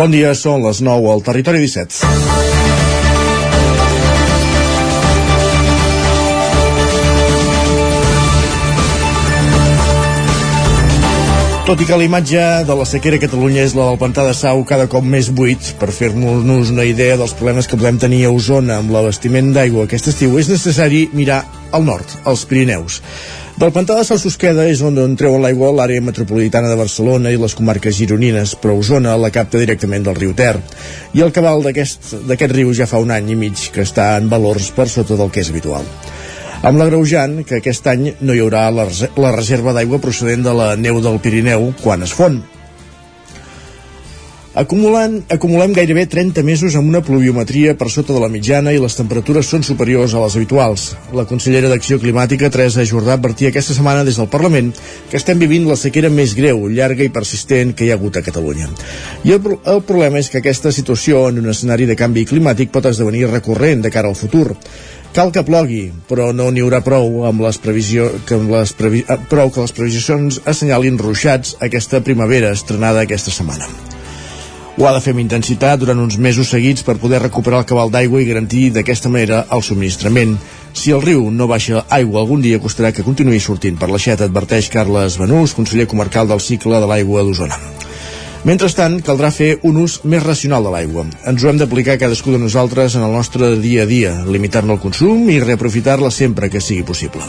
Bon dia, són les 9 al Territori 17. Tot i que la imatge de la sequera a Catalunya és la del pantà de Sau cada cop més buit, per fer-nos una idea dels problemes que podem tenir a Osona amb l'abastiment d'aigua aquest estiu, és necessari mirar al nord, als Pirineus. Del pantà de Sau Susqueda és on, on treuen l'aigua l'àrea metropolitana de Barcelona i les comarques gironines, però Osona la capta directament del riu Ter. I el cabal d'aquest riu ja fa un any i mig que està en valors per sota del que és habitual amb l'agreujant que aquest any no hi haurà la reserva d'aigua procedent de la neu del Pirineu quan es fon. Acumulant, acumulem gairebé 30 mesos amb una pluviometria per sota de la mitjana i les temperatures són superiors a les habituals. La consellera d'Acció Climàtica, Teresa Jordà, advertia aquesta setmana des del Parlament que estem vivint la sequera més greu, llarga i persistent que hi ha hagut a Catalunya. I el, el problema és que aquesta situació en un escenari de canvi climàtic pot esdevenir recurrent de cara al futur. Cal que plogui, però no n'hi haurà prou amb les previsió, que amb les previ, eh, prou que les previsions assenyalin ruixats aquesta primavera estrenada aquesta setmana. Ho ha de fer amb intensitat durant uns mesos seguits per poder recuperar el cabal d'aigua i garantir d'aquesta manera el subministrament. Si el riu no baixa aigua algun dia costarà que continuï sortint per l'aixeta, adverteix Carles Benús, conseller comarcal del cicle de l'aigua d'Osona. Mentrestant, caldrà fer un ús més racional de l'aigua. Ens ho hem d'aplicar cadascú de nosaltres en el nostre dia a dia, limitar-ne el consum i reaprofitar-la sempre que sigui possible.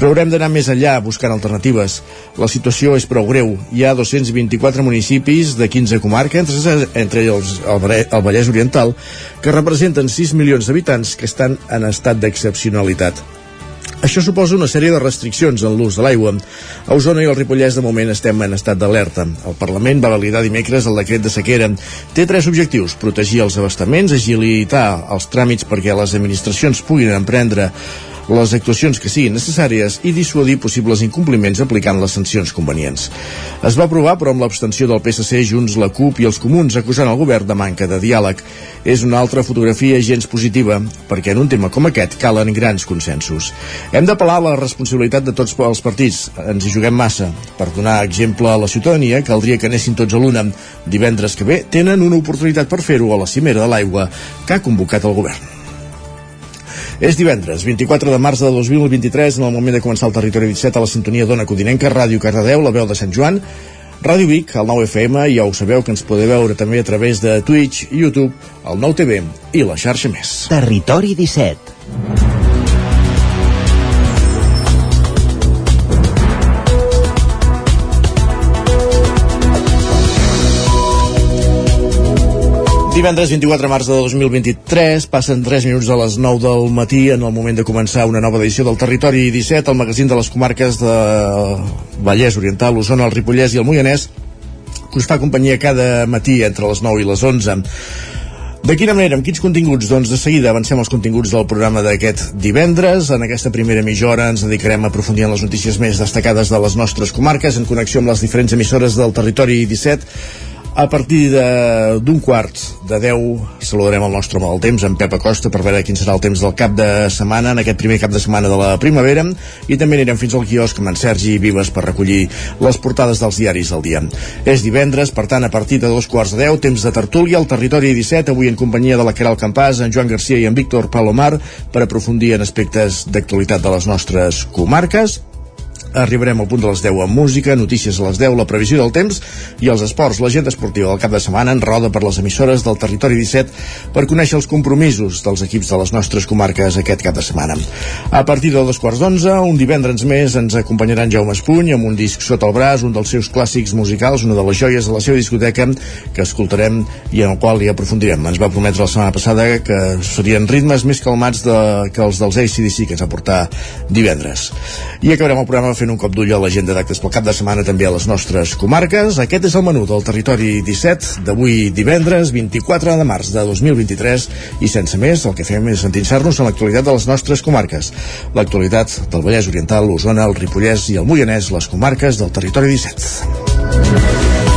Però haurem d'anar més enllà, buscant alternatives. La situació és prou greu. Hi ha 224 municipis de 15 comarques, entre, entre ells el, el Vallès Oriental, que representen 6 milions d'habitants que estan en estat d'excepcionalitat. Això suposa una sèrie de restriccions en l'ús de l'aigua. A Osona i el Ripollès de moment estem en estat d'alerta. El Parlament va validar dimecres el decret de sequera. Té tres objectius, protegir els abastaments, agilitar els tràmits perquè les administracions puguin emprendre les actuacions que siguin necessàries i dissuadir possibles incompliments aplicant les sancions convenients. Es va aprovar, però amb l'abstenció del PSC, Junts, la CUP i els comuns acusant el govern de manca de diàleg. És una altra fotografia gens positiva, perquè en un tema com aquest calen grans consensos. Hem d'apel·lar la responsabilitat de tots els partits. Ens hi juguem massa. Per donar exemple a la ciutadania, caldria que anessin tots a l'una. Divendres que ve tenen una oportunitat per fer-ho a la cimera de l'aigua que ha convocat el govern. És divendres, 24 de març de 2023, en el moment de començar el Territori 17 a la sintonia d'Ona Codinenca, Ràdio Cardedeu, la veu de Sant Joan, Ràdio Vic, el 9 FM, ja ho sabeu que ens podeu veure també a través de Twitch, YouTube, el 9 TV i la xarxa més. Territori 17 Divendres 24 de març de 2023, passen 3 minuts a les 9 del matí en el moment de començar una nova edició del Territori 17, el magazín de les comarques de Vallès Oriental, Osona, el Ripollès i el Moianès, que us fa companyia cada matí entre les 9 i les 11. De quina manera, amb quins continguts? Doncs de seguida avancem els continguts del programa d'aquest divendres. En aquesta primera mitja hora ens dedicarem a aprofundir en les notícies més destacades de les nostres comarques, en connexió amb les diferents emissores del territori 17 a partir d'un quart de 10 saludarem el nostre mal temps, en Pep Acosta, per veure quin serà el temps del cap de setmana, en aquest primer cap de setmana de la primavera, i també anirem fins al quiosc amb en Sergi Vives per recollir les portades dels diaris del dia. És divendres, per tant, a partir de dos quarts de 10, temps de tertúlia al territori 17, avui en companyia de la Caral Campàs, en Joan Garcia i en Víctor Palomar, per aprofundir en aspectes d'actualitat de les nostres comarques arribarem al punt de les 10 amb música, notícies a les 10, la previsió del temps i els esports. L'agenda esportiva del cap de setmana en roda per les emissores del territori 17 per conèixer els compromisos dels equips de les nostres comarques aquest cap de setmana. A partir de dos quarts d'onze, un divendres més ens acompanyarà en Jaume Espuny amb un disc sota el braç, un dels seus clàssics musicals, una de les joies de la seva discoteca que escoltarem i en el qual hi aprofundirem. Ens va prometre la setmana passada que serien ritmes més calmats de, que els dels ACDC que ens va portar divendres. I acabarem el programa fent un cop d'ull a l'agenda d'actes pel cap de setmana també a les nostres comarques. Aquest és el menú del territori 17 d'avui divendres 24 de març de 2023 i sense més el que fem és endinsar-nos en l'actualitat de les nostres comarques. L'actualitat del Vallès Oriental, l'Osona, el Ripollès i el Moianès, les comarques del territori 17.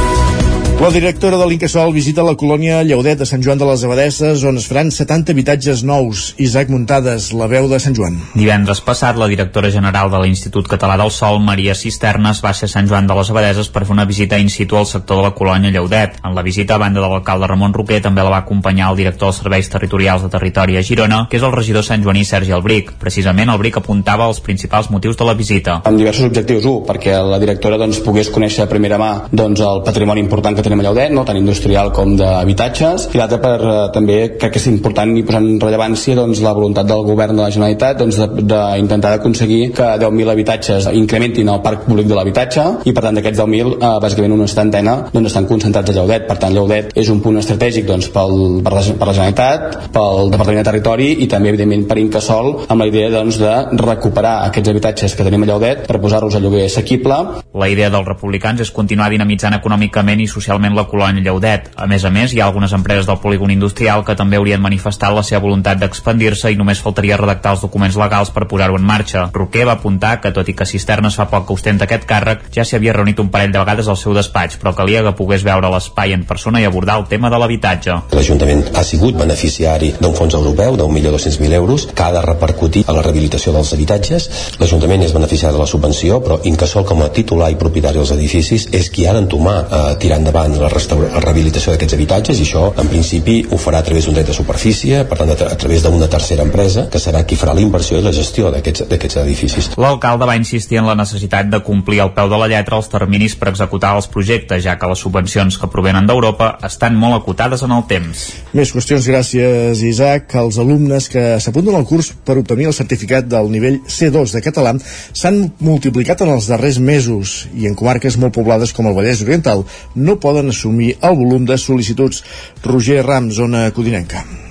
La directora de l'Incasol visita la colònia Lleudet de Sant Joan de les Abadesses, on es faran 70 habitatges nous. Isaac Muntades, la veu de Sant Joan. Divendres passat, la directora general de l'Institut Català del Sol, Maria Cisternes, va ser a Sant Joan de les Abadeses per fer una visita in situ al sector de la colònia Lleudet. En la visita, a banda de l'alcalde Ramon Roquer, també la va acompanyar el director dels Serveis Territorials de Territori a Girona, que és el regidor Sant Joaní Sergi Albric. Precisament, Albric apuntava els principals motius de la visita. Amb diversos objectius. Un, perquè la directora doncs, pogués conèixer a primera mà doncs, el patrimoni important que tenim a Lleudet, no? tant industrial com d'habitatges, i l'altre per eh, també crec que és important i posar en rellevància doncs, la voluntat del govern de la Generalitat doncs, d'intentar aconseguir que 10.000 habitatges incrementin el parc públic de l'habitatge i per tant d'aquests 10.000 eh, bàsicament una setantena doncs, estan concentrats a Lleudet, per tant Lleudet és un punt estratègic doncs, pel, per, la, per la Generalitat, pel Departament de Territori i també evidentment per Incasol amb la idea doncs, de recuperar aquests habitatges que tenim a Lleudet per posar-los a lloguer assequible. La idea dels republicans és continuar dinamitzant econòmicament i socialment la colònia Lleudet. A més a més, hi ha algunes empreses del polígon industrial que també haurien manifestat la seva voluntat d'expandir-se i només faltaria redactar els documents legals per posar-ho en marxa. Roquer va apuntar que, tot i que Cisternes fa poc que ostenta aquest càrrec, ja s'hi havia reunit un parell de vegades al seu despatx, però calia que pogués veure l'espai en persona i abordar el tema de l'habitatge. L'Ajuntament ha sigut beneficiari d'un fons europeu d'un milió mil euros que ha de repercutir a la rehabilitació dels habitatges. L'Ajuntament és beneficiari de la subvenció, però Incasol com a titular i propietari dels edificis és qui ha d'entomar eh, tirar endavant la, la rehabilitació d'aquests habitatges i això en principi ho farà a través d'un dret de superfície, per tant a, tra a través d'una tercera empresa que serà qui farà la inversió i la gestió d'aquests edificis. L'alcalde va insistir en la necessitat de complir al peu de la lletra els terminis per executar els projectes, ja que les subvencions que provenen d'Europa estan molt acotades en el temps. Més qüestions, gràcies Isaac. Els alumnes que s'apunten al curs per obtenir el certificat del nivell C2 de català s'han multiplicat en els darrers mesos i en comarques molt poblades com el Vallès Oriental no poden assumir el volum de sol·licituds. Roger Ram, zona codinenca.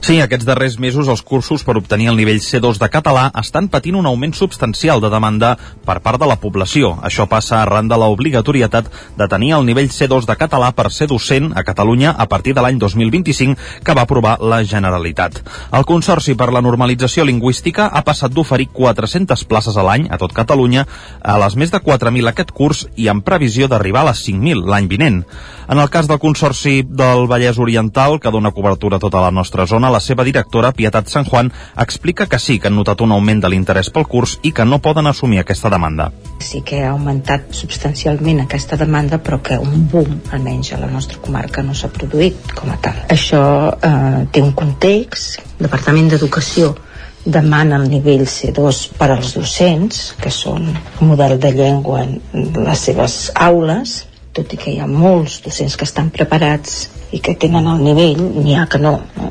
Sí, aquests darrers mesos els cursos per obtenir el nivell C2 de català estan patint un augment substancial de demanda per part de la població. Això passa arran de l'obligatorietat de tenir el nivell C2 de català per ser docent a Catalunya a partir de l'any 2025 que va aprovar la Generalitat. El Consorci per la Normalització Lingüística ha passat d'oferir 400 places a l'any a tot Catalunya a les més de 4.000 aquest curs i en previsió d'arribar a les 5.000 l'any vinent. En el cas del Consorci del Vallès Oriental, que dona cobertura a tota la nostra zona, la seva directora, Pietat San Juan, explica que sí que han notat un augment de l'interès pel curs i que no poden assumir aquesta demanda. Sí que ha augmentat substancialment aquesta demanda, però que un boom, almenys a la nostra comarca, no s'ha produït com a tal. Això eh, té un context, Departament d'Educació demana el nivell C2 per als docents, que són model de llengua en les seves aules, tot i que hi ha molts docents que estan preparats i que tenen el nivell, n'hi ha que no, no?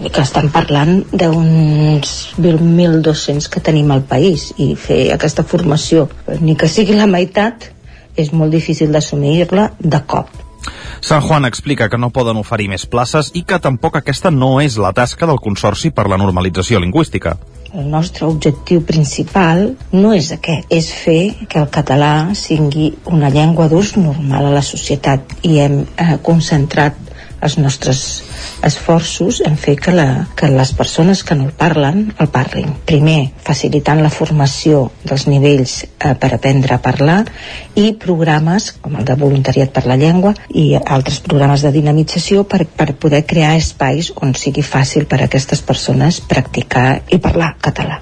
que estan parlant d'uns 1.200 que tenim al país i fer aquesta formació, ni que sigui la meitat, és molt difícil d'assumir-la de cop. San Juan explica que no poden oferir més places i que tampoc aquesta no és la tasca del Consorci per la Normalització Lingüística. El nostre objectiu principal no és aquest, és fer que el català sigui una llengua d'ús normal a la societat i hem eh, concentrat els nostres esforços en fer que, la, que les persones que no el parlen el parlin. Primer, facilitant la formació dels nivells eh, per aprendre a parlar i programes com el de voluntariat per la llengua i altres programes de dinamització per, per poder crear espais on sigui fàcil per a aquestes persones practicar i parlar català.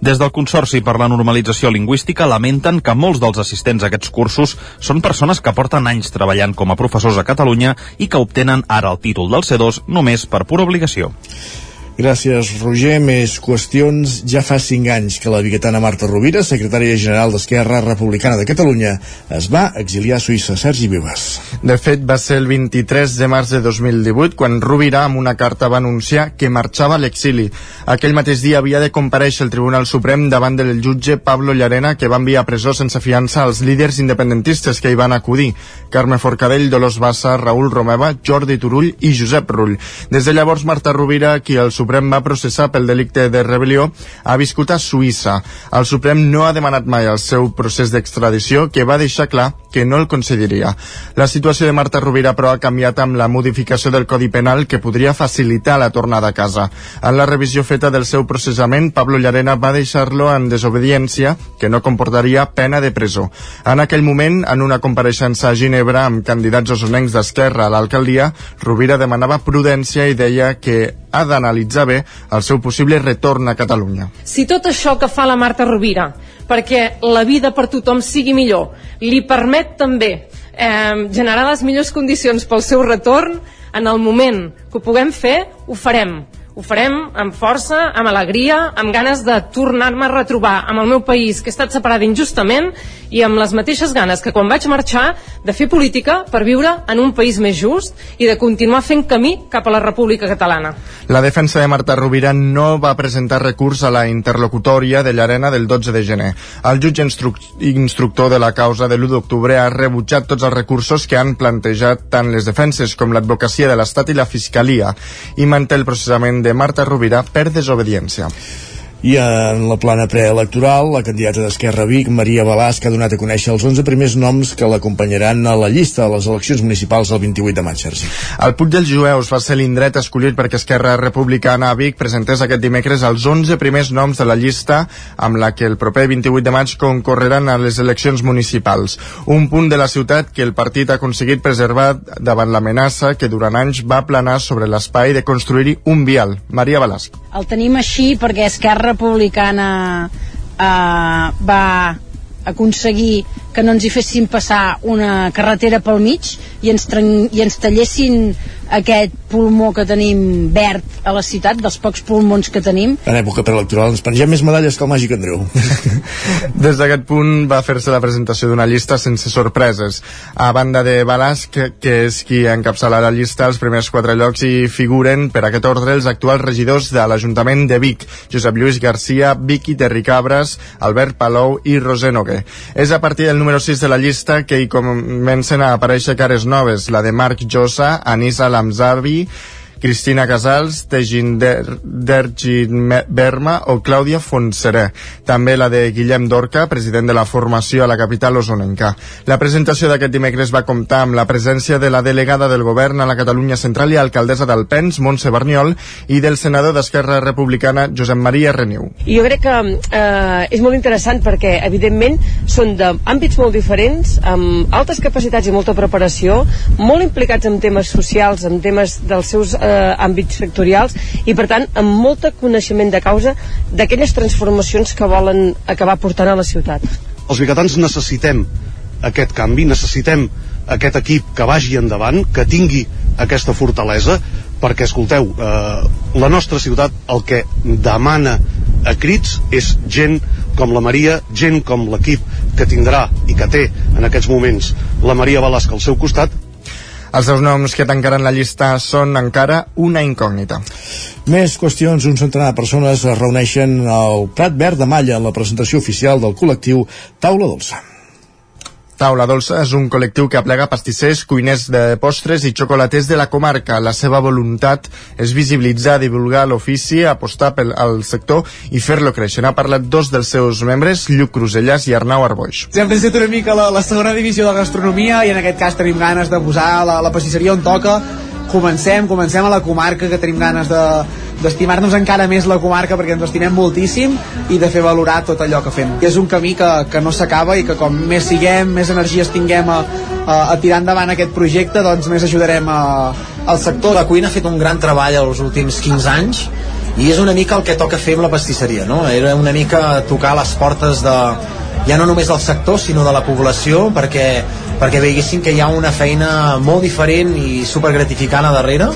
Des del Consorci per la Normalització Lingüística lamenten que molts dels assistents a aquests cursos són persones que porten anys treballant com a professors a Catalunya i que obtenen ara el títol del C2 només per pura obligació. Gràcies, Roger. Més qüestions. Ja fa cinc anys que la biguetana Marta Rovira, secretària general d'Esquerra Republicana de Catalunya, es va exiliar a Suïssa. Sergi Vives. De fet, va ser el 23 de març de 2018 quan Rovira, amb una carta, va anunciar que marxava a l'exili. Aquell mateix dia havia de compareixer el Tribunal Suprem davant del jutge Pablo Llarena, que va enviar a presó sense fiança als líders independentistes que hi van acudir. Carme Forcadell, Dolors Bassa, Raül Romeva, Jordi Turull i Josep Rull. Des de llavors, Marta Rovira, qui el Suprem va processar pel delicte de rebel·lió ha viscut a Suïssa. El Suprem no ha demanat mai el seu procés d'extradició, que va deixar clar que no el concediria. La situació de Marta Rovira, però, ha canviat amb la modificació del Codi Penal que podria facilitar la tornada a casa. En la revisió feta del seu processament, Pablo Llarena va deixar-lo en desobediència, que no comportaria pena de presó. En aquell moment, en una compareixença a Ginebra amb candidats osonencs d'Esquerra a l'alcaldia, Rovira demanava prudència i deia que ha d'analitzar bé el seu possible retorn a Catalunya. Si tot això que fa la Marta Rovira perquè la vida per tothom sigui millor li permet també eh, generar les millors condicions pel seu retorn, en el moment que ho puguem fer, ho farem ho farem amb força, amb alegria, amb ganes de tornar-me a retrobar amb el meu país que he estat separat injustament i amb les mateixes ganes que quan vaig marxar de fer política per viure en un país més just i de continuar fent camí cap a la República Catalana. La defensa de Marta Rovira no va presentar recurs a la interlocutòria de l'Arena del 12 de gener. El jutge instru instructor de la causa de l'1 d'octubre ha rebutjat tots els recursos que han plantejat tant les defenses com l'advocacia de l'Estat i la Fiscalia i manté el processament de Marta Rovira per desobediència. I en la plana preelectoral, la candidata d'Esquerra Vic, Maria Balàs, que ha donat a conèixer els 11 primers noms que l'acompanyaran a la llista de les eleccions municipals el 28 de maig, Sergi. El Puig dels Jueus va ser l'indret escollit perquè Esquerra Republicana a Vic presentés aquest dimecres els 11 primers noms de la llista amb la que el proper 28 de maig concorreran a les eleccions municipals. Un punt de la ciutat que el partit ha aconseguit preservar davant l'amenaça que durant anys va planar sobre l'espai de construir-hi un vial. Maria Balàs. El tenim així perquè Esquerra Republicana eh, va aconseguir que no ens hi fessin passar una carretera pel mig i ens, i ens tallessin aquest pulmó que tenim verd a la ciutat, dels pocs pulmons que tenim. En època preelectoral ens pengem més medalles que el Màgic Andreu. Des d'aquest punt va fer-se la presentació d'una llista sense sorpreses. A banda de Balàs, que, que és qui encapçala la llista, els primers quatre llocs hi figuren per aquest ordre els actuals regidors de l'Ajuntament de Vic, Josep Lluís Garcia, Vicky Terri Cabres, Albert Palou i Roser Noguer. És a partir del número 6 de la llista que hi comencen a aparèixer cares noves, la de Marc Josa, Anissa Lamzavi, Cristina Casals, Tejinder Dergin Berma o Clàudia Fontserè. També la de Guillem Dorca, president de la formació a la capital osonenca. La presentació d'aquest dimecres va comptar amb la presència de la delegada del govern a la Catalunya Central i alcaldessa d'Alpens, Montse Berniol, i del senador d'Esquerra Republicana, Josep Maria Reniu. Jo crec que eh, és molt interessant perquè, evidentment, són d'àmbits molt diferents, amb altes capacitats i molta preparació, molt implicats en temes socials, en temes dels seus eh, eh, àmbits sectorials i per tant amb molt coneixement de causa d'aquelles transformacions que volen acabar portant a la ciutat. Els bicatans necessitem aquest canvi, necessitem aquest equip que vagi endavant, que tingui aquesta fortalesa, perquè, escolteu, eh, la nostra ciutat el que demana a crits és gent com la Maria, gent com l'equip que tindrà i que té en aquests moments la Maria Balasca al seu costat els seus noms que tancaran la llista són encara una incògnita. Més qüestions. Un centenar de persones es reuneixen al Prat Verd de Malla en la presentació oficial del col·lectiu Taula Dolça. Taula Dolça és un col·lectiu que aplega pastissers, cuiners de postres i xocolaters de la comarca. La seva voluntat és visibilitzar, divulgar l'ofici, apostar pel al sector i fer-lo créixer. Ha parlat dos dels seus membres, Lluc Crusellas i Arnau Arboix. Hem una mica la, la segona divisió de gastronomia i en aquest cas tenim ganes de posar la, la pastisseria on toca. Comencem, comencem a la comarca que tenim ganes de, d'estimar-nos encara més la comarca perquè ens estimem moltíssim i de fer valorar tot allò que fem. És un camí que, que no s'acaba i que com més siguem, més energies tinguem a, a, a tirar endavant aquest projecte, doncs més ajudarem a, al sector. La cuina ha fet un gran treball els últims 15 anys i és una mica el que toca fer amb la pastisseria, no? Era una mica tocar les portes de, ja no només del sector sinó de la població perquè, perquè veiguessin que hi ha una feina molt diferent i supergratificant a darrere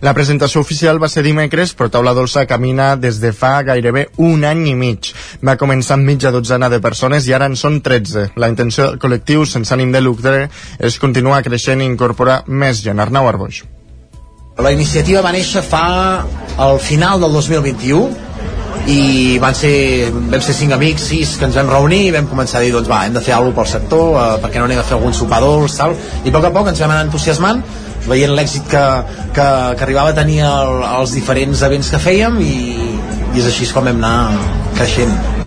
la presentació oficial va ser dimecres, però Taula Dolça camina des de fa gairebé un any i mig. Va començar amb mitja dotzena de persones i ara en són 13. La intenció del col·lectiu, sense ànim de lucre, és continuar creixent i incorporar més gent. Arnau Arboix. La iniciativa va néixer fa al final del 2021 i van ser, vam ser cinc amics, sis que ens vam reunir i vam començar a dir doncs va, hem de fer alguna pel sector, eh, perquè no anem a fer algun sopar dolç tal, i a poc a poc ens vam anar entusiasmant veient l'èxit que, que, que arribava a tenir el, els diferents events que fèiem i, i és així com hem anat creixent.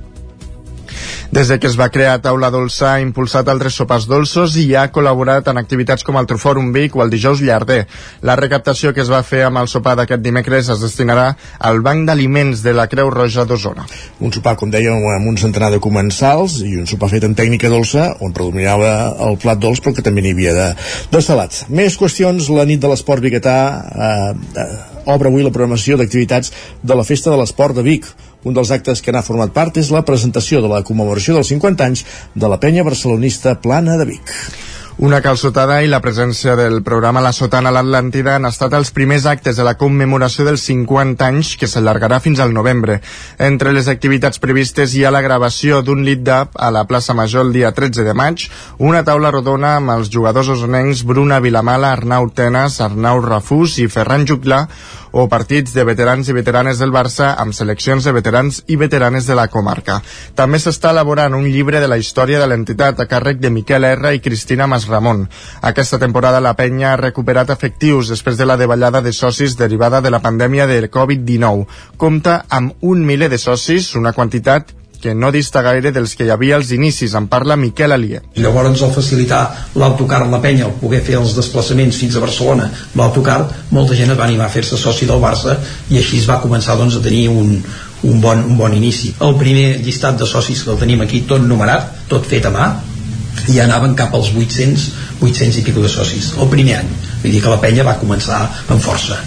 Des de que es va crear Taula Dolça ha impulsat altres sopars dolços i ha col·laborat en activitats com el Trofòrum Vic o el Dijous Llarder. La recaptació que es va fer amb el sopar d'aquest dimecres es destinarà al Banc d'Aliments de la Creu Roja d'Osona. Un sopar, com dèiem, amb un centenar de comensals i un sopar fet en tècnica dolça on predominava el plat dolç però que també n'hi havia de, de salats. Més qüestions, la nit de l'esport biguetà eh, eh, obre avui la programació d'activitats de la Festa de l'Esport de Vic un dels actes que n'ha format part és la presentació de la commemoració dels 50 anys de la penya barcelonista Plana de Vic. Una calçotada i la presència del programa La Sotana a l'Atlàntida han estat els primers actes de la commemoració dels 50 anys que s'allargarà fins al novembre. Entre les activitats previstes hi ha la gravació d'un lit d'ap a la plaça Major el dia 13 de maig, una taula rodona amb els jugadors osonencs Bruna Vilamala, Arnau Tenas, Arnau Rafús i Ferran Juclà, o partits de veterans i veteranes del Barça amb seleccions de veterans i veteranes de la comarca. També s'està elaborant un llibre de la història de l'entitat a càrrec de Miquel R i Cristina Masramon. Aquesta temporada la penya ha recuperat efectius després de la davallada de socis derivada de la pandèmia de Covid-19. Compta amb un miler de socis, una quantitat que no dista gaire dels que hi havia als inicis, en parla Miquel Alier. Llavors, al facilitar l'autocar la penya, el poder fer els desplaçaments fins a Barcelona amb l'autocar, molta gent es va animar a fer-se soci del Barça i així es va començar doncs, a tenir un, un, bon, un bon inici. El primer llistat de socis que el tenim aquí, tot numerat, tot fet a mà, i anaven cap als 800, 800 i pico de socis, el primer any. Vull dir que la penya va començar amb força.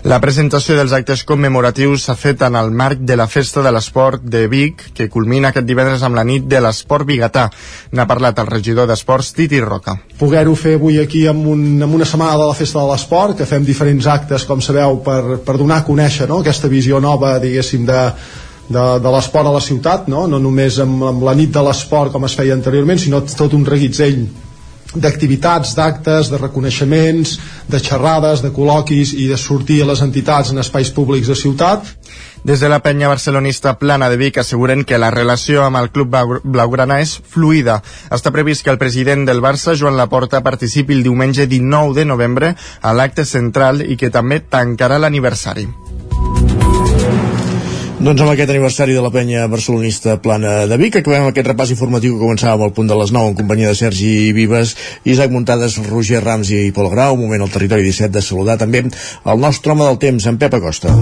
La presentació dels actes commemoratius s'ha fet en el marc de la Festa de l'Esport de Vic, que culmina aquest divendres amb la nit de l'Esport Bigatà. N'ha parlat el regidor d'Esports, Titi Roca. Poder-ho fer avui aquí amb, un, amb una setmana de la Festa de l'Esport, que fem diferents actes, com sabeu, per, per donar a conèixer no? aquesta visió nova, diguéssim, de, de, de l'esport a la ciutat, no, no només amb, amb la nit de l'esport com es feia anteriorment, sinó tot un reguitzell d'activitats, d'actes, de reconeixements, de xerrades, de col·loquis i de sortir a les entitats en espais públics de ciutat. Des de la penya barcelonista Plana de Vic asseguren que la relació amb el club blaugrana és fluida. Està previst que el president del Barça, Joan Laporta, participi el diumenge 19 de novembre a l'acte central i que també tancarà l'aniversari. Doncs amb aquest aniversari de la penya barcelonista plana de Vic, acabem aquest repàs informatiu que començàvem al punt de les 9 en companyia de Sergi Vives, Isaac Muntades, Roger Rams i Pol Grau. Un moment al territori 17 de saludar també el nostre home del temps, en Pep Acosta.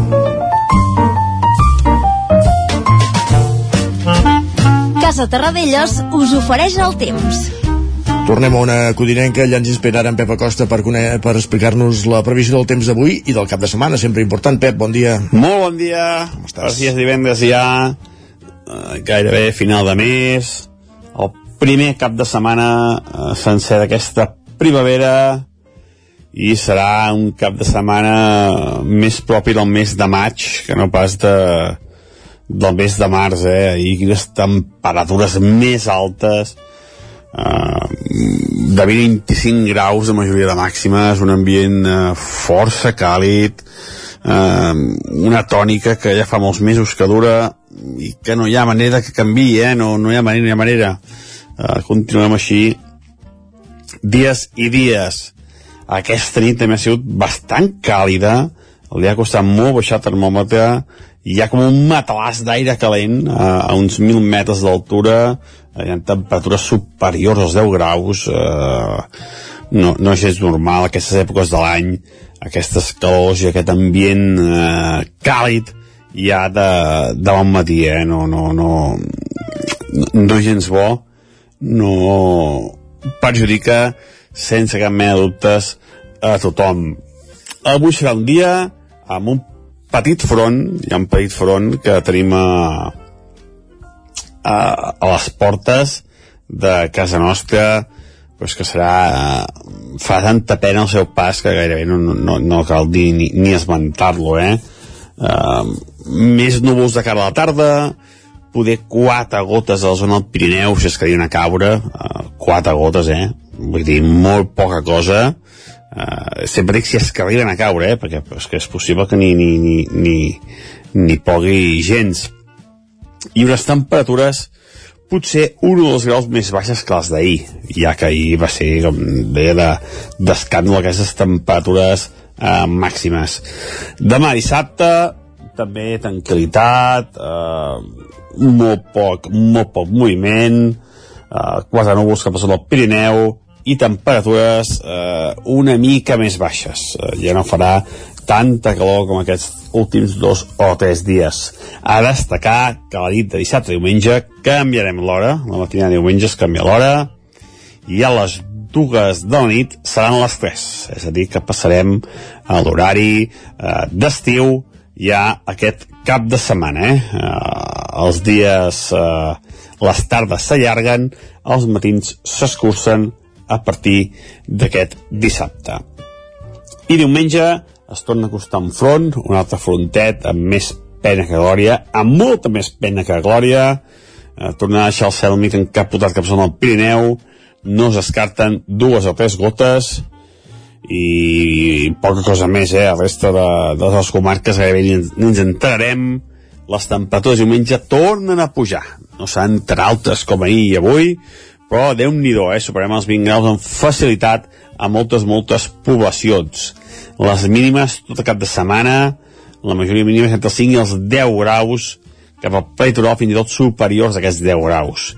Casa Terradellos us ofereix el temps. Tornem a una codinenca, ja ens espera ara en Pep Acosta per, per explicar-nos la previsió del temps d'avui i del cap de setmana, sempre important. Pep, bon dia. Molt bon dia. Com estàs? Dies divendres ja, eh, gairebé final de mes, el primer cap de setmana eh, sencer d'aquesta primavera i serà un cap de setmana més propi del mes de maig que no pas de, del mes de març, eh? I quines temperatures més altes, uh, de 25 graus de majoria de màximes, un ambient uh, força càlid, uh, una tònica que ja fa molts mesos que dura i que no hi ha manera que canvi, eh? no, no hi ha manera, no hi ha manera. Uh, continuem així dies i dies. Aquesta nit també ha sigut bastant càlida, li ha costat molt baixar el termòmetre, hi ha com un matalàs d'aire calent a, a uns 1.000 metres d'altura, hi ha temperatures superiors als 10 graus eh, no, no és gens normal aquestes èpoques de l'any aquestes calors i aquest ambient eh, càlid ja de, de bon matí eh? no, no, no, no és gens bo no perjudica sense cap mena de dubtes a tothom avui serà un dia amb un petit front hi ha un petit front que tenim a, a, a les portes de casa nostra pues que serà fa tanta pena el seu pas que gairebé no, no, no cal dir ni, ni esmentar-lo eh? Uh, més núvols de cara a la tarda poder quatre gotes a la zona del Pirineu si es que a caure uh, quatre gotes eh vull dir molt poca cosa uh, sempre dic si es que a caure eh? perquè és que és possible que ni, ni, ni, ni, ni pogui gens i unes temperatures potser un dos graus més baixes que les d'ahir, ja que ahir va ser, com deia, d'escàndol de, aquestes temperatures eh, màximes. Demà dissabte, també tranquil·litat, eh, molt poc, molt poc moviment, eh, quatre núvols que passen al Pirineu, i temperatures eh, una mica més baixes. Eh, ja no farà tanta calor com aquests últims dos o tres dies. A destacar que la nit de dissabte i diumenge canviarem l'hora, la matinada de diumenge es canvia l'hora, i a les dues de la nit seran les 3, és a dir, que passarem a l'horari eh, d'estiu ja aquest cap de setmana. Eh? Eh, els dies, eh, les tardes s'allarguen, els matins s'escurcen a partir d'aquest dissabte. I diumenge es torna a costar un front, un altre frontet amb més pena que glòria, amb molta més pena que glòria, eh, tornarà a deixar el cel mig encapotat cap al Pirineu, no es descarten dues o tres gotes i poca cosa més, eh? La resta de, de les comarques gairebé ni, ni ens entrarem, les temperatures diumenge tornen a pujar. No seran tan altes com ahir i avui, però déu nhi eh? superem els 20 graus amb facilitat a moltes, moltes poblacions. Les mínimes tot cap de setmana, la majoria mínimes entre els 5 i els 10 graus, cap al pritoral fins i tot superiors a aquests 10 graus.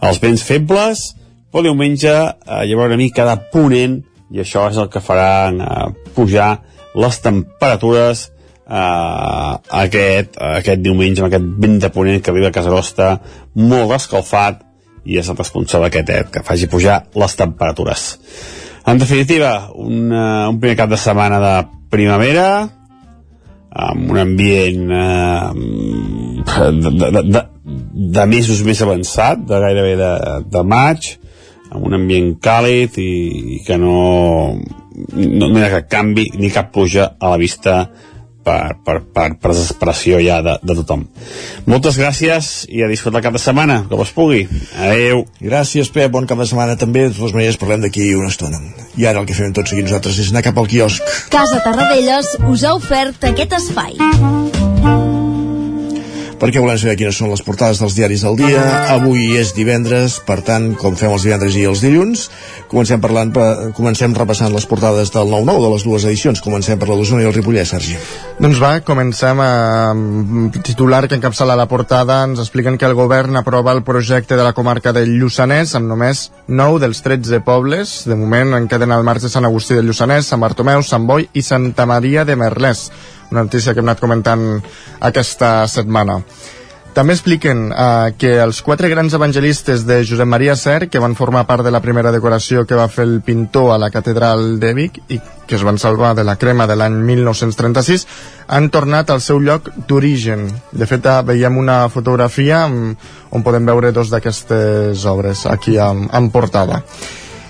Els vents febles, però diumenge eh, hi haurà una mica de ponent i això és el que farà eh, pujar les temperatures eh, aquest, aquest diumenge amb aquest vent de ponent que viu a Casa Nostra molt escalfat i és el responsable aquest, eh, que faci pujar les temperatures. En definitiva, un, uh, un primer cap de setmana de primavera, amb un ambient eh, de, de, de, de mesos més avançat, de gairebé de, de maig, amb un ambient càlid i, i que no, no, no hi ha cap canvi ni cap pluja a la vista per, per, per, per desesperació ja de, de tothom. Moltes gràcies i a disfrutar el cap de setmana, com es pugui. Adeu. Gràcies, Pep, bon cap de setmana també. De totes maneres, parlem d'aquí una estona. I ara el que fem tots aquí nosaltres és anar cap al quiosc. Casa Tarradellas us ha ofert aquest espai perquè volem saber quines són les portades dels diaris del dia. Avui és divendres, per tant, com fem els divendres i els dilluns, comencem parlant, comencem repassant les portades del 9-9 de les dues edicions. Comencem per la d'Osona i el Ripollès, Sergi. Doncs va, comencem amb titular que encapçala la portada. Ens expliquen que el govern aprova el projecte de la comarca del Lluçanès amb només 9 dels 13 pobles. De moment en queden al marge Sant Agustí del Lluçanès, Sant Bartomeu, Sant Boi i Santa Maria de Merlès una notícia que hem anat comentant aquesta setmana. També expliquen eh, que els quatre grans evangelistes de Josep Maria Ser, que van formar part de la primera decoració que va fer el pintor a la catedral de Vic i que es van salvar de la crema de l'any 1936, han tornat al seu lloc d'origen. De fet, eh, veiem una fotografia on podem veure dos d'aquestes obres aquí en, en portada.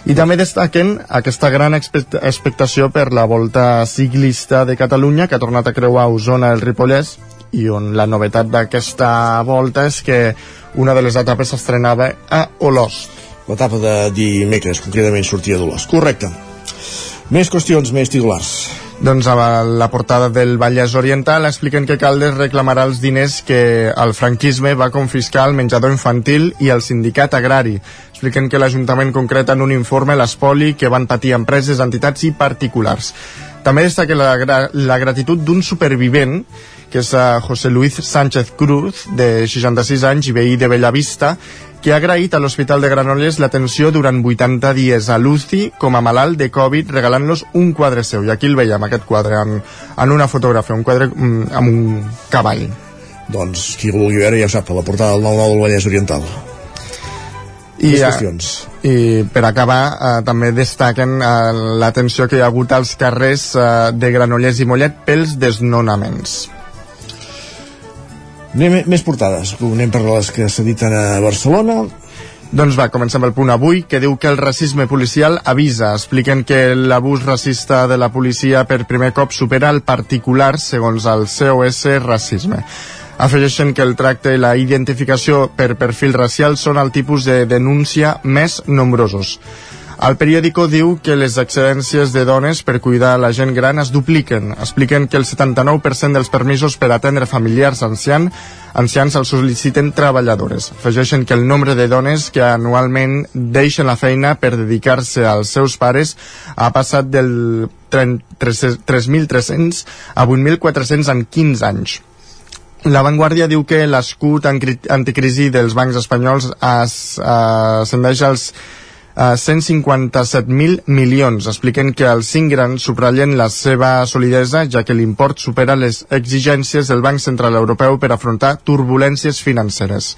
I també destaquen aquesta gran expectació per la volta ciclista de Catalunya que ha tornat a creuar Osona el Ripollès i on la novetat d'aquesta volta és que una de les etapes s'estrenava a Olost. L'etapa de dimecres, concretament, sortia d'Olost. Correcte. Més qüestions, més titulars. Doncs a la portada del Vallès Oriental expliquen que Caldes reclamarà els diners que el franquisme va confiscar al menjador infantil i al sindicat agrari. Expliquen que l'Ajuntament concreta en un informe l'espoli que van patir empreses, entitats i particulars. També destaca la, la gratitud d'un supervivent que és uh, José Luis Sánchez Cruz, de 66 anys i veí de Bellavista, que ha agraït a l'Hospital de Granollers l'atenció durant 80 dies a l'UCI com a malalt de Covid regalant-los un quadre seu. I aquí el veiem, aquest quadre, en, en una fotografia, un quadre mm, amb un cavall. Doncs qui el vulgui veure ja ho sap, a la portada del 9-9 del Vallès Oriental. I, qüestions. I per acabar, eh, també destaquen eh, l'atenció que hi ha hagut als carrers eh, de Granollers i Mollet pels desnonaments. Anem, més portades. Anem per les que s'editen a Barcelona. Doncs va, comencem el punt avui, que diu que el racisme policial avisa. Expliquen que l'abús racista de la policia per primer cop supera el particular, segons el COS Racisme. Afegeixen que el tracte i la identificació per perfil racial són el tipus de denúncia més nombrosos. El periòdico diu que les excedències de dones per cuidar la gent gran es dupliquen. Expliquen que el 79% dels permisos per atendre familiars ancian, ancians els sol·liciten treballadores. Afegeixen que el nombre de dones que anualment deixen la feina per dedicar-se als seus pares ha passat del 3.300 a 8.400 en 15 anys. La Vanguardia diu que l'escut anticrisi dels bancs espanyols ascendeix als a 157.000 milions. Expliquen que els cinc grans subratllen la seva solidesa, ja que l'import supera les exigències del Banc Central Europeu per afrontar turbulències financeres.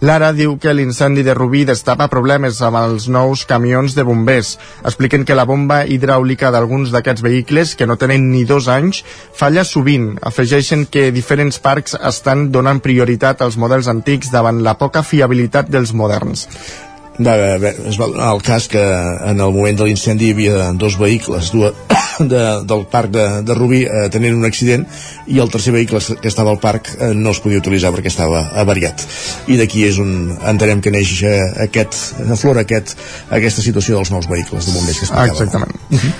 Lara diu que l'incendi de Rubí destapa problemes amb els nous camions de bombers. Expliquen que la bomba hidràulica d'alguns d'aquests vehicles, que no tenen ni dos anys, falla sovint. Afegeixen que diferents parcs estan donant prioritat als models antics davant la poca fiabilitat dels moderns va haver, es va donar el cas que en el moment de l'incendi hi havia dos vehicles dues, de, del parc de, de Rubí eh, tenint un accident i el tercer vehicle que estava al parc eh, no es podia utilitzar perquè estava avariat i d'aquí és on entenem que neix eh, aquest, aflora aquest, aquesta situació dels nous vehicles de bombers que explicava. Exactament. Uh -huh.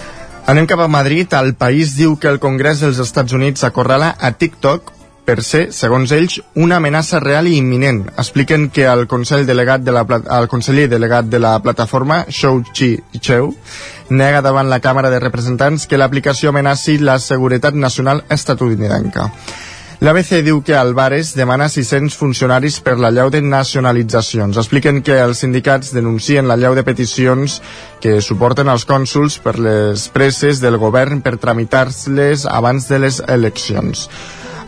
Anem cap a Madrid. El país diu que el Congrés dels Estats Units acorrala a TikTok per ser, segons ells, una amenaça real i imminent. Expliquen que el, consell delegat de la, el conseller delegat de la plataforma, Shou Chi Cheu, nega davant la Càmera de Representants que l'aplicació amenaci la seguretat nacional estatunidenca. L'ABC diu que Alvarez demana 600 funcionaris per la llau de nacionalitzacions. Expliquen que els sindicats denuncien la llau de peticions que suporten els cònsuls per les presses del govern per tramitar-les abans de les eleccions.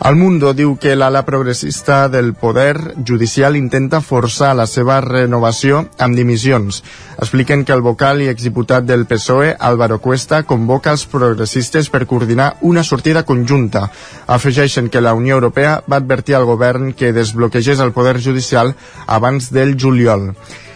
El Mundo diu que l'ala progressista del poder judicial intenta forçar la seva renovació amb dimissions. Expliquen que el vocal i exdiputat del PSOE, Álvaro Cuesta, convoca els progressistes per coordinar una sortida conjunta. Afegeixen que la Unió Europea va advertir al govern que desbloquegés el poder judicial abans del juliol.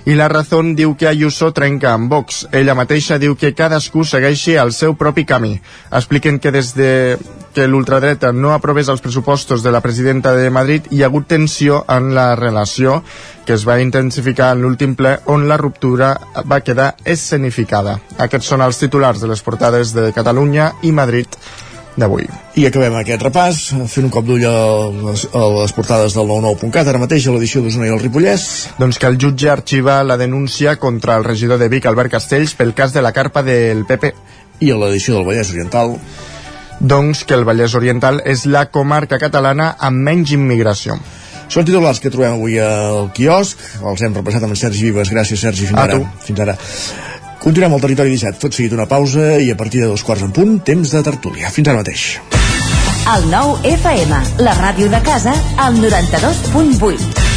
I la Razón diu que Ayuso trenca amb Vox. Ella mateixa diu que cadascú segueixi el seu propi camí. Expliquen que des de que l'ultradreta no aprovés els pressupostos de la presidenta de Madrid hi ha hagut tensió en la relació que es va intensificar en l'últim ple on la ruptura va quedar escenificada. Aquests són els titulars de les portades de Catalunya i Madrid d'avui. I acabem aquest repàs fent un cop d'ull a, les, a les portades del 99.cat, ara mateix a l'edició d'Osona i el Ripollès. Doncs que el jutge arxiva la denúncia contra el regidor de Vic, Albert Castells, pel cas de la carpa del PP. I a l'edició del Vallès Oriental doncs que el Vallès Oriental és la comarca catalana amb menys immigració. Són titulars que trobem avui al quiosc, els hem repassat amb en Sergi Vives, gràcies Sergi, fins a ara. Tu. Fins ara. Continuem al territori 17, tot seguit una pausa i a partir de dos quarts en punt, temps de tertúlia. Fins ara mateix. El nou FM, la ràdio de casa, al 92.8.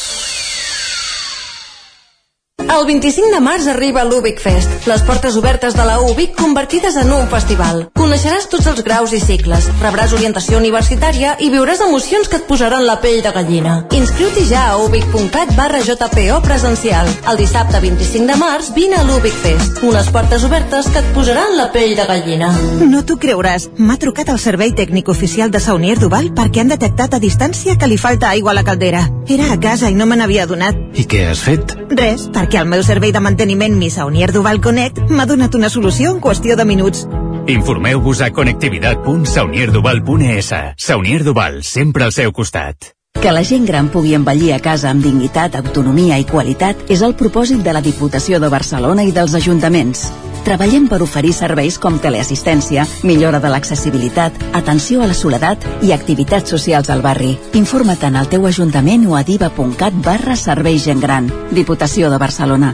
El 25 de març arriba l'Ubic Fest, les portes obertes de la Ubic convertides en un festival. Coneixeràs tots els graus i cicles, rebràs orientació universitària i viuràs emocions que et posaran la pell de gallina. Inscriu-t'hi ja a ubic.cat barra JPO presencial. El dissabte 25 de març vine a l'Ubic Fest, unes portes obertes que et posaran la pell de gallina. No t'ho creuràs, m'ha trucat el servei tècnic oficial de Saunier Duval perquè han detectat a distància que li falta aigua a la caldera. Era a casa i no me n'havia donat. I què has fet? Res, perquè el meu servei de manteniment Misaunier Duval Connect m'ha donat una solució en qüestió de minuts. Informeu-vos a connectivitat.saunierduval.es. Saunier Duval, sempre al seu costat. Que la gent gran pugui envellir a casa amb dignitat, autonomia i qualitat és el propòsit de la Diputació de Barcelona i dels ajuntaments. Treballem per oferir serveis com teleassistència, millora de l'accessibilitat, atenció a la soledat i activitats socials al barri. Informa't en el teu ajuntament o a diva.cat barra serveis gent gran. Diputació de Barcelona.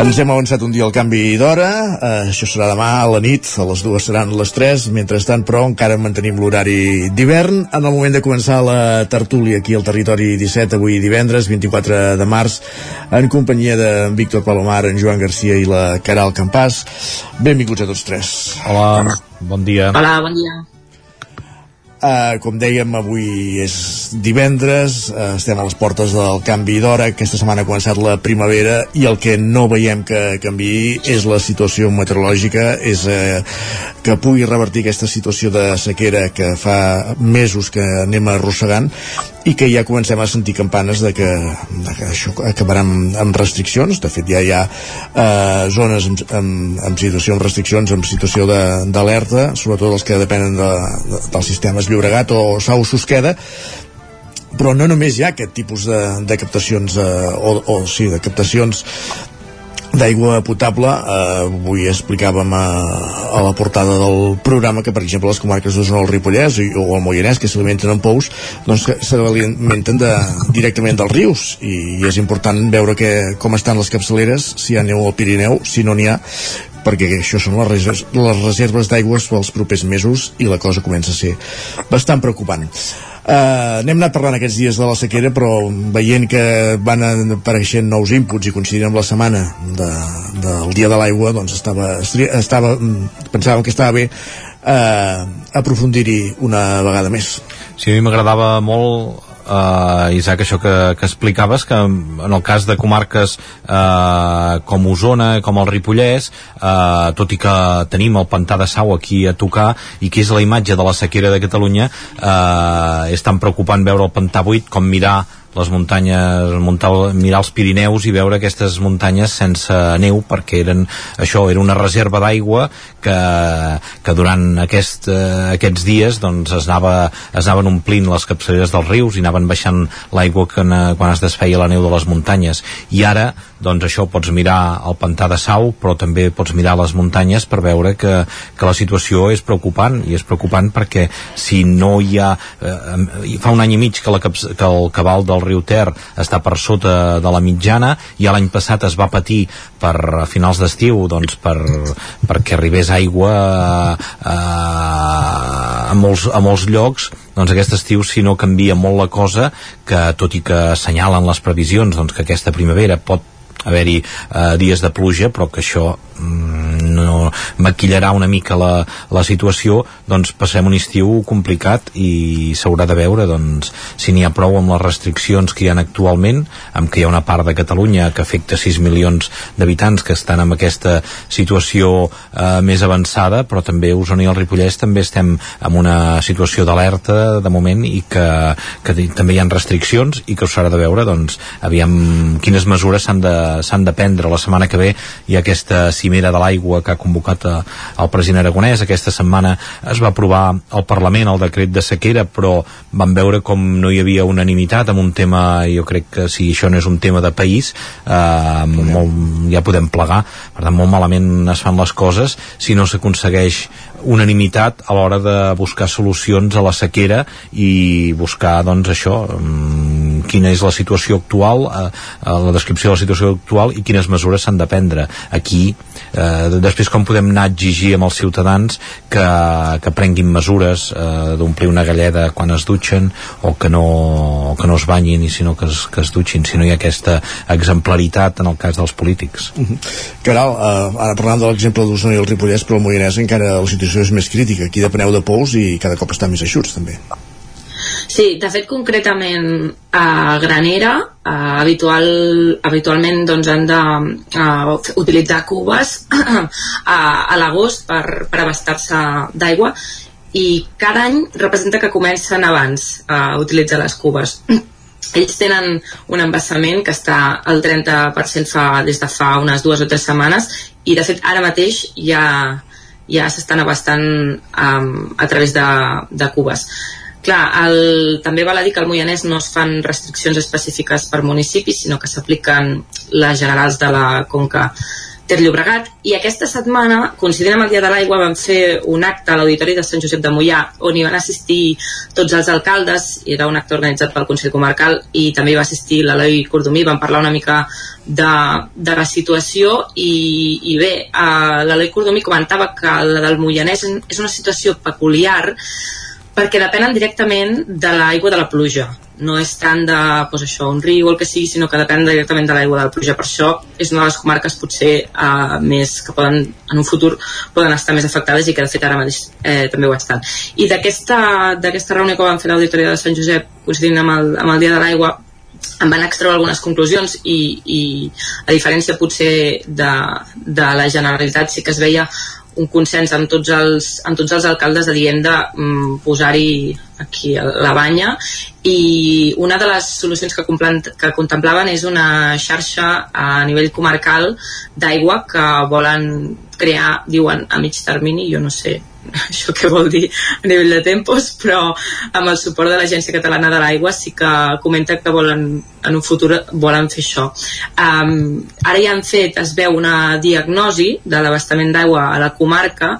Ens hem avançat un dia al canvi d'hora, eh, això serà demà a la nit, a les dues seran les 3, mentrestant però encara mantenim l'horari d'hivern. En el moment de començar la tertúlia aquí al territori 17, avui divendres, 24 de març, en companyia de Víctor Palomar, en Joan Garcia i la Caral Campàs. Benvinguts a tots tres. Hola, bon dia. Hola, bon dia. Uh, com dèiem, avui és divendres, uh, estem a les portes del canvi d'hora, aquesta setmana ha començat la primavera i el que no veiem que canvi és la situació meteorològica, és uh, que pugui revertir aquesta situació de sequera que fa mesos que anem arrossegant i que ja comencem a sentir campanes de que, de que això acabarà amb, amb restriccions, de fet ja hi ha eh, zones amb, amb, amb situació amb restriccions, amb situació d'alerta, sobretot els que depenen de, de, dels sistemes Llobregat o Sau Susqueda, però no només hi ha aquest tipus de, de captacions eh, o, o sí, de captacions d'aigua potable eh, avui explicàvem a, a la portada del programa que per exemple les comarques d'Osona o el Ripollès o el Moianès que s'alimenten amb pous doncs s'alimenten de, directament dels rius. I, i és important veure que, com estan les capçaleres si hi ha neu al Pirineu, si no n'hi ha perquè això són les, reserves, les reserves d'aigües pels propers mesos i la cosa comença a ser bastant preocupant. Uh, n'hem anat parlant aquests dies de la sequera però veient que van apareixent nous inputs i coincidint amb la setmana de, del dia de l'aigua doncs estava, estava, pensàvem que estava bé uh, aprofundir-hi una vegada més. Sí, a mi m'agradava molt uh, Isaac, això que, que explicaves que en el cas de comarques uh, com Osona, com el Ripollès uh, tot i que tenim el pantà de Sau aquí a tocar i que és la imatge de la sequera de Catalunya uh, és tan preocupant veure el pantà buit com mirar les muntanyes, muntar, mirar els Pirineus i veure aquestes muntanyes sense neu perquè eren, això era una reserva d'aigua que, que durant aquest, eh, aquests dies doncs es, anava, es anaven omplint les capçaleres dels rius i anaven baixant l'aigua quan es desfeia la neu de les muntanyes. I ara doncs això pots mirar el pantà de Sau però també pots mirar les muntanyes per veure que, que la situació és preocupant i és preocupant perquè si no hi ha eh, fa un any i mig que, la, que el cabal del riu Ter està per sota de la mitjana i l'any passat es va patir per a finals d'estiu doncs per, perquè arribés aigua eh, a, molts, a molts llocs doncs aquest estiu si no canvia molt la cosa que tot i que assenyalen les previsions doncs que aquesta primavera pot haver-hi eh, dies de pluja però que això mm, no maquillarà una mica la, la situació doncs passem un estiu complicat i s'haurà de veure doncs, si n'hi ha prou amb les restriccions que hi ha actualment amb que hi ha una part de Catalunya que afecta 6 milions d'habitants que estan en aquesta situació eh, més avançada però també Osona i el Ripollès també estem en una situació d'alerta de moment i que, que també hi ha restriccions i que s'haurà de veure doncs, aviam quines mesures s'han de, s'han de prendre la setmana que ve ha aquesta cimera de l'aigua que ha convocat a, el president Aragonès. Aquesta setmana es va aprovar al Parlament el decret de sequera, però vam veure com no hi havia unanimitat amb un tema, jo crec que si això no és un tema de país, eh, molt, ja podem plegar. Per tant, molt malament es fan les coses si no s'aconsegueix unanimitat a l'hora de buscar solucions a la sequera i buscar, doncs, això, mm, quina és la situació actual, eh, eh, la descripció de la situació actual i quines mesures s'han de prendre. Aquí, eh, després com podem anar a exigir amb els ciutadans que, que prenguin mesures eh, d'omplir una galleda quan es dutxen o que no, que no es banyin i sinó que es, que es dutxin, si no hi ha aquesta exemplaritat en el cas dels polítics. Uh -huh. Caral, eh, ara parlant de l'exemple d'Osona i el Ripollès, però el Moianès encara la situació és més crítica. Aquí depeneu de pous i cada cop està més eixuts, també. Sí, de fet, concretament a Granera, a habitual, habitualment doncs, han d'utilitzar cubes a, a l'agost per, per abastar-se d'aigua i cada any representa que comencen abans a utilitzar les cubes. Ells tenen un embassament que està al 30% fa, des de fa unes dues o tres setmanes i de fet ara mateix ja, ja s'estan abastant um, a través de, de cubes. Clar, el, també val a dir que al Moianès no es fan restriccions específiques per municipis, sinó que s'apliquen les generals de la Conca Ter Llobregat. I aquesta setmana, coincidint amb el Dia de l'Aigua, vam fer un acte a l'Auditori de Sant Josep de Mollà on hi van assistir tots els alcaldes, era un acte organitzat pel Consell Comarcal i també hi va assistir l'Eloi Cordomí, vam parlar una mica de, de la situació i, i bé, uh, l'Eloi Cordomí comentava que la del Moianès és una situació peculiar perquè depenen directament de l'aigua de la pluja no és tant de pues això, un riu o el que sigui, sinó que depèn directament de l'aigua de la pluja. Per això és una de les comarques potser uh, més que poden, en un futur poden estar més afectades i que de fet ara mateix eh, també ho estan. I d'aquesta reunió que vam fer l'Auditoria de Sant Josep coincidint amb el, amb el Dia de l'Aigua em van extreure algunes conclusions i, i a diferència potser de, de la Generalitat sí que es veia un consens amb tots els, amb tots els alcaldes de dient de mm, posar-hi aquí la banya. I una de les solucions que, que contemplaven és una xarxa a nivell comarcal d'aigua que volen crear, diuen, a mig termini, jo no sé això què vol dir a nivell de tempos, però amb el suport de l'Agència Catalana de l'Aigua sí que comenta que volen, en un futur volen fer això. Um, ara ja han fet, es veu una diagnosi de l'abastament d'aigua a la comarca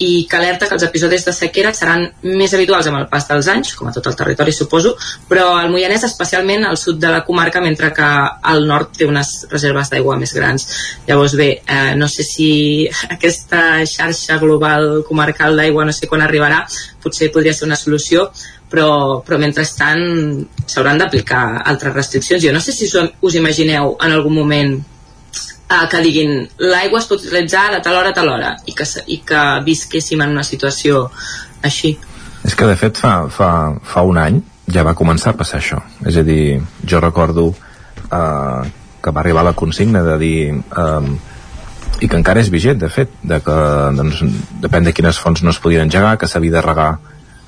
i que alerta que els episodis de sequera seran més habituals amb el pas dels anys, com a tot el territori suposo, però al Moianès especialment al sud de la comarca, mentre que al nord té unes reserves d'aigua més grans. Llavors bé, eh, no sé si aquesta xarxa global comarcal d'aigua no sé quan arribarà, potser podria ser una solució, però, però mentrestant s'hauran d'aplicar altres restriccions. Jo no sé si us imagineu en algun moment eh, que diguin l'aigua es pot utilitzar de tal hora a tal hora i que, i que visquéssim en una situació així. És que de fet fa, fa, fa un any ja va començar a passar això. És a dir, jo recordo eh, que va arribar la consigna de dir eh, i que encara és vigent, de fet, de que doncs, depèn de quines fonts no es podien engegar, que s'havia de regar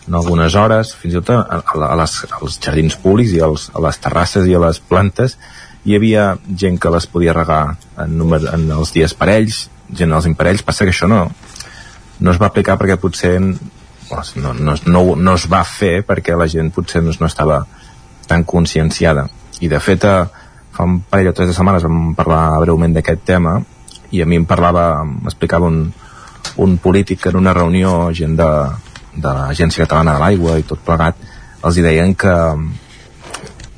en algunes hores, fins i tot a, a, les, als jardins públics i als, a les terrasses i a les plantes hi havia gent que les podia regar en, número, en els dies parells, gent als imparells, passa que això no, no es va aplicar perquè potser no, no, no, no es va fer perquè la gent potser no, no estava tan conscienciada. I de fet eh, fa un parell o tres de setmanes vam parlar breument d'aquest tema i a mi em parlava, m'explicava un, un polític en una reunió gent de, de l'Agència Catalana de l'Aigua i tot plegat, els deien que,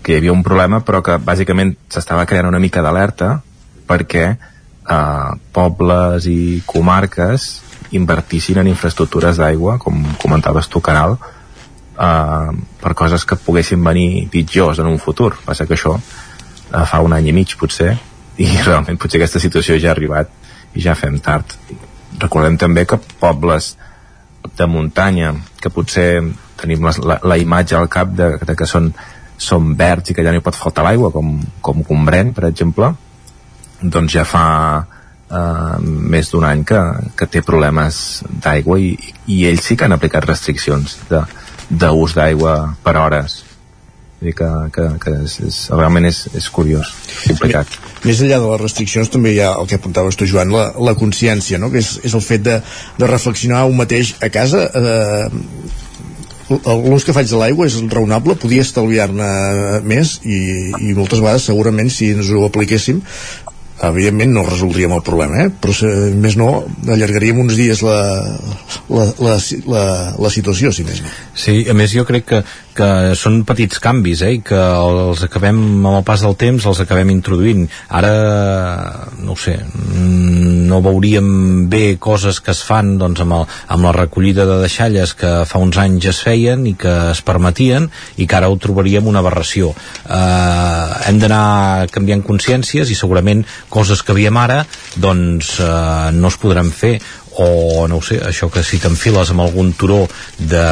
que hi havia un problema però que bàsicament s'estava creant una mica d'alerta perquè eh, pobles i comarques invertissin en infraestructures d'aigua, com comentaves tu, Canal, eh, per coses que poguessin venir pitjors en un futur. Passa que això eh, fa un any i mig, potser, i realment potser aquesta situació ja ha arribat i ja fem tard. Recordem també que pobles de muntanya que potser tenim la, la, la imatge al cap de, de que són, són verds i que ja no hi pot faltar l'aigua com, com Gombrèn, per exemple doncs ja fa eh, més d'un any que, que té problemes d'aigua i, i ells sí que han aplicat restriccions d'ús d'aigua per hores dir que, que, que és, és, realment és, és curiós complicat. Més enllà de les restriccions també hi ha el que apuntaves tu Joan, la, la consciència no? que és, és el fet de, de reflexionar un mateix a casa eh, l'ús que faig de l'aigua és raonable, podia estalviar-ne més i, i moltes vegades segurament si ens ho apliquéssim evidentment no resoldríem el problema eh? però si, més no allargaríem uns dies la, la, la, la, la situació si més no Sí, a més jo crec que, que són petits canvis eh? i que els acabem amb el pas del temps els acabem introduint ara no ho sé no veuríem bé coses que es fan doncs, amb, el, amb la recollida de deixalles que fa uns anys es feien i que es permetien i que ara ho trobaríem una aberració eh, hem d'anar canviant consciències i segurament coses que havíem ara doncs eh, no es podran fer o no sé, això que si t'enfiles amb algun turó de,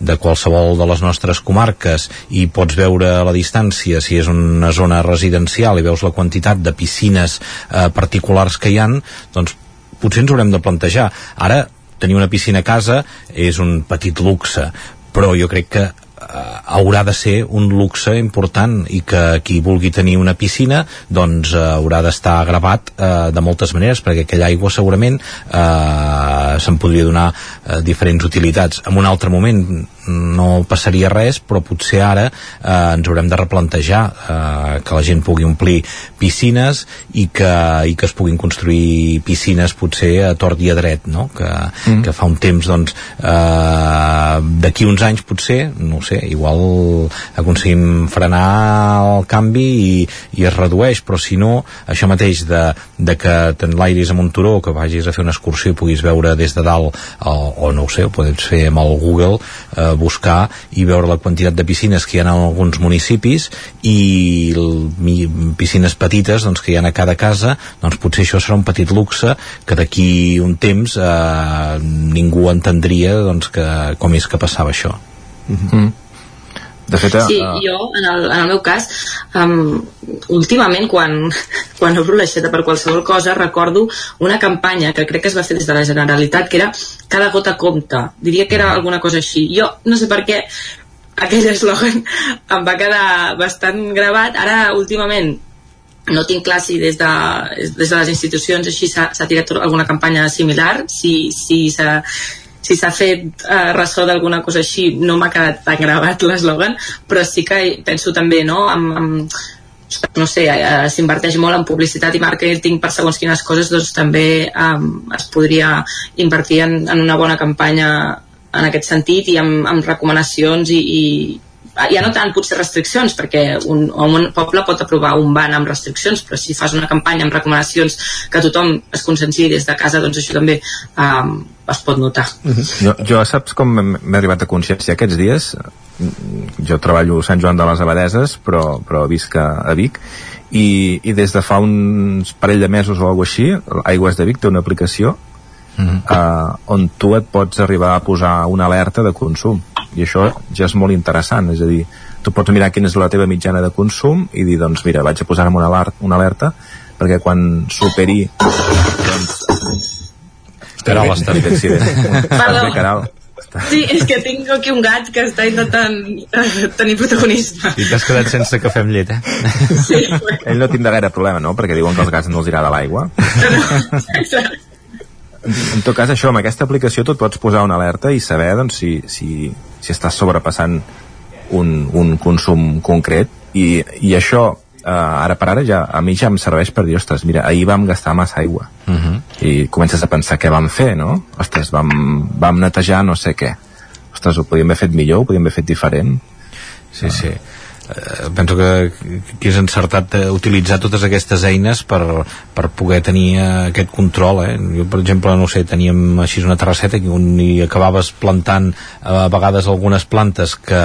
de qualsevol de les nostres comarques i pots veure a la distància si és una zona residencial i veus la quantitat de piscines eh, particulars que hi han, doncs potser ens haurem de plantejar. Ara, tenir una piscina a casa és un petit luxe, però jo crec que haurà de ser un luxe important i que qui vulgui tenir una piscina doncs eh, haurà d'estar gravat eh, de moltes maneres perquè aquella aigua segurament eh, se'n podria donar eh, diferents utilitats. En un altre moment no passaria res però potser ara eh, ens haurem de replantejar eh, que la gent pugui omplir piscines i que, i que es puguin construir piscines potser a tort i a dret no? que, mm. que fa un temps doncs eh, d'aquí uns anys potser no sé, igual aconseguim frenar el canvi i, i es redueix, però si no això mateix de, de que t'enlairis amb un turó, que vagis a fer una excursió i puguis veure des de dalt o, o no ho sé, ho pots fer amb el Google eh, buscar i veure la quantitat de piscines que hi ha en alguns municipis i el, piscines petites doncs, que hi ha a cada casa doncs potser això serà un petit luxe que d'aquí un temps eh, ningú entendria doncs, que, com és que passava això mm -hmm. De fet, sí, uh... jo, en el, en el meu cas, um, últimament, quan, quan obro l'aixeta per qualsevol cosa, recordo una campanya que crec que es va fer des de la Generalitat, que era Cada gota compta. Diria que era alguna cosa així. Jo, no sé per què, aquell eslògan em va quedar bastant gravat. Ara, últimament, no tinc clar si des de, des de les institucions així s'ha tirat alguna campanya similar, si, si s'ha si s'ha fet eh, ressò d'alguna cosa així no m'ha quedat tan gravat l'eslògan però sí que penso també no, amb, amb no sé, eh, s'inverteix molt en publicitat i màrqueting per segons quines coses, doncs també eh, es podria invertir en, en una bona campanya en aquest sentit i amb, amb recomanacions i, i ja no tant potser restriccions perquè un, un poble pot aprovar un ban amb restriccions però si fas una campanya amb recomanacions que tothom es conscienciï des de casa doncs això també um, es pot notar. Jo, jo saps com m'he arribat a consciència aquests dies? Jo treballo a Sant Joan de les Abadeses però, però visc a Vic i, i des de fa uns parell de mesos o alguna així Aigües de Vic té una aplicació uh -huh. uh, on tu et pots arribar a posar una alerta de consum i això ja és molt interessant és a dir, tu pots mirar quina és la teva mitjana de consum i dir, doncs mira, vaig a posar una, alert, una alerta perquè quan superi doncs Caral, està bé, sí, bé. Perdó. Bé, Caral. Sí, és que tinc aquí un gat que està intentant uh, tenir protagonisme. I t'has quedat sense cafè amb llet, eh? Sí. Ell no tindrà gaire problema, no? Perquè diuen que els gats no els agrada l'aigua. Exacte en tot cas això, amb aquesta aplicació tu et pots posar una alerta i saber doncs, si, si, si estàs sobrepassant un, un consum concret. I, i això eh, ara per ara ja, a mi ja em serveix per dir ostres, mira, ahir vam gastar massa aigua uh -huh. i comences a pensar què vam fer no? ostres, vam, vam netejar no sé què ostres, ho podíem haver fet millor, ho podíem haver fet diferent sí, sí eh, penso que, que és encertat eh, utilitzar totes aquestes eines per, per poder tenir eh, aquest control eh? jo per exemple, no sé, teníem així una terrasseta on hi acabaves plantant a vegades algunes plantes que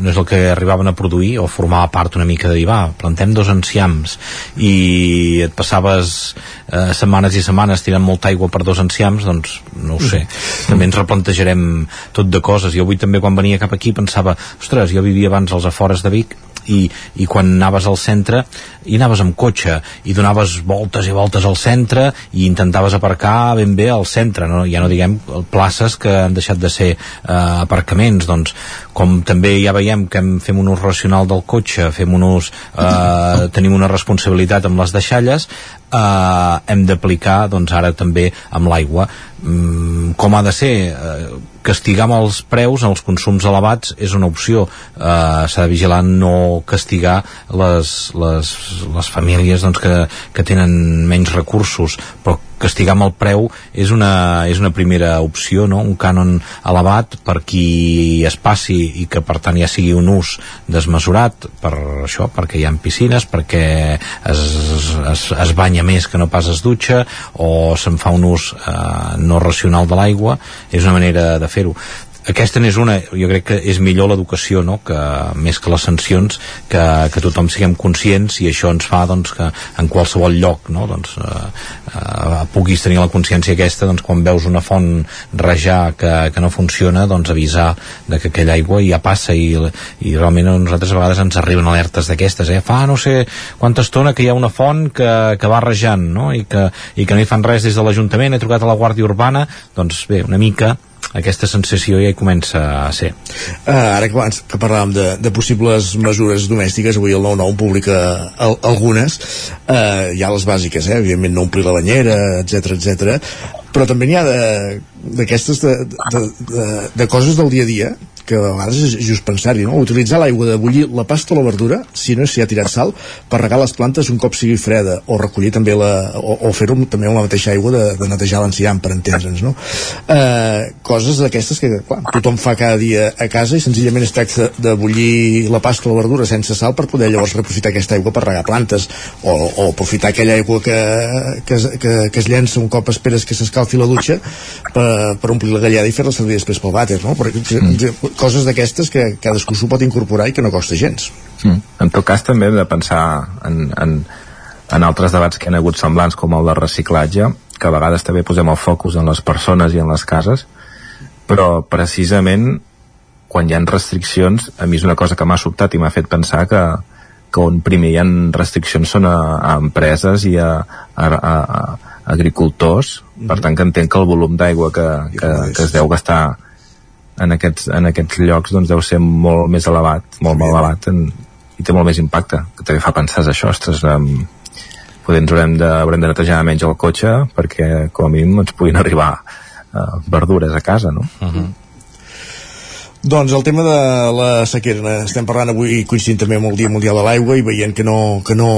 no és el que arribaven a produir o formava part una mica de dir, va, plantem dos enciams i et passaves eh, setmanes i setmanes tirant molta aigua per dos enciams, doncs no ho sé mm. també ens replantejarem tot de coses jo avui també quan venia cap aquí pensava ostres, jo vivia abans als afores de Vic i, i quan anaves al centre i anaves amb cotxe i donaves voltes i voltes al centre i intentaves aparcar ben bé al centre no? ja no diguem places que han deixat de ser eh, aparcaments doncs com també ja veiem veiem que hem, fem un ús racional del cotxe, fem un ús, eh, tenim una responsabilitat amb les deixalles, eh, hem d'aplicar doncs ara també amb l'aigua. Mm, com ha de ser? Eh, castigar amb els preus els consums elevats és una opció. Eh, s'ha de vigilar no castigar les, les, les famílies doncs, que, que tenen menys recursos però castigar amb el preu és una, és una primera opció, no? un cànon elevat per qui es passi i que per tant ja sigui un ús desmesurat per això, perquè hi ha piscines, perquè es, es, es banya més que no pas es dutxa o se'n fa un ús eh, no racional de l'aigua, és una manera de fer-ho aquesta n'és una, jo crec que és millor l'educació, no?, que més que les sancions, que, que tothom siguem conscients i això ens fa, doncs, que en qualsevol lloc, no?, doncs, eh, eh, puguis tenir la consciència aquesta, doncs, quan veus una font rajar que, que no funciona, doncs, avisar de que aquella aigua ja passa i, i realment a nosaltres a vegades ens arriben alertes d'aquestes, eh? Fa no sé quanta estona que hi ha una font que, que va rajant, no?, i que, i que no hi fan res des de l'Ajuntament, he trucat a la Guàrdia Urbana, doncs bé, una mica aquesta sensació ja hi comença a ser. Uh, ara que abans que parlàvem de, de possibles mesures domèstiques, avui el 9-9 publica al, algunes, uh, hi ha les bàsiques, eh? evidentment no omplir la banyera, etc etc. però també n'hi ha d'aquestes de, de, de, de, de coses del dia a dia que a vegades és just pensar-hi, no? Utilitzar l'aigua de bullir la pasta o la verdura, si no s'hi ha tirat sal, per regar les plantes un cop sigui freda, o recollir també la... o, o fer-ho també amb la mateixa aigua de, de netejar l'enciam, per entendre'ns, no? Eh, coses d'aquestes que, clar, tothom fa cada dia a casa i senzillament es tracta de bullir la pasta o la verdura sense sal per poder llavors reprofitar aquesta aigua per regar plantes, o, o aprofitar aquella aigua que, que, que, que es llença un cop esperes que s'escalfi la dutxa per, per omplir la gallada i fer-la servir després pel vàter, no? Perquè, mm coses d'aquestes que cadascú s'ho pot incorporar i que no costa gens. Mm. En tot cas també hem de pensar en, en, en altres debats que han hagut semblants com el de reciclatge, que a vegades també posem el focus en les persones i en les cases, però precisament quan hi ha restriccions, a mi és una cosa que m'ha sobtat i m'ha fet pensar que, que on primer hi ha restriccions són a, a empreses i a, a, a, a agricultors, mm -hmm. per tant que entenc que el volum d'aigua que, que, que es deu gastar en aquests, en aquests llocs doncs deu ser molt més elevat, molt més elevat en, i té molt més impacte, que també fa pensar això, ostres, um, poder ens haurem de, haurem de netejar menys el cotxe perquè com a mínim ens puguin arribar uh, verdures a casa, no? Uh -huh. Doncs el tema de la sequera, estem parlant avui coincidint també amb el Dia Mundial de l'Aigua i veient que no, que no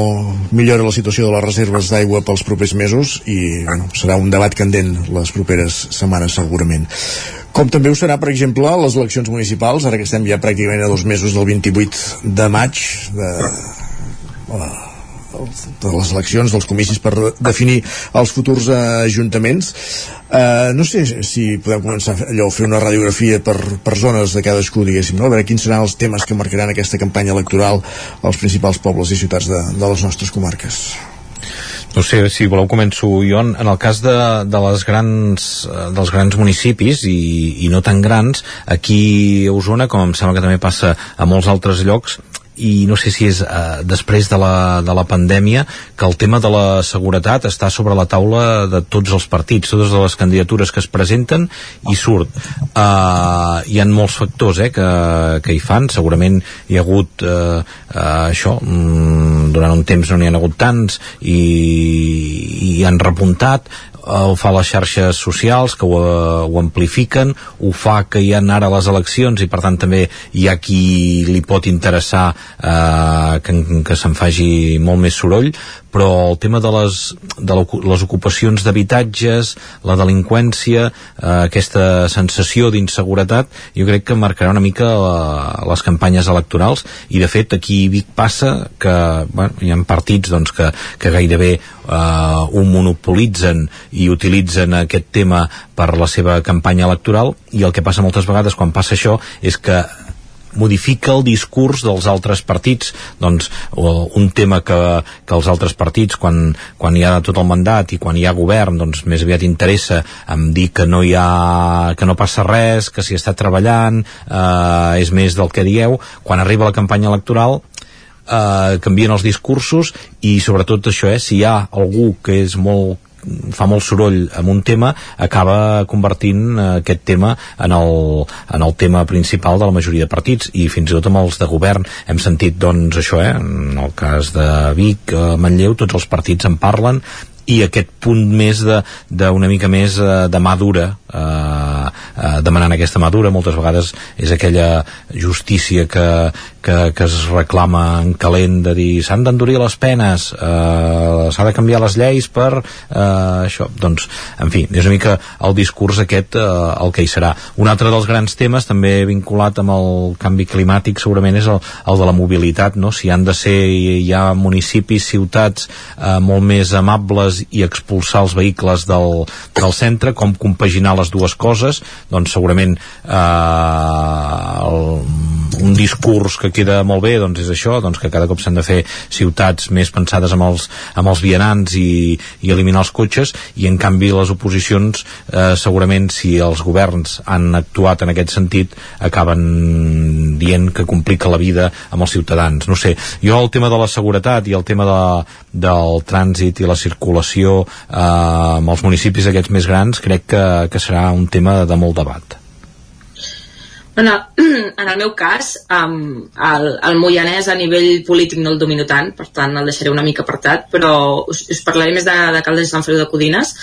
millora la situació de les reserves d'aigua pels propers mesos i bueno, serà un debat candent les properes setmanes segurament. Com també ho serà, per exemple, les eleccions municipals, ara que estem ja pràcticament a dos mesos del 28 de maig, de, de les eleccions, dels comicis per definir els futurs ajuntaments. Uh, no sé si podem començar allò, fer una radiografia per, per zones de cadascú, diguéssim, no? a veure quins seran els temes que marcaran aquesta campanya electoral als principals pobles i ciutats de, de les nostres comarques. No sé, si voleu començo jo. En, en el cas de, de les grans, eh, dels grans municipis i, i no tan grans, aquí a Osona, com em sembla que també passa a molts altres llocs, i no sé si és eh, després de la, de la pandèmia que el tema de la seguretat està sobre la taula de tots els partits, totes les candidatures que es presenten i surt. Eh, hi han molts factors eh, que, que hi fan, segurament hi ha hagut eh, eh, això, mm, durant un temps no n'hi ha hagut tants i, i han repuntat. Ho fa les xarxes socials que ho, ho amplifiquen. Ho fa que hi ha ara les eleccions i per tant també hi ha qui li pot interessar eh, que, que se'n faci molt més soroll però el tema de les, de les ocupacions d'habitatges, la delinqüència, eh, aquesta sensació d'inseguretat, jo crec que marcarà una mica la, eh, les campanyes electorals. I de fet aquí Vic passa que bueno, hi ha partits doncs, que, que gairebé eh, ho monopolitzen i utilitzen aquest tema per la seva campanya electoral. I el que passa moltes vegades quan passa això és que modifica el discurs dels altres partits. Doncs un tema que, que els altres partits quan, quan hi ha tot el mandat i quan hi ha govern doncs més aviat interessa en dir que no hi ha que no passa res, que s'hi està treballant eh, és més del que dieu. Quan arriba la campanya electoral eh, canvien els discursos i sobretot això, eh, si hi ha algú que és molt fa molt soroll amb un tema acaba convertint eh, aquest tema en el, en el tema principal de la majoria de partits i fins i tot amb els de govern. Hem sentit doncs això, eh, en el cas de Vic, eh, Manlleu, tots els partits en parlen i aquest punt més d'una mica més eh, de mà dura eh, eh, demanant aquesta mà dura moltes vegades és aquella justícia que, que, que es reclama en calent de dir s'han d'endurir les penes eh, s'ha de canviar les lleis per eh, això, doncs, en fi és una mica el discurs aquest eh, el que hi serà. Un altre dels grans temes també vinculat amb el canvi climàtic segurament és el, el de la mobilitat no? si han de ser hi ha municipis, ciutats eh, molt més amables i expulsar els vehicles del, del centre, com compaginar les dues coses, doncs segurament eh, el, un discurs que queda molt bé doncs és això, doncs que cada cop s'han de fer ciutats més pensades amb els, amb els vianants i, i eliminar els cotxes i en canvi les oposicions eh, segurament si els governs han actuat en aquest sentit acaben dient que complica la vida amb els ciutadans, no sé, jo el tema de la seguretat i el tema de, del trànsit i la circulació eh, amb els municipis aquests més grans crec que, que serà un tema de molt debat en el, en el meu cas, um, el, el Moianès a nivell polític no el domino tant, per tant el deixaré una mica apartat, però us, us parlaré més de, de Caldes i Sant Feliu de Codines.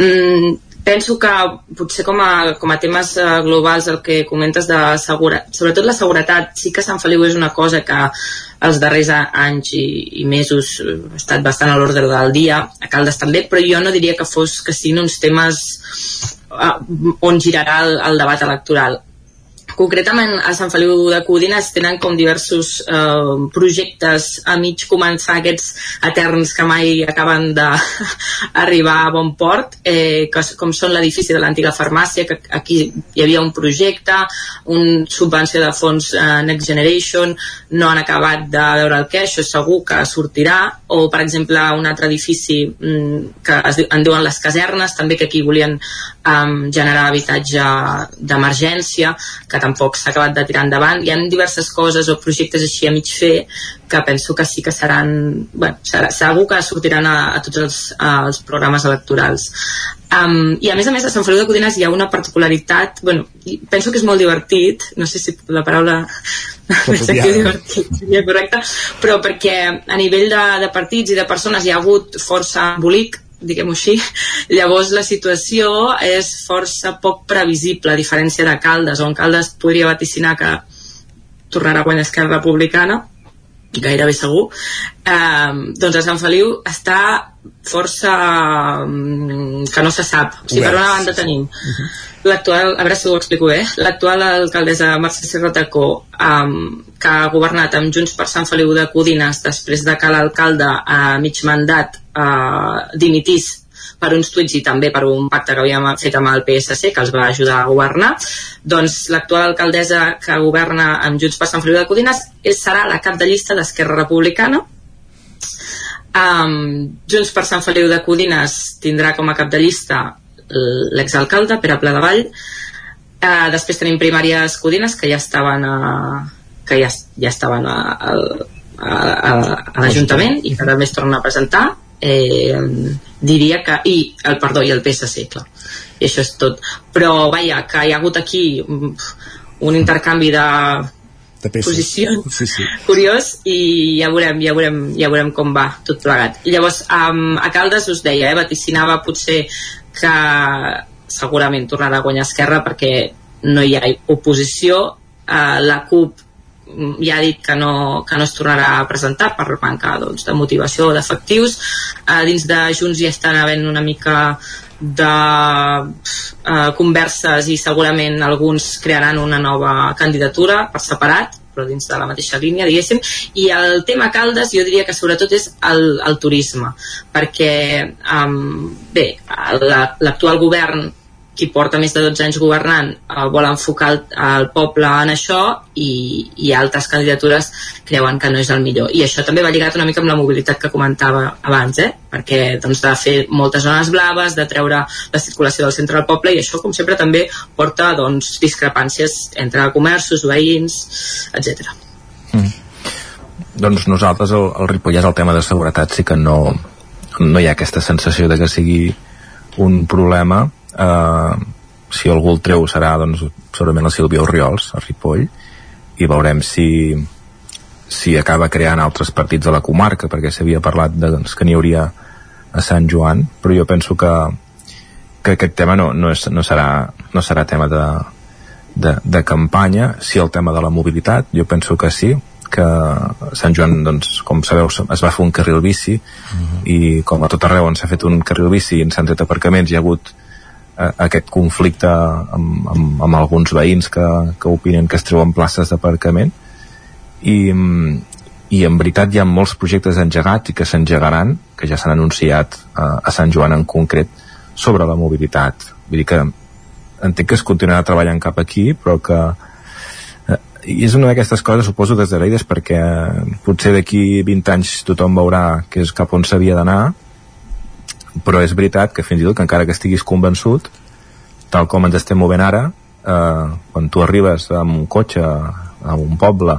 Mm, penso que potser com a, com a temes uh, globals el que comentes de seguretat, sobretot la seguretat, sí que Sant Feliu és una cosa que els darrers anys i, i mesos ha estat bastant a l'ordre del dia, a Caldes també, però jo no diria que fos que siguin uns temes uh, on girarà el, el debat electoral concretament a Sant Feliu de Codines tenen com diversos eh, projectes a mig començar aquests eterns que mai acaben d'arribar a bon port eh, que, com són l'edifici de l'antiga farmàcia que aquí hi havia un projecte un subvenció de fons eh, Next Generation no han acabat de veure el que, això segur que sortirà o per exemple un altre edifici mm, que es, en diuen les casernes també que aquí volien eh, generar habitatge d'emergència que tampoc s'ha acabat de tirar endavant. Hi ha diverses coses o projectes així a mig fer que penso que sí que seran... Bueno, serà, segur que sortiran a, a tots els, als programes electorals. Um, I a més a més a Sant Feliu de Codines hi ha una particularitat, bueno, penso que és molt divertit, no sé si la paraula divertit seria correcta, però perquè a nivell de, de partits i de persones hi ha hagut força embolic diguem-ho així, llavors la situació és força poc previsible, a diferència de Caldes, on Caldes podria vaticinar que tornarà a guanyar Esquerra Republicana, gairebé segur, eh, doncs a Sant Feliu està força mm, que no se sap. O sigui, per una banda tenim uh -huh. l'actual, a veure si ho explico bé, l'actual alcaldessa Mercè Serratacó, um, que ha governat amb Junts per Sant Feliu de Codines després de que l'alcalde a mig mandat uh, dimitís per uns tuits i també per un pacte que havíem fet amb el PSC que els va ajudar a governar doncs l'actual alcaldessa que governa amb Junts per Sant Feliu de Codines és, serà la cap de llista d'Esquerra Republicana um, Junts per Sant Feliu de Codines tindrà com a cap de llista l'exalcalde Pere Vall. Uh, després tenim primàries Codines que ja estaven a, que ja, ja estaven a, a, a, a l'Ajuntament i que també es tornen a presentar. Eh, diria que i el perdó i el PSC clar. i això és tot. Però vaja, que hi ha hagut aquí un intercanvi de, de posicions sí, sí. curiós i ja veurem, ja veurem, ja veurem com va tot plegat. I llavors um, a Caldes us deia, eh, vaticinava potser que segurament tornarà a guanyar Esquerra perquè no hi ha oposició uh, la CUP ja ha dit que no, que no es tornarà a presentar per manca doncs, de motivació o d'efectius. Eh, dins de Junts ja estan havent una mica de eh, converses i segurament alguns crearan una nova candidatura per separat però dins de la mateixa línia, diguéssim. I el tema Caldes jo diria que sobretot és el, el turisme, perquè um, bé, l'actual govern qui porta més de 12 anys governant eh, vol enfocar el, el poble en això i, i altres candidatures creuen que no és el millor. I això també va lligat una mica amb la mobilitat que comentava abans, eh? perquè doncs, de fer moltes zones blaves, de treure la circulació del centre del poble i això, com sempre, també porta doncs, discrepàncies entre comerços, veïns, etc. Mm. Doncs nosaltres, el, el Ripollès, el tema de seguretat sí que no, no hi ha aquesta sensació de que sigui un problema eh, si algú el treu serà doncs, segurament la Sílvia Oriols a Ripoll i veurem si si acaba creant altres partits de la comarca perquè s'havia parlat de, doncs, que n'hi hauria a Sant Joan però jo penso que, que aquest tema no, no, és, no, serà, no serà tema de, de, de campanya si el tema de la mobilitat, jo penso que sí que Sant Joan, doncs, com sabeu, es va fer un carril bici uh -huh. i com a tot arreu on s'ha fet un carril bici i s'han tret aparcaments hi ha hagut aquest conflicte amb, amb, amb alguns veïns que, que opinen que es treuen places d'aparcament i, i en veritat hi ha molts projectes engegats i que s'engegaran, que ja s'han anunciat eh, a Sant Joan en concret, sobre la mobilitat. Vull dir que entenc que es continuarà treballant cap aquí, però que i és una d'aquestes coses, suposo, desagraïdes perquè potser d'aquí 20 anys tothom veurà que és cap on s'havia d'anar però és veritat que fins i tot que encara que estiguis convençut tal com ens estem movent ara eh, quan tu arribes amb un cotxe a un poble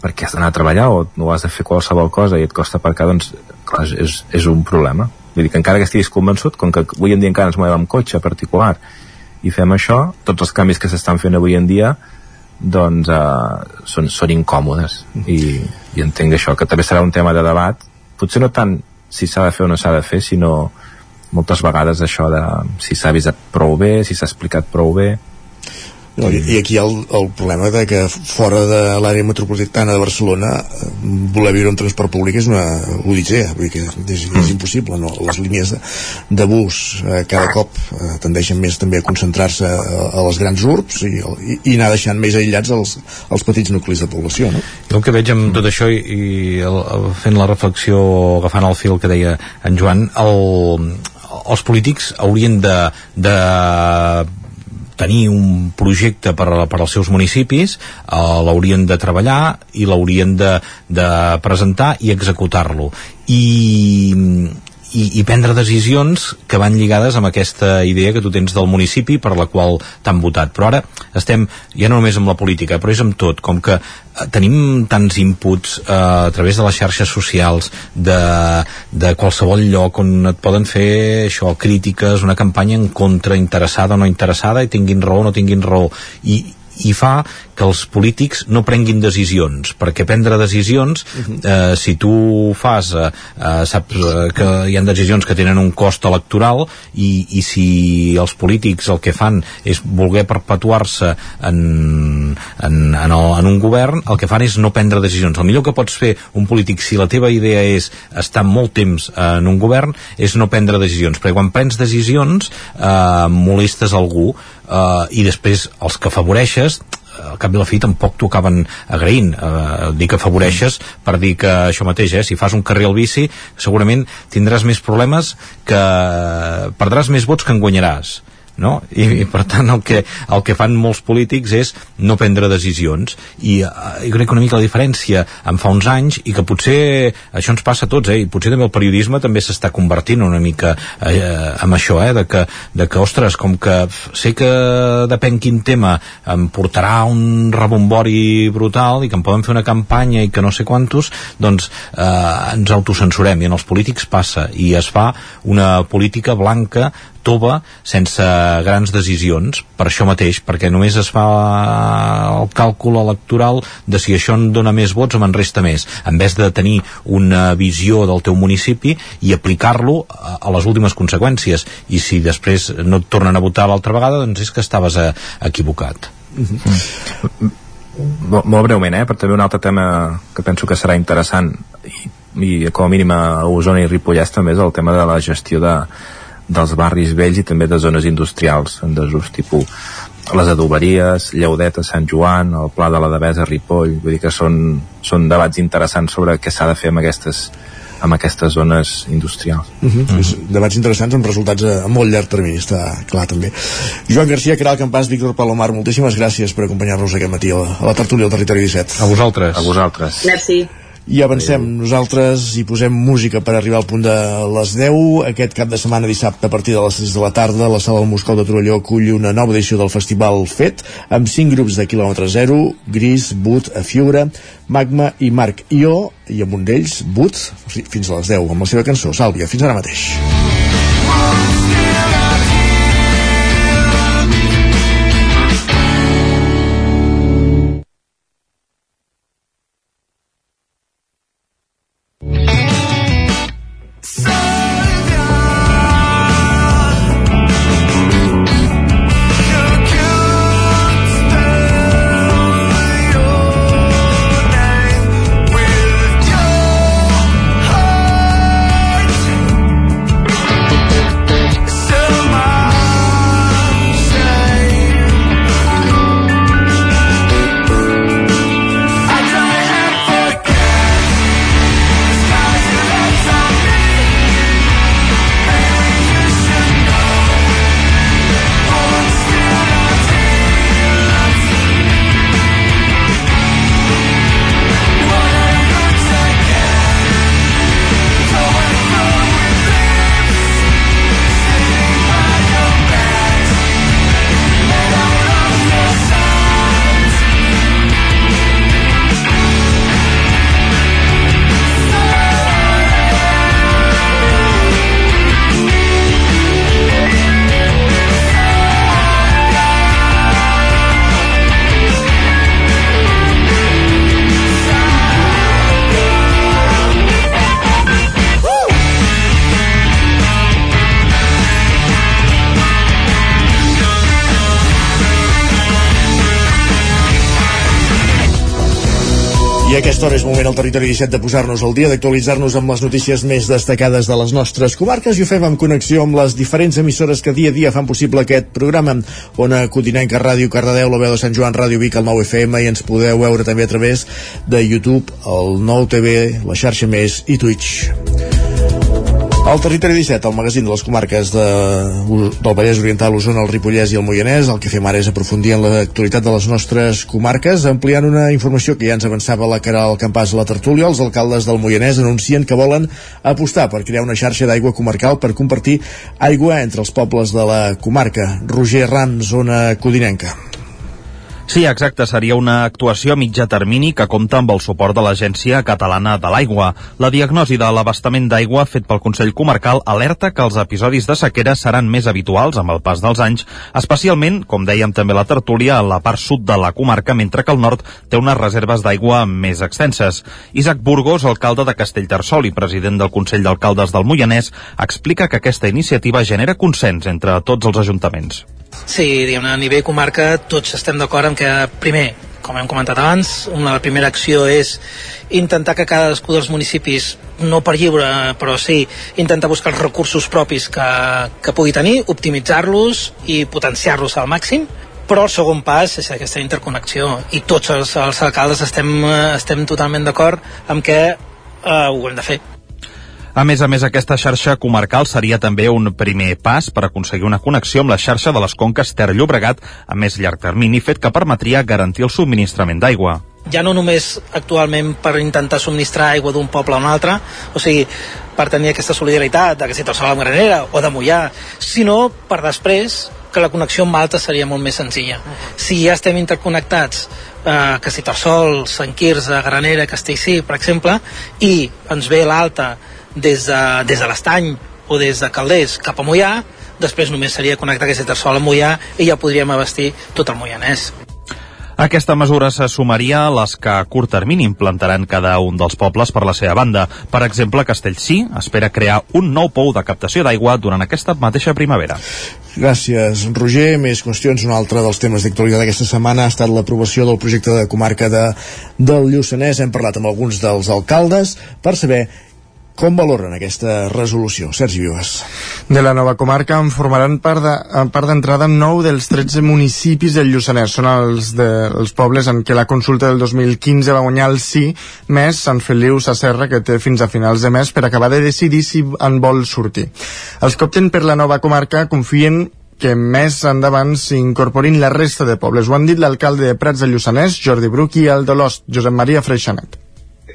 perquè has d'anar a treballar o no has de fer qualsevol cosa i et costa aparcar, doncs clar, és, és un problema. Vull dir que encara que estiguis convençut, com que avui en dia encara ens movem amb cotxe particular i fem això, tots els canvis que s'estan fent avui en dia doncs eh, són, són incòmodes i, i entenc això, que també serà un tema de debat potser no tant si s'ha de fer o no s'ha de fer sinó moltes vegades això de si s'ha avisat prou bé, si s'ha explicat prou bé no, i, I aquí hi ha el, el problema de que fora de l'àrea metropolitana de Barcelona eh, voler viure en transport públic és una odissea, vull dir que és, és mm. impossible, no? Les línies de, de bus eh, cada cop eh, tendeixen més també a concentrar-se a, a les grans urbs i, i, i anar deixant més aïllats els, els petits nuclis de població, no? Jo el que veig amb tot això i, i el, fent la reflexió, agafant el fil que deia en Joan, el, els polítics haurien de, de tenir un projecte per, per als seus municipis, eh, l'haurien de treballar i l'haurien de, de presentar i executar-lo. I, i, i prendre decisions que van lligades amb aquesta idea que tu tens del municipi per la qual t'han votat. Però ara estem, ja no només amb la política, però és amb tot, com que eh, tenim tants inputs eh, a través de les xarxes socials de, de qualsevol lloc on et poden fer això, crítiques, una campanya en contra, interessada o no interessada, i tinguin raó o no tinguin raó. I, i fa que els polítics no prenguin decisions, perquè prendre decisions, eh, si tu fas, eh, eh, saps eh, que hi ha decisions que tenen un cost electoral i, i si els polítics el que fan és voler perpetuar-se en, en, en, el, en un govern, el que fan és no prendre decisions. El millor que pots fer un polític, si la teva idea és estar molt temps en un govern, és no prendre decisions, perquè quan prens decisions eh, molestes algú eh, i després els que afavoreixes al cap de la fi tampoc t'ho acaben agraint. Eh, dir que afavoreixes per dir que això mateix, eh, si fas un carril bici segurament tindràs més problemes que perdràs més vots que en guanyaràs no? I, i per tant el que, el que fan molts polítics és no prendre decisions i uh, jo crec que una mica la diferència en fa uns anys i que potser això ens passa a tots eh? i potser també el periodisme també s'està convertint una mica eh, amb això eh? de, que, de que ostres, com que sé que depèn quin tema em portarà un rebombori brutal i que em poden fer una campanya i que no sé quantos doncs eh, ens autocensurem i en els polítics passa i es fa una política blanca tova sense grans decisions per això mateix, perquè només es fa el càlcul electoral de si això en dona més vots o me'n resta més en vez de tenir una visió del teu municipi i aplicar-lo a, les últimes conseqüències i si després no et tornen a votar l'altra vegada doncs és que estaves a, eh, equivocat mm -hmm. Molt, molt breument, eh? per també un altre tema que penso que serà interessant i, i com a mínim a Osona i Ripollès també és el tema de la gestió de, dels barris vells i també de zones industrials en desús tipus les adoberies, Lleudeta, Sant Joan, el Pla de la Devesa, Ripoll, vull dir que són, són debats interessants sobre què s'ha de fer amb aquestes, amb aquestes zones industrials. Uh -huh. Mm -hmm. Debats interessants amb resultats a, a molt llarg termini, està clar també. Joan Garcia, Caral Campàs, Víctor Palomar, moltíssimes gràcies per acompanyar-nos aquest matí a la, a la tertúlia del Territori 17. A vosaltres. A vosaltres. Merci. I avancem, nosaltres hi posem música per arribar al punt de les 10. Aquest cap de setmana, dissabte, a partir de les 6 de la tarda, la sala del Moscou de Torelló acull una nova edició del festival FET, amb 5 grups de quilòmetre zero, Gris, Boot, Afiura, Magma i Marc Ió, i amb un d'ells, Boot, fins a les 10, amb la seva cançó, Sàlvia. Fins ara mateix. Aquesta hora és moment al territori 17 de posar-nos al dia, d'actualitzar-nos amb les notícies més destacades de les nostres comarques i ho fem en connexió amb les diferents emissores que dia a dia fan possible aquest programa. Ona Codinenca, Ràdio Cardedeu, la veu de Sant Joan, Ràdio Vic, el 9 FM i ens podeu veure també a través de YouTube, el 9 TV, la xarxa Més i Twitch. El Territori 17, el magazín de les comarques de, del Vallès Oriental, Osona, el Ripollès i el Moianès. El que fem ara és aprofundir en l'actualitat de les nostres comarques, ampliant una informació que ja ens avançava la cara al campàs a la tertúlia. Els alcaldes del Moianès anuncien que volen apostar per crear una xarxa d'aigua comarcal per compartir aigua entre els pobles de la comarca. Roger Ram, zona codinenca. Sí, exacte, seria una actuació a mitjà termini que compta amb el suport de l'Agència Catalana de l'Aigua. La diagnosi de l'abastament d'aigua fet pel Consell Comarcal alerta que els episodis de sequera seran més habituals amb el pas dels anys, especialment, com dèiem també la tertúlia, a la part sud de la comarca, mentre que el nord té unes reserves d'aigua més extenses. Isaac Burgos, alcalde de Castellterçol i president del Consell d'Alcaldes del Moianès, explica que aquesta iniciativa genera consens entre tots els ajuntaments. Sí, diguem a nivell comarca tots estem d'acord en que, primer, com hem comentat abans, una la primera acció és intentar que cadascú dels municipis, no per lliure, però sí, intentar buscar els recursos propis que, que pugui tenir, optimitzar-los i potenciar-los al màxim, però el segon pas és aquesta interconnexió i tots els, els alcaldes estem, estem totalment d'acord amb que eh, ho hem de fer. A més a més, aquesta xarxa comarcal seria també un primer pas per aconseguir una connexió amb la xarxa de les conques Ter-Llobregat a més llarg termini, fet que permetria garantir el subministrament d'aigua ja no només actualment per intentar subministrar aigua d'un poble a un altre, o sigui, per tenir aquesta solidaritat de que si amb Granera o de Mollà, sinó per després que la connexió amb Malta seria molt més senzilla. Si ja estem interconnectats eh, que Sant Quirze, Granera, Castellcí, per exemple, i ens ve l'alta des de, des de l'Estany o des de Calders cap a Mollà, després només seria connectar aquest Tarsol a Mollà i ja podríem abastir tot el Moianès. Aquesta mesura se sumaria a les que a curt termini implantaran cada un dels pobles per la seva banda. Per exemple, Castellcí espera crear un nou pou de captació d'aigua durant aquesta mateixa primavera. Gràcies, Roger. Més qüestions. Un altre dels temes d'actualitat d'aquesta setmana ha estat l'aprovació del projecte de comarca de, del Lluçanès. Hem parlat amb alguns dels alcaldes per saber com valoren aquesta resolució? Sergi Vives. De la nova comarca en formaran part d'entrada de, 9 dels 13 municipis del Lluçanès. Són els, de, els pobles en què la consulta del 2015 va guanyar el sí, més Sant Feliu Sacerra, que té fins a finals de mes per acabar de decidir si en vol sortir. Els que opten per la nova comarca confien que més endavant s'incorporin la resta de pobles. Ho han dit l'alcalde de Prats de Lluçanès, Jordi Bruc, i el de l'Ost, Josep Maria Freixanet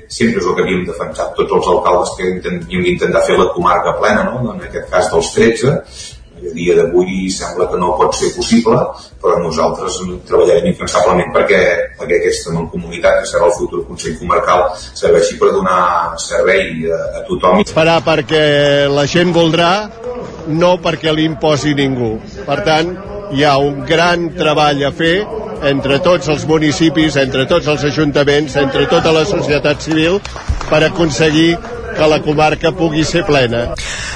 sempre és el que havíem defensat tots els alcaldes que havíem d'intentar fer la comarca plena, no? en aquest cas dels 13, a dia d'avui sembla que no pot ser possible, però nosaltres treballarem incansablement perquè, perquè aquesta mancomunitat, que serà el futur Consell Comarcal, serveixi per donar servei a, a tothom. Farà perquè la gent voldrà, no perquè li imposi ningú. Per tant, hi ha un gran treball a fer entre tots els municipis, entre tots els ajuntaments, entre tota la societat civil per aconseguir que la comarca pugui ser plena.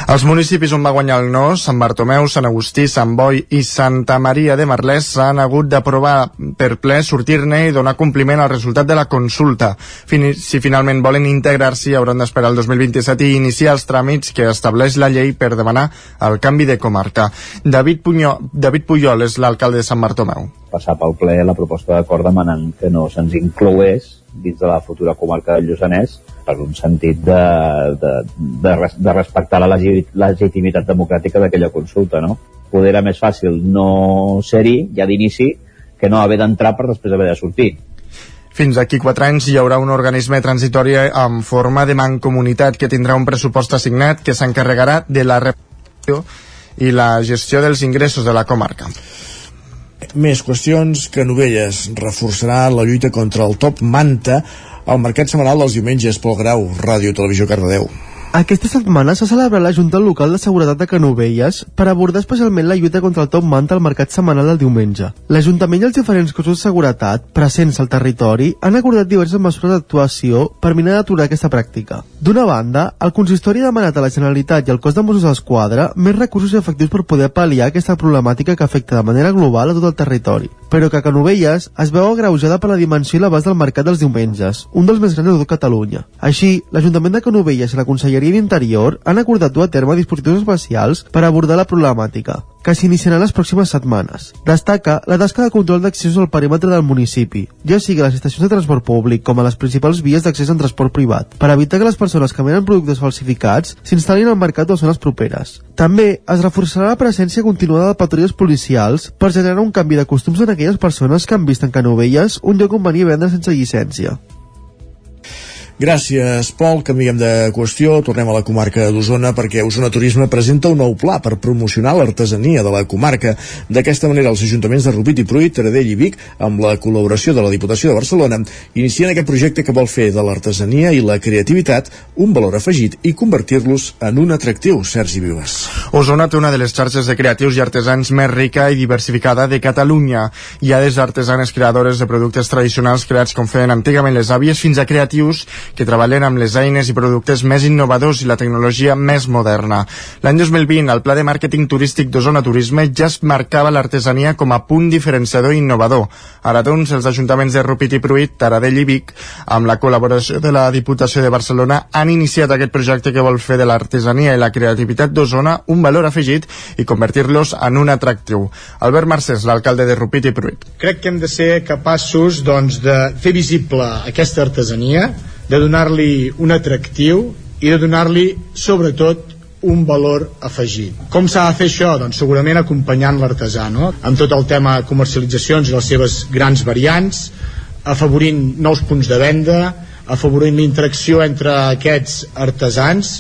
Els municipis on va guanyar el no, Sant Bartomeu, Sant Agustí, Sant Boi i Santa Maria de Marlès s'han hagut d'aprovar per ple sortir-ne i donar compliment al resultat de la consulta. Fin si finalment volen integrar-s'hi hauran d'esperar el 2027 i iniciar els tràmits que estableix la llei per demanar el canvi de comarca. David, Puño, David Puyol és l'alcalde de Sant Bartomeu. Passar pel ple la proposta d'acord demanant que no se'ns incloés dins de la futura comarca del Lluçanès per un sentit de, de, de, de respectar la legitimitat democràtica d'aquella consulta, no? Poder era més fàcil no ser-hi ja d'inici que no haver d'entrar per després haver de sortir. Fins aquí quatre anys hi haurà un organisme transitori en forma de mancomunitat que tindrà un pressupost assignat que s'encarregarà de la repressió i la gestió dels ingressos de la comarca. Més qüestions que Novelles reforçarà la lluita contra el top manta al mercat setmanal dels diumenges. Pol Grau, Ràdio Televisió Cardedeu. Aquesta setmana s'ha celebrat la Junta Local de Seguretat de Canovelles per abordar especialment la lluita contra el top manta al mercat setmanal del diumenge. L'Ajuntament i els diferents cossos de seguretat presents al territori han acordat diverses mesures d'actuació per mirar d'aturar aquesta pràctica. D'una banda, el consistori ha demanat a la Generalitat i al cos de Mossos d'Esquadra més recursos efectius per poder pal·liar aquesta problemàtica que afecta de manera global a tot el territori, però que Canovelles es veu agreujada per la dimensió i l'abast del mercat dels diumenges, un dels més grans de tot Catalunya. Així, l'Ajuntament de Canovelles i la Conselleria Conselleria d'Interior han acordat dur a terme dispositius especials per abordar la problemàtica, que s'iniciaran les pròximes setmanes. Destaca la tasca de control d'accessos al perímetre del municipi, ja sigui a les estacions de transport públic com a les principals vies d'accés en transport privat, per evitar que les persones que venen productes falsificats s'instal·lin al mercat o zones properes. També es reforçarà la presència continuada de patrulles policials per generar un canvi de costums en aquelles persones que han vist en Canovelles un lloc on venir a vendre sense llicència. Gràcies, Pol. Canviem de qüestió. Tornem a la comarca d'Osona perquè Osona Turisme presenta un nou pla per promocionar l'artesania de la comarca. D'aquesta manera, els ajuntaments de Rupit i Pruit, Taradell i Vic, amb la col·laboració de la Diputació de Barcelona, inicien aquest projecte que vol fer de l'artesania i la creativitat un valor afegit i convertir-los en un atractiu. Sergi Vives. Osona té una de les xarxes de creatius i artesans més rica i diversificada de Catalunya. Hi ha des d'artesanes creadores de productes tradicionals creats com feien antigament les àvies fins a creatius que treballen amb les eines i productes més innovadors i la tecnologia més moderna. L'any 2020, el Pla de Màrqueting Turístic d'Osona Turisme ja es marcava l'artesania com a punt diferenciador i innovador. Ara, doncs, els ajuntaments de Rupit i Pruit, Taradell i Vic, amb la col·laboració de la Diputació de Barcelona, han iniciat aquest projecte que vol fer de l'artesania i la creativitat d'Osona un valor afegit i convertir-los en un atractiu. Albert Mercès, l'alcalde de Rupit i Pruit. Crec que hem de ser capaços doncs, de fer visible aquesta artesania, de donar-li un atractiu i de donar-li, sobretot, un valor afegit. Com s'ha de fer això? Doncs segurament acompanyant l'artesà, no? Amb tot el tema comercialitzacions i les seves grans variants, afavorint nous punts de venda, afavorint l'interacció entre aquests artesans,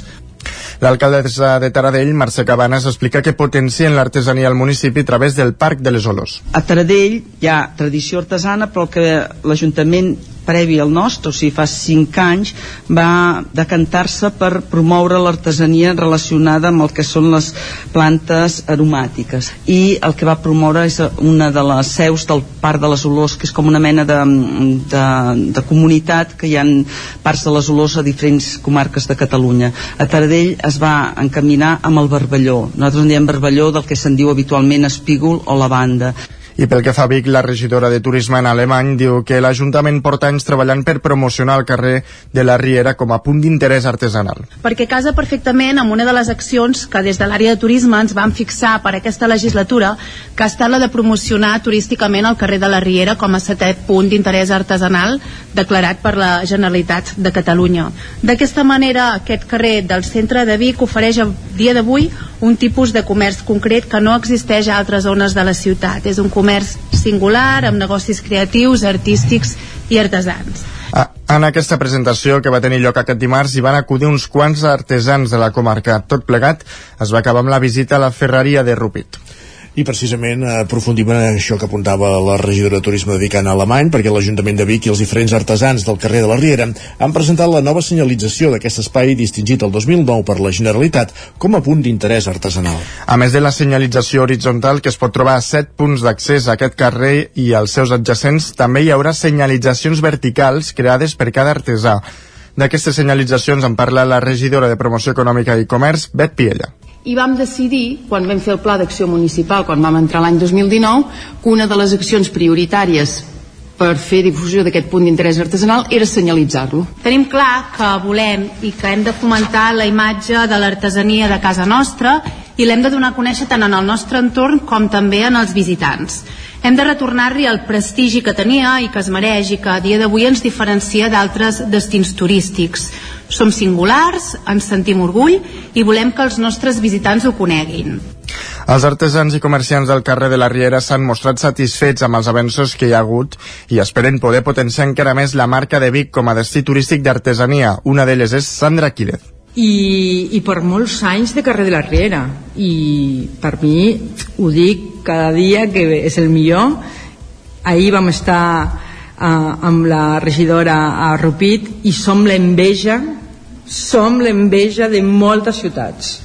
L'alcaldessa de Taradell, Mercè Cabanes, explica que potencien l'artesania al municipi a través del Parc de les Olors. A Taradell hi ha tradició artesana, però que l'Ajuntament previ al nostre, o sigui, fa cinc anys, va decantar-se per promoure l'artesania relacionada amb el que són les plantes aromàtiques. I el que va promoure és una de les seus del Parc de les Olors, que és com una mena de, de, de comunitat que hi ha parts de les Olors a diferents comarques de Catalunya. A Taradell es va encaminar amb el barballó. Nosaltres en diem barballó del que se'n diu habitualment espígol o lavanda. I pel que fa a Vic, la regidora de Turisme en alemany diu que l'Ajuntament porta anys treballant per promocionar el carrer de la Riera com a punt d'interès artesanal. Perquè casa perfectament amb una de les accions que des de l'àrea de turisme ens vam fixar per aquesta legislatura, que ha estat la de promocionar turísticament el carrer de la Riera com a setè punt d'interès artesanal declarat per la Generalitat de Catalunya. D'aquesta manera, aquest carrer del centre de Vic ofereix a dia d'avui un tipus de comerç concret que no existeix a altres zones de la ciutat. És un comerç singular, amb negocis creatius, artístics i artesans. A, En aquesta presentació que va tenir lloc aquest dimarts hi van acudir uns quants artesans de la comarca. Tot plegat es va acabar amb la visita a la ferreria de Rupit i precisament eh, aprofundim en això que apuntava la regidora de Turisme de Vic, Anna Alemany, perquè l'Ajuntament de Vic i els diferents artesans del carrer de la Riera han presentat la nova senyalització d'aquest espai distingit el 2009 per la Generalitat com a punt d'interès artesanal. A més de la senyalització horitzontal que es pot trobar a 7 punts d'accés a aquest carrer i als seus adjacents, també hi haurà senyalitzacions verticals creades per cada artesà. D'aquestes senyalitzacions en parla la regidora de Promoció Econòmica i Comerç, Bet Piella i vam decidir, quan vam fer el pla d'acció municipal, quan vam entrar l'any 2019, que una de les accions prioritàries per fer difusió d'aquest punt d'interès artesanal era senyalitzar-lo. Tenim clar que volem i que hem de fomentar la imatge de l'artesania de casa nostra i l'hem de donar a conèixer tant en el nostre entorn com també en els visitants. Hem de retornar-li el prestigi que tenia i que es mereix i que a dia d'avui ens diferencia d'altres destins turístics. Som singulars, ens sentim orgull i volem que els nostres visitants ho coneguin. Els artesans i comerciants del carrer de la Riera s'han mostrat satisfets amb els avenços que hi ha hagut i esperen poder potenciar encara més la marca de Vic com a destí turístic d'artesania. Una d'elles és Sandra Quílez. I, i per molts anys de carrer de la Riera i per mi ho dic cada dia que és el millor ahir vam estar uh, amb la regidora a Rupit i som l'enveja som l'enveja de moltes ciutats.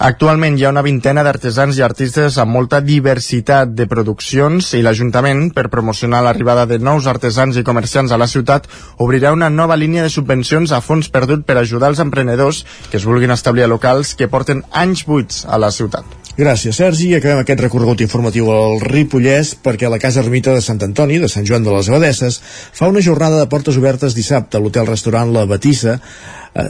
Actualment hi ha una vintena d'artesans i artistes amb molta diversitat de produccions i l'Ajuntament, per promocionar l'arribada de nous artesans i comerciants a la ciutat, obrirà una nova línia de subvencions a fons perdut per ajudar els emprenedors que es vulguin establir a locals que porten anys buits a la ciutat. Gràcies, Sergi. Acabem aquest recorregut informatiu al Ripollès perquè la Casa Ermita de Sant Antoni, de Sant Joan de les Abadesses, fa una jornada de portes obertes dissabte a l'hotel-restaurant La Batissa, eh,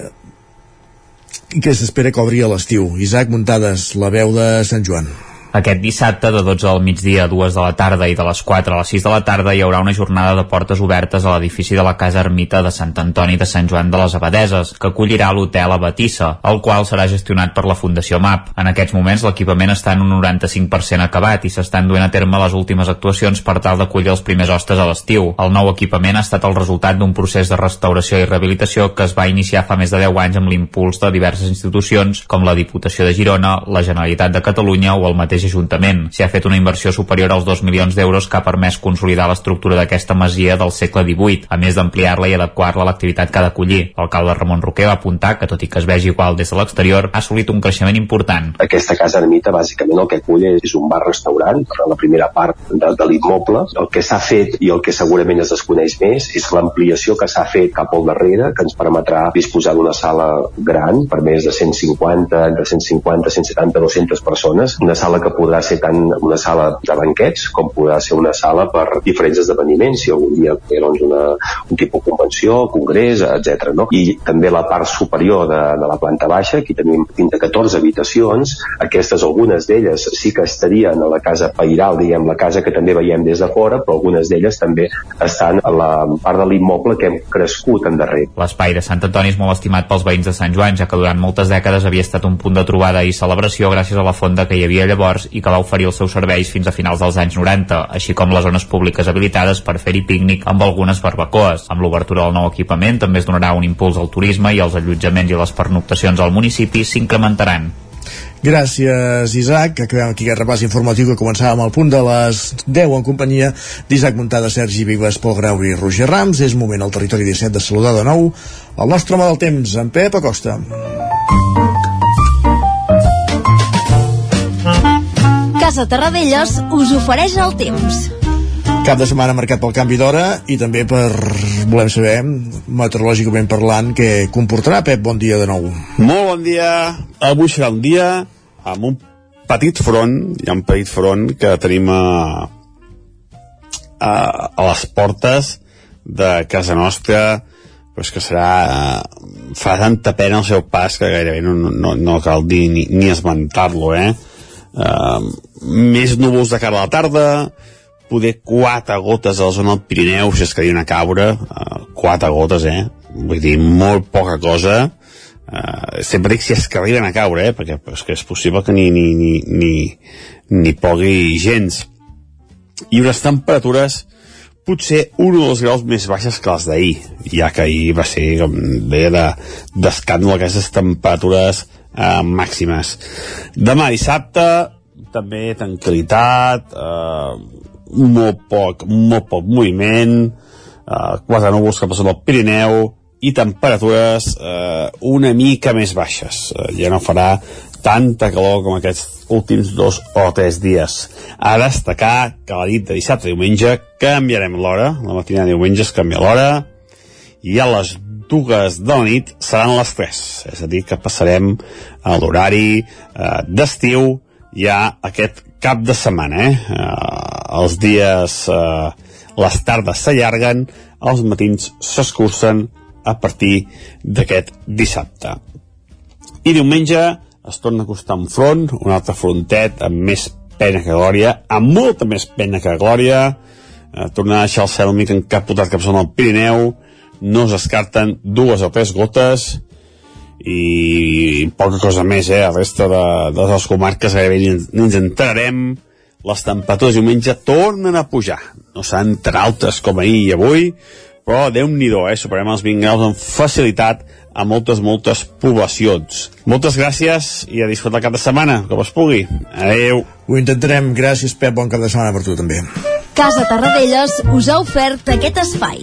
que s'espera que obri a l'estiu. Isaac Muntades, la veu de Sant Joan. Aquest dissabte, de 12 al migdia a 2 de la tarda i de les 4 a les 6 de la tarda, hi haurà una jornada de portes obertes a l'edifici de la Casa Ermita de Sant Antoni de Sant Joan de les Abadeses, que acollirà l'hotel Abatissa, el qual serà gestionat per la Fundació MAP. En aquests moments, l'equipament està en un 95% acabat i s'estan duent a terme les últimes actuacions per tal d'acollir els primers hostes a l'estiu. El nou equipament ha estat el resultat d'un procés de restauració i rehabilitació que es va iniciar fa més de 10 anys amb l'impuls de diverses institucions, com la Diputació de Girona, la Generalitat de Catalunya o el mateix mateix Ajuntament. S'hi ha fet una inversió superior als 2 milions d'euros que ha permès consolidar l'estructura d'aquesta masia del segle XVIII, a més d'ampliar-la i adequar-la a l'activitat que ha d'acollir. L'alcalde Ramon Roquer va apuntar que, tot i que es vegi igual des de l'exterior, ha assolit un creixement important. Aquesta casa ermita, bàsicament, el que acull és un bar-restaurant, la primera part de, de l'immoble. El que s'ha fet i el que segurament es desconeix més és l'ampliació que s'ha fet cap al darrere, que ens permetrà disposar d'una sala gran per més de 150, entre 150, 170, 200 persones, una sala que que podrà ser tant una sala de banquets com podrà ser una sala per diferents esdeveniments, si algun dia té doncs, una, un tipus de convenció, congrés, etc. No? I també la part superior de, de la planta baixa, aquí tenim fins a 14 habitacions, aquestes algunes d'elles sí que estarien a la casa pairal, diguem, la casa que també veiem des de fora, però algunes d'elles també estan a la part de l'immoble que hem crescut en darrer. L'espai de Sant Antoni és molt estimat pels veïns de Sant Joan, ja que durant moltes dècades havia estat un punt de trobada i celebració gràcies a la fonda que hi havia llavors Resorts i que va oferir els seus serveis fins a finals dels anys 90, així com les zones públiques habilitades per fer-hi pícnic amb algunes barbacoes. Amb l'obertura del nou equipament també es donarà un impuls al turisme i els allotjaments i les pernoctacions al municipi s'incrementaran. Gràcies, Isaac. Acabem aquí aquest repàs informatiu que començàvem al punt de les 10 en companyia d'Isaac Montada, Sergi Vives, Pol Grau i Roger Rams. És moment al territori 17 de saludar de nou el nostre home del temps, en Pep Acosta. Casa Terradellos us ofereix el temps. Cap de setmana marcat pel canvi d'hora i també per, volem saber, meteorològicament parlant, què comportarà. Pep, bon dia de nou. Molt bon dia. Avui serà un dia amb un petit front, hi ha un petit front que tenim a, a, a les portes de casa nostra, però és que serà... fa tanta pena el seu pas que gairebé no, no, no cal dir ni, ni esmentar-lo, eh? Uh, més núvols de cara a la tarda, poder quatre gotes a la zona del Pirineu, si es que una caure, uh, quatre gotes, eh? Vull dir, molt poca cosa. Uh, sempre dic si es que arriben a caure, eh? perquè és que és possible que ni, ni, ni, ni, ni pogui gens. I unes temperatures potser un o dos graus més baixes que les d'ahir, ja que ahir va ser, com deia, d'escàndol de, aquestes temperatures eh, màximes. Demà dissabte, també tranquil·litat, eh, molt poc, molt poc moviment, eh, quatre núvols que passen al Pirineu, i temperatures eh, una mica més baixes. Eh, ja no farà tanta calor com aquests últims dos o tres dies. A destacar que la nit de dissabte i diumenge canviarem l'hora, la matinada de diumenge es canvia l'hora, i a les dues de la nit seran les 3, és a dir, que passarem a l'horari eh, d'estiu ja aquest cap de setmana. Eh? Eh, els dies, eh, les tardes s'allarguen, els matins s'escurcen a partir d'aquest dissabte. I diumenge es torna a acostar un front, un altre frontet amb més pena que glòria, amb molta més pena que glòria, eh, tornarà a deixar el cel una mica encapotat cap al Pirineu, no es descarten dues o tres gotes i poca cosa més, eh? A la resta de, de les comarques gairebé ni, ni ens entrarem, les temperatures diumenge tornen a pujar. No seran tan altes com ahir i avui, però déu nhi eh? Superem els 20 graus amb facilitat a moltes, moltes poblacions. Moltes gràcies i a disfrutar cap de setmana, com es pugui. Adeu. Ho intentarem. Gràcies, Pep. Bon cap de setmana per tu, també. Casa Tarradellas us ha ofert aquest espai.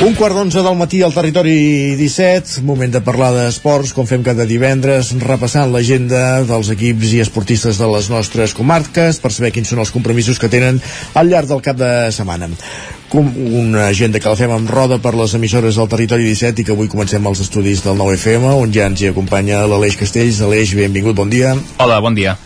Un quart d'onze del matí al territori 17, moment de parlar d'esports, com fem cada divendres, repassant l'agenda dels equips i esportistes de les nostres comarques per saber quins són els compromisos que tenen al llarg del cap de setmana. Com una agenda que la fem amb roda per les emissores del territori 17 i que avui comencem els estudis del 9FM, on ja ens hi acompanya l'Aleix Castells. Aleix, benvingut, bon dia. Hola, bon dia.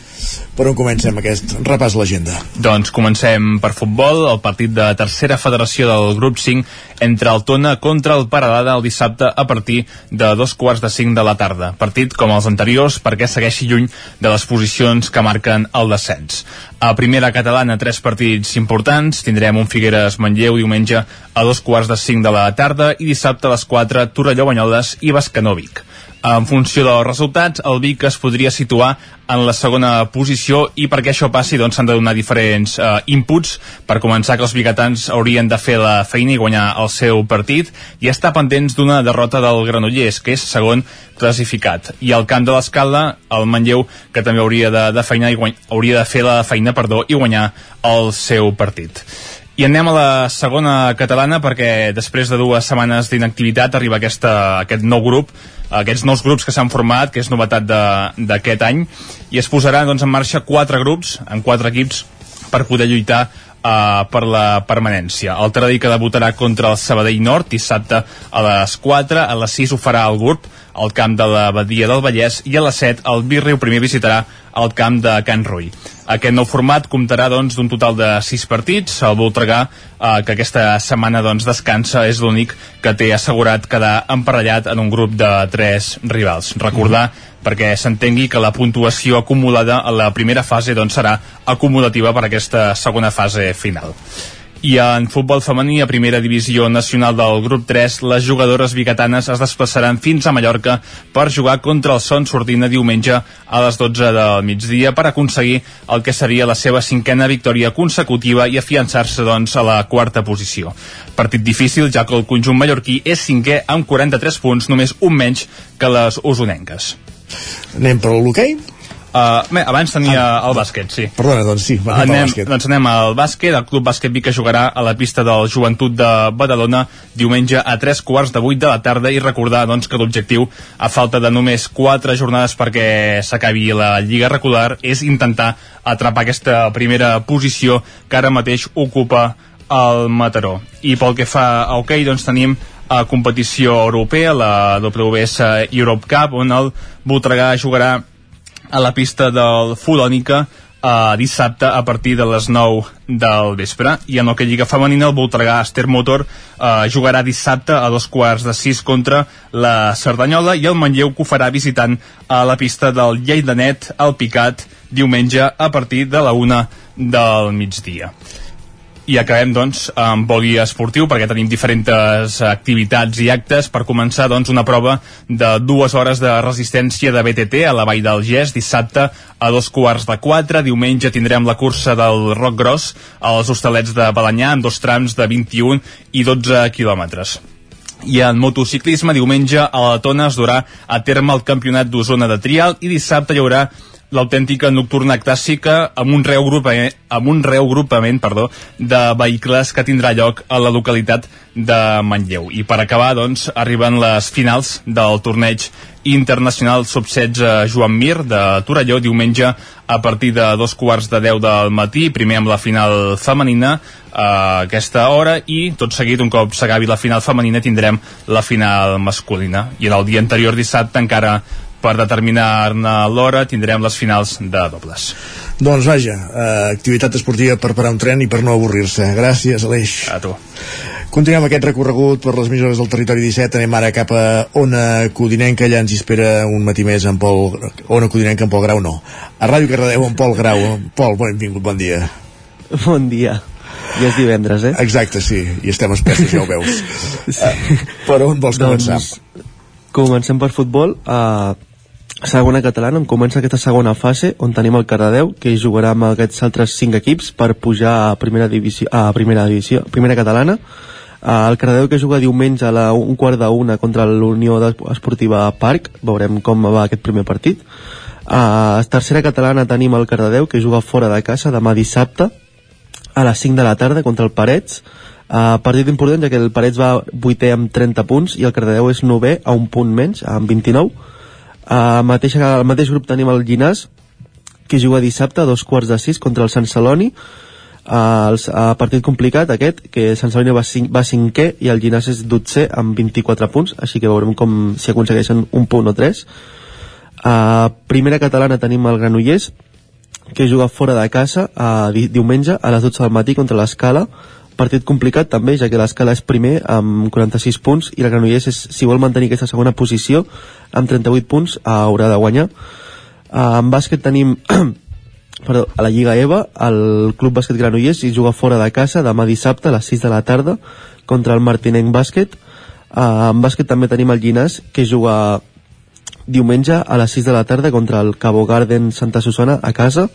Per on comencem aquest repàs l'agenda? Doncs comencem per futbol, el partit de tercera federació del grup 5 entre el Tona contra el Paralada el dissabte a partir de dos quarts de cinc de la tarda. Partit com els anteriors perquè segueixi lluny de les posicions que marquen el descens. A primera catalana, tres partits importants. Tindrem un Figueres Manlleu diumenge a dos quarts de cinc de la tarda i dissabte a les 4 Torelló Banyoles i Bascanòvic. En funció dels resultats, el Vic es podria situar en la segona posició i perquè això passi doncs s'han de donar diferents eh, inputs. Per començar, que els biguetans haurien de fer la feina i guanyar el seu partit i estar pendents d'una derrota del Granollers, que és segon classificat. I al camp de l'escala, el Manlleu, que també hauria de, de feina i guany, hauria de fer la feina perdó, i guanyar el seu partit. I anem a la segona catalana perquè després de dues setmanes d'inactivitat arriba aquesta, aquest nou grup aquests nous grups que s'han format, que és novetat d'aquest any, i es posaran doncs, en marxa quatre grups, en quatre equips, per poder lluitar uh, per la permanència. El Tradí que debutarà contra el Sabadell Nord dissabte a les 4, a les 6 ho farà el GURB al camp de la Badia del Vallès i a les 7 el Virriu primer visitarà el camp de Can Rui. Aquest nou format comptarà doncs total de 6 partits. El Voltregà, eh, que aquesta setmana doncs, descansa, és l'únic que té assegurat quedar emparellat en un grup de 3 rivals. Recordar perquè s'entengui que la puntuació acumulada a la primera fase doncs, serà acumulativa per aquesta segona fase final. I en futbol femení a primera divisió nacional del grup 3, les jugadores biguetanes es desplaçaran fins a Mallorca per jugar contra el Son Sordina diumenge a les 12 del migdia per aconseguir el que seria la seva cinquena victòria consecutiva i afiançar-se doncs a la quarta posició. Partit difícil ja que el conjunt mallorquí és cinquè amb 43 punts, només un menys que les usonenques. Anem per l'hoquei? Uh, bé, abans tenia ah, el bàsquet, sí. Perdona, doncs sí, anem, anem bàsquet. Doncs anem al bàsquet. El Club Bàsquet Vic que jugarà a la pista del Joventut de Badalona diumenge a tres quarts de vuit de la tarda i recordar doncs, que l'objectiu, a falta de només quatre jornades perquè s'acabi la Lliga regular, és intentar atrapar aquesta primera posició que ara mateix ocupa el Mataró. I pel que fa a hoquei, okay, doncs tenim a competició europea, la WS Europe Cup, on el Voltregà jugarà a la pista del Folònica eh, dissabte a partir de les 9 del vespre. I en el que Lliga Femenina el Voltregà Ester Motor eh, jugarà dissabte a dos quarts de sis contra la Cerdanyola i el Manlleu que ho farà visitant a la pista del Lleidanet al Picat diumenge a partir de la una del migdia i acabem doncs amb boli esportiu perquè tenim diferents activitats i actes. Per començar doncs una prova de dues hores de resistència de BTT a la Vall del Gès dissabte a dos quarts de quatre. Diumenge tindrem la cursa del Roc Gros als hostalets de Balanyà amb dos trams de 21 i 12 quilòmetres. I en motociclisme diumenge a la Tona es durà a terme el campionat d'Osona de trial i dissabte hi haurà l'autèntica nocturna clàssica amb un reagrupament, amb un reagrupament perdó, de vehicles que tindrà lloc a la localitat de Manlleu. I per acabar, doncs, arriben les finals del torneig internacional sub-16 Joan Mir de Torelló diumenge a partir de dos quarts de deu del matí, primer amb la final femenina a aquesta hora i tot seguit un cop s'acabi la final femenina tindrem la final masculina i en el dia anterior dissabte encara per determinar-ne l'hora tindrem les finals de dobles. Doncs vaja, eh, activitat esportiva per parar un tren i per no avorrir-se. Gràcies, Aleix. A tu. Continuem aquest recorregut per les millores del territori 17. Anem ara cap a Ona Codinenca. Allà ens hi espera un matí més en Pol... Ona Codinenca en Pol Grau, no. A Ràdio Cardedeu en Pol Grau. Pol, benvingut, bon dia. Bon dia. Ja és divendres, eh? Exacte, sí. I estem espessos, ja ho veus. sí. uh, per on vols començar? Doncs, comencem per futbol. Uh, segona catalana, on comença aquesta segona fase on tenim el Cardedeu, que jugarà amb aquests altres cinc equips per pujar a primera divisió, a primera divisió, primera catalana. Uh, el Cardedeu que juga diumenge a la un quart d'una contra l'Unió Esportiva Parc, veurem com va aquest primer partit. A uh, tercera catalana tenim el Cardedeu que juga fora de casa demà dissabte a les 5 de la tarda contra el Parets Uh, partit important ja que el Parets va 8è amb 30 punts i el Cardedeu és 9è a un punt menys, amb 29 Uh, mateix, al mateix grup tenim el Llinàs, que juga dissabte a dos quarts de sis contra el Sant Celoni. Uh, el uh, partit complicat aquest, que Sant Celoni va, cinc, va cinquè i el Llinàs és dotzè amb 24 punts, així que veurem com si aconsegueixen un punt o tres. Uh, primera catalana tenim el Granollers, que juga fora de casa uh, di diumenge a les 12 del matí contra l'Escala partit complicat també, ja que l'escala és primer amb 46 punts i el Granollers és, si vol mantenir aquesta segona posició amb 38 punts haurà de guanyar. Uh, en bàsquet tenim perdó, a la Lliga EVA el Club Bàsquet Granollers i juga fora de casa demà dissabte a les 6 de la tarda contra el Martinenc Bàsquet. Uh, en bàsquet també tenim el Llinàs que juga diumenge a les 6 de la tarda contra el Cabo Garden Santa Susana a casa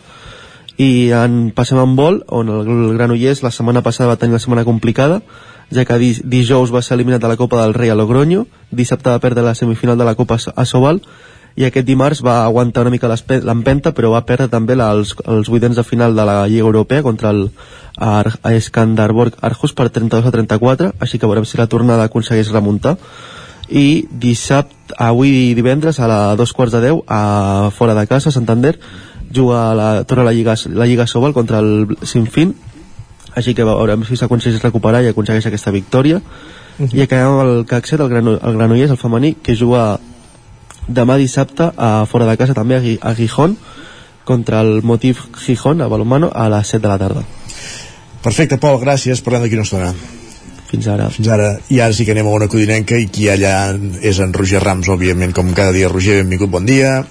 i en, passem en vol on el, el Granollers la setmana passada va tenir la setmana complicada ja que di, dijous va ser eliminat de la Copa del Rei a Logroño dissabte va perdre la semifinal de la Copa a Sobal i aquest dimarts va aguantar una mica l'empenta però va perdre també la, els, els vuitens de final de la Lliga Europea contra el Ar Skandarborg Arhus per 32 a 34 així que veurem si la tornada aconsegueix remuntar. I dissabte, avui divendres a la dos quarts de deu a fora de casa, a Santander juga a la, torna a la Lliga, la Lliga Sobal contra el Sinfín així que veurem si s'aconsegueix recuperar i aconsegueix aquesta victòria uh -huh. i acabem amb el Caxer, el, Grano, el Granollers, el femení que juga demà dissabte a fora de casa també a, a Gijón contra el Motiv Gijón a Balomano a les 7 de la tarda Perfecte, Pol, gràcies, parlem d'aquí una estona fins ara. Fins ara. I ara sí que anem a una codinenca i qui allà és en Roger Rams, òbviament, com cada dia. Roger, benvingut, bon dia.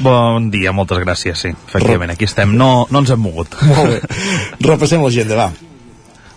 Bon dia, moltes gràcies, sí. Efectivament, aquí estem. No, no ens hem mogut. Molt bé. Repassem l'agenda, va.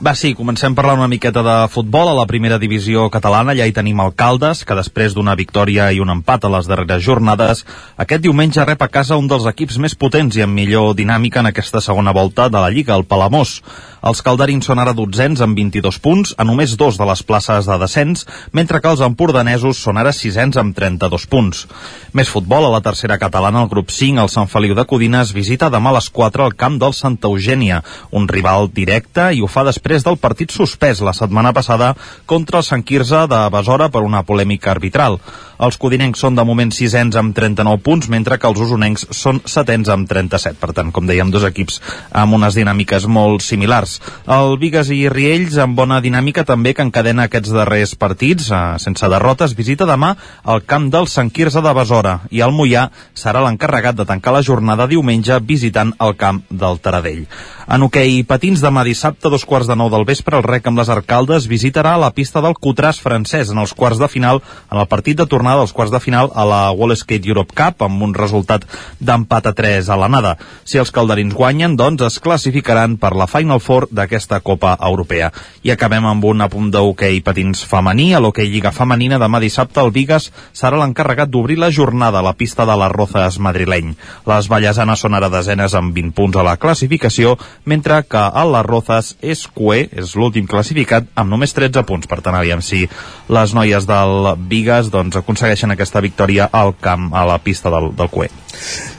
Va, sí, comencem parlant una miqueta de futbol. A la primera divisió catalana ja hi tenim Alcaldes, que després d'una victòria i un empat a les darreres jornades, aquest diumenge rep a casa un dels equips més potents i amb millor dinàmica en aquesta segona volta de la Lliga, el Palamós. Els calderins són ara dotzens amb 22 punts, a només dos de les places de descens, mentre que els empordanesos són ara sisens amb 32 punts. Més futbol a la tercera catalana, el grup 5, el Sant Feliu de Codines, visita demà a les 4 al camp del Santa Eugènia, un rival directe i ho fa després del partit suspès la setmana passada contra el Sant Quirze de Besora per una polèmica arbitral. Els codinencs són de moment sisens amb 39 punts, mentre que els usonencs són setens amb 37. Per tant, com dèiem, dos equips amb unes dinàmiques molt similars. El Vigues i Riells, amb bona dinàmica també, que encadena aquests darrers partits, eh, sense derrotes, visita demà el camp del Sant Quirze de Besora i el Mollà serà l'encarregat de tancar la jornada diumenge visitant el camp del Taradell. En hoquei patins demà dissabte, dos quarts de nou del vespre, el rec amb les arcaldes visitarà la pista del Cutràs francès en els quarts de final, en el partit de tornada dels quarts de final a la Wall Skate Europe Cup, amb un resultat d'empat a 3 a l'anada. Si els calderins guanyen, doncs es classificaran per la Final Four d'aquesta Copa Europea. I acabem amb un apunt d'hoquei patins femení. A l'hoquei Lliga Femenina demà dissabte el Vigas serà l'encarregat d'obrir la jornada a la pista de les Rozas madrileny. Les ballesanes són ara desenes amb 20 punts a la classificació, mentre que a les Rozas és Cué, és l'últim classificat, amb només 13 punts. Per tant, aviam si les noies del Vigas doncs, aconsegueixen aquesta victòria al camp, a la pista del, del Cué.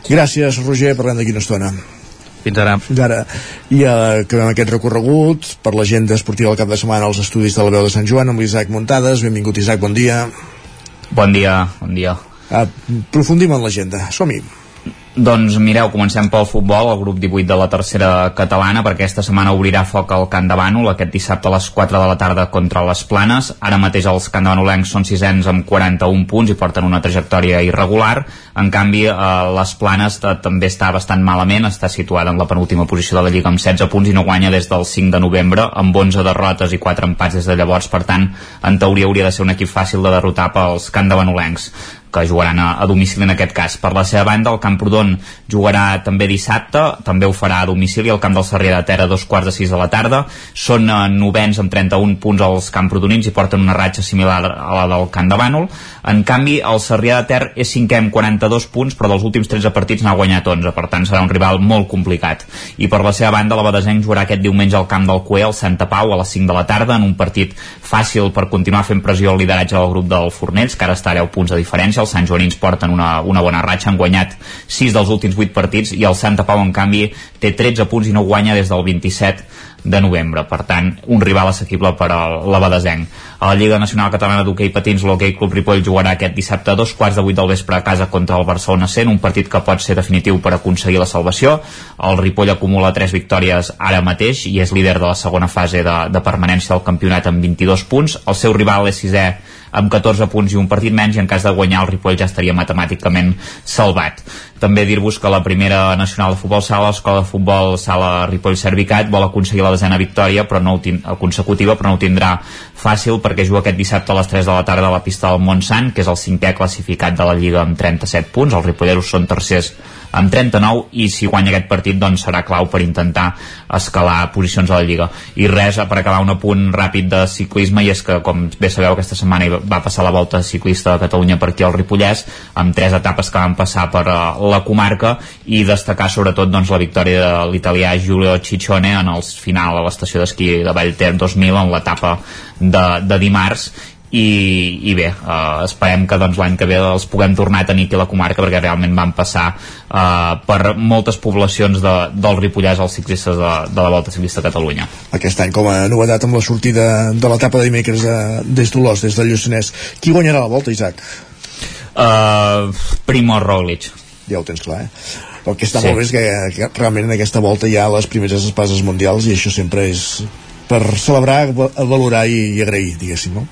Gràcies, Roger, parlem d'aquí una estona. Fins ara. Fins ara. I eh, acabem aquest recorregut per l'agenda esportiva del cap de setmana als estudis de la veu de Sant Joan amb l'Isaac Muntades. Benvingut, Isaac, bon dia. Bon dia, bon dia. Uh, profundim en l'agenda. Som-hi. Doncs mireu, comencem pel futbol, el grup 18 de la tercera catalana, perquè aquesta setmana obrirà foc al Camp de Bànol, aquest dissabte a les 4 de la tarda contra les Planes. Ara mateix els Camp de Banolencs són sisens amb 41 punts i porten una trajectòria irregular. En canvi, eh, les Planes també està bastant malament, està situada en la penúltima posició de la Lliga amb 16 punts i no guanya des del 5 de novembre, amb 11 derrotes i 4 empats des de llavors. Per tant, en teoria hauria de ser un equip fàcil de derrotar pels Camp de Banolencs que jugaran a, a domicili en aquest cas. Per la seva banda, el Camprodon jugarà també dissabte, també ho farà a domicili al camp del Sarrià de Ter a dos quarts de sis de la tarda. Són eh, novens amb 31 punts als camprodonins i porten una ratxa similar a la del Camp de Bànol. En canvi, el Sarrià de Ter és cinquè amb 42 punts, però dels últims 13 partits n'ha guanyat 11, per tant serà un rival molt complicat. I per la seva banda, la Badesenc jugarà aquest diumenge al camp del Cué, al Santa Pau, a les 5 de la tarda, en un partit fàcil per continuar fent pressió al lideratge del grup del Fornells, que ara està a 10 punts de diferència. Els Sant Joanins porten una, una bona ratxa, han guanyat 6 dels últims 8 partits i el Santa Pau, en canvi, té 13 punts i no guanya des del 27 de novembre. Per tant, un rival assequible per al l'Abadesenc. A la Lliga Nacional Catalana d'Hockey Patins, l'Hockey Club Ripoll jugarà aquest dissabte a dos quarts de vuit del vespre a casa contra el Barcelona 100, un partit que pot ser definitiu per aconseguir la salvació. El Ripoll acumula tres victòries ara mateix i és líder de la segona fase de, de permanència del campionat amb 22 punts. El seu rival és sisè amb 14 punts i un partit menys i en cas de guanyar el Ripoll ja estaria matemàticament salvat. També dir-vos que la primera nacional de futbol sala, l'escola de futbol sala Ripoll Servicat, vol aconseguir la desena victòria però no consecutiva, però no ho tindrà fàcil perquè juga aquest dissabte a les 3 de la tarda a la pista del Montsant, que és el cinquè classificat de la Lliga amb 37 punts. Els ripolleros són tercers amb 39 i si guanya aquest partit doncs serà clau per intentar escalar posicions a la Lliga. I res, per acabar un apunt ràpid de ciclisme i és que com bé sabeu aquesta setmana va passar la volta ciclista de Catalunya per aquí al Ripollès amb tres etapes que van passar per uh, la comarca i destacar sobretot doncs, la victòria de l'italià Giulio Ciccione en el final a l'estació d'esquí de Vallter 2000 en l'etapa de, de dimarts i, i bé, uh, esperem que doncs, l'any que ve els puguem tornar a tenir aquí a la comarca perquè realment van passar uh, per moltes poblacions de, del Ripollès als ciclistes de, de la Volta Ciclista a Catalunya. Aquest any com a novetat amb la sortida de l'etapa de dimecres de, des d'Olors, des del Lluçanès. Qui guanyarà la Volta, Isaac? Uh, Primo Roglic. Ja ho tens clar, eh? El que està sí. molt bé és que, que realment en aquesta volta hi ha les primeres espases mundials i això sempre és per celebrar, valorar i, i agrair, diguéssim, no?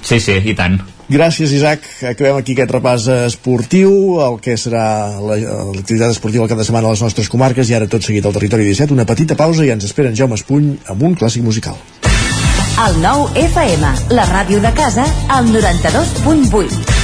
Sí, sí, i tant. Gràcies, Isaac. Acabem aquí aquest repàs esportiu, el que serà l'activitat la, esportiva al cap de setmana a les nostres comarques i ara tot seguit al territori 17. Una petita pausa i ens esperen Jaume Espuny amb un clàssic musical. El nou FM, la ràdio de casa, al 92.8.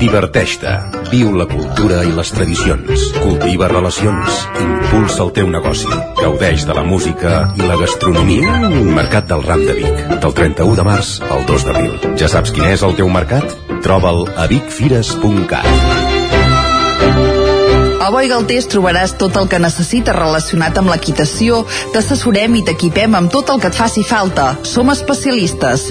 Diverteix-te. Viu la cultura i les tradicions. Cultiva relacions. Impulsa el teu negoci. Gaudeix de la música i la gastronomia. Mercat del Ram de Vic. Del 31 de març al 2 d'abril. Ja saps quin és el teu mercat? Troba'l a vicfires.cat. A Boi Galtés trobaràs tot el que necessites relacionat amb l'equitació, t'assessorem i t'equipem amb tot el que et faci falta. Som especialistes.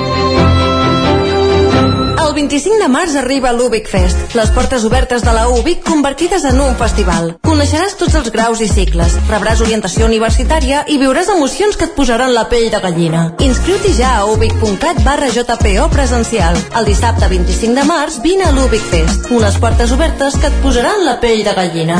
El 25 de març arriba l'Ubic Fest, les portes obertes de la UBIC convertides en un festival. Coneixeràs tots els graus i cicles, rebràs orientació universitària i viuràs emocions que et posaran la pell de gallina. Inscriu-t'hi ja a ubic.cat barra JPO presencial. El dissabte 25 de març vine a l'Ubic Fest, unes portes obertes que et posaran la pell de gallina.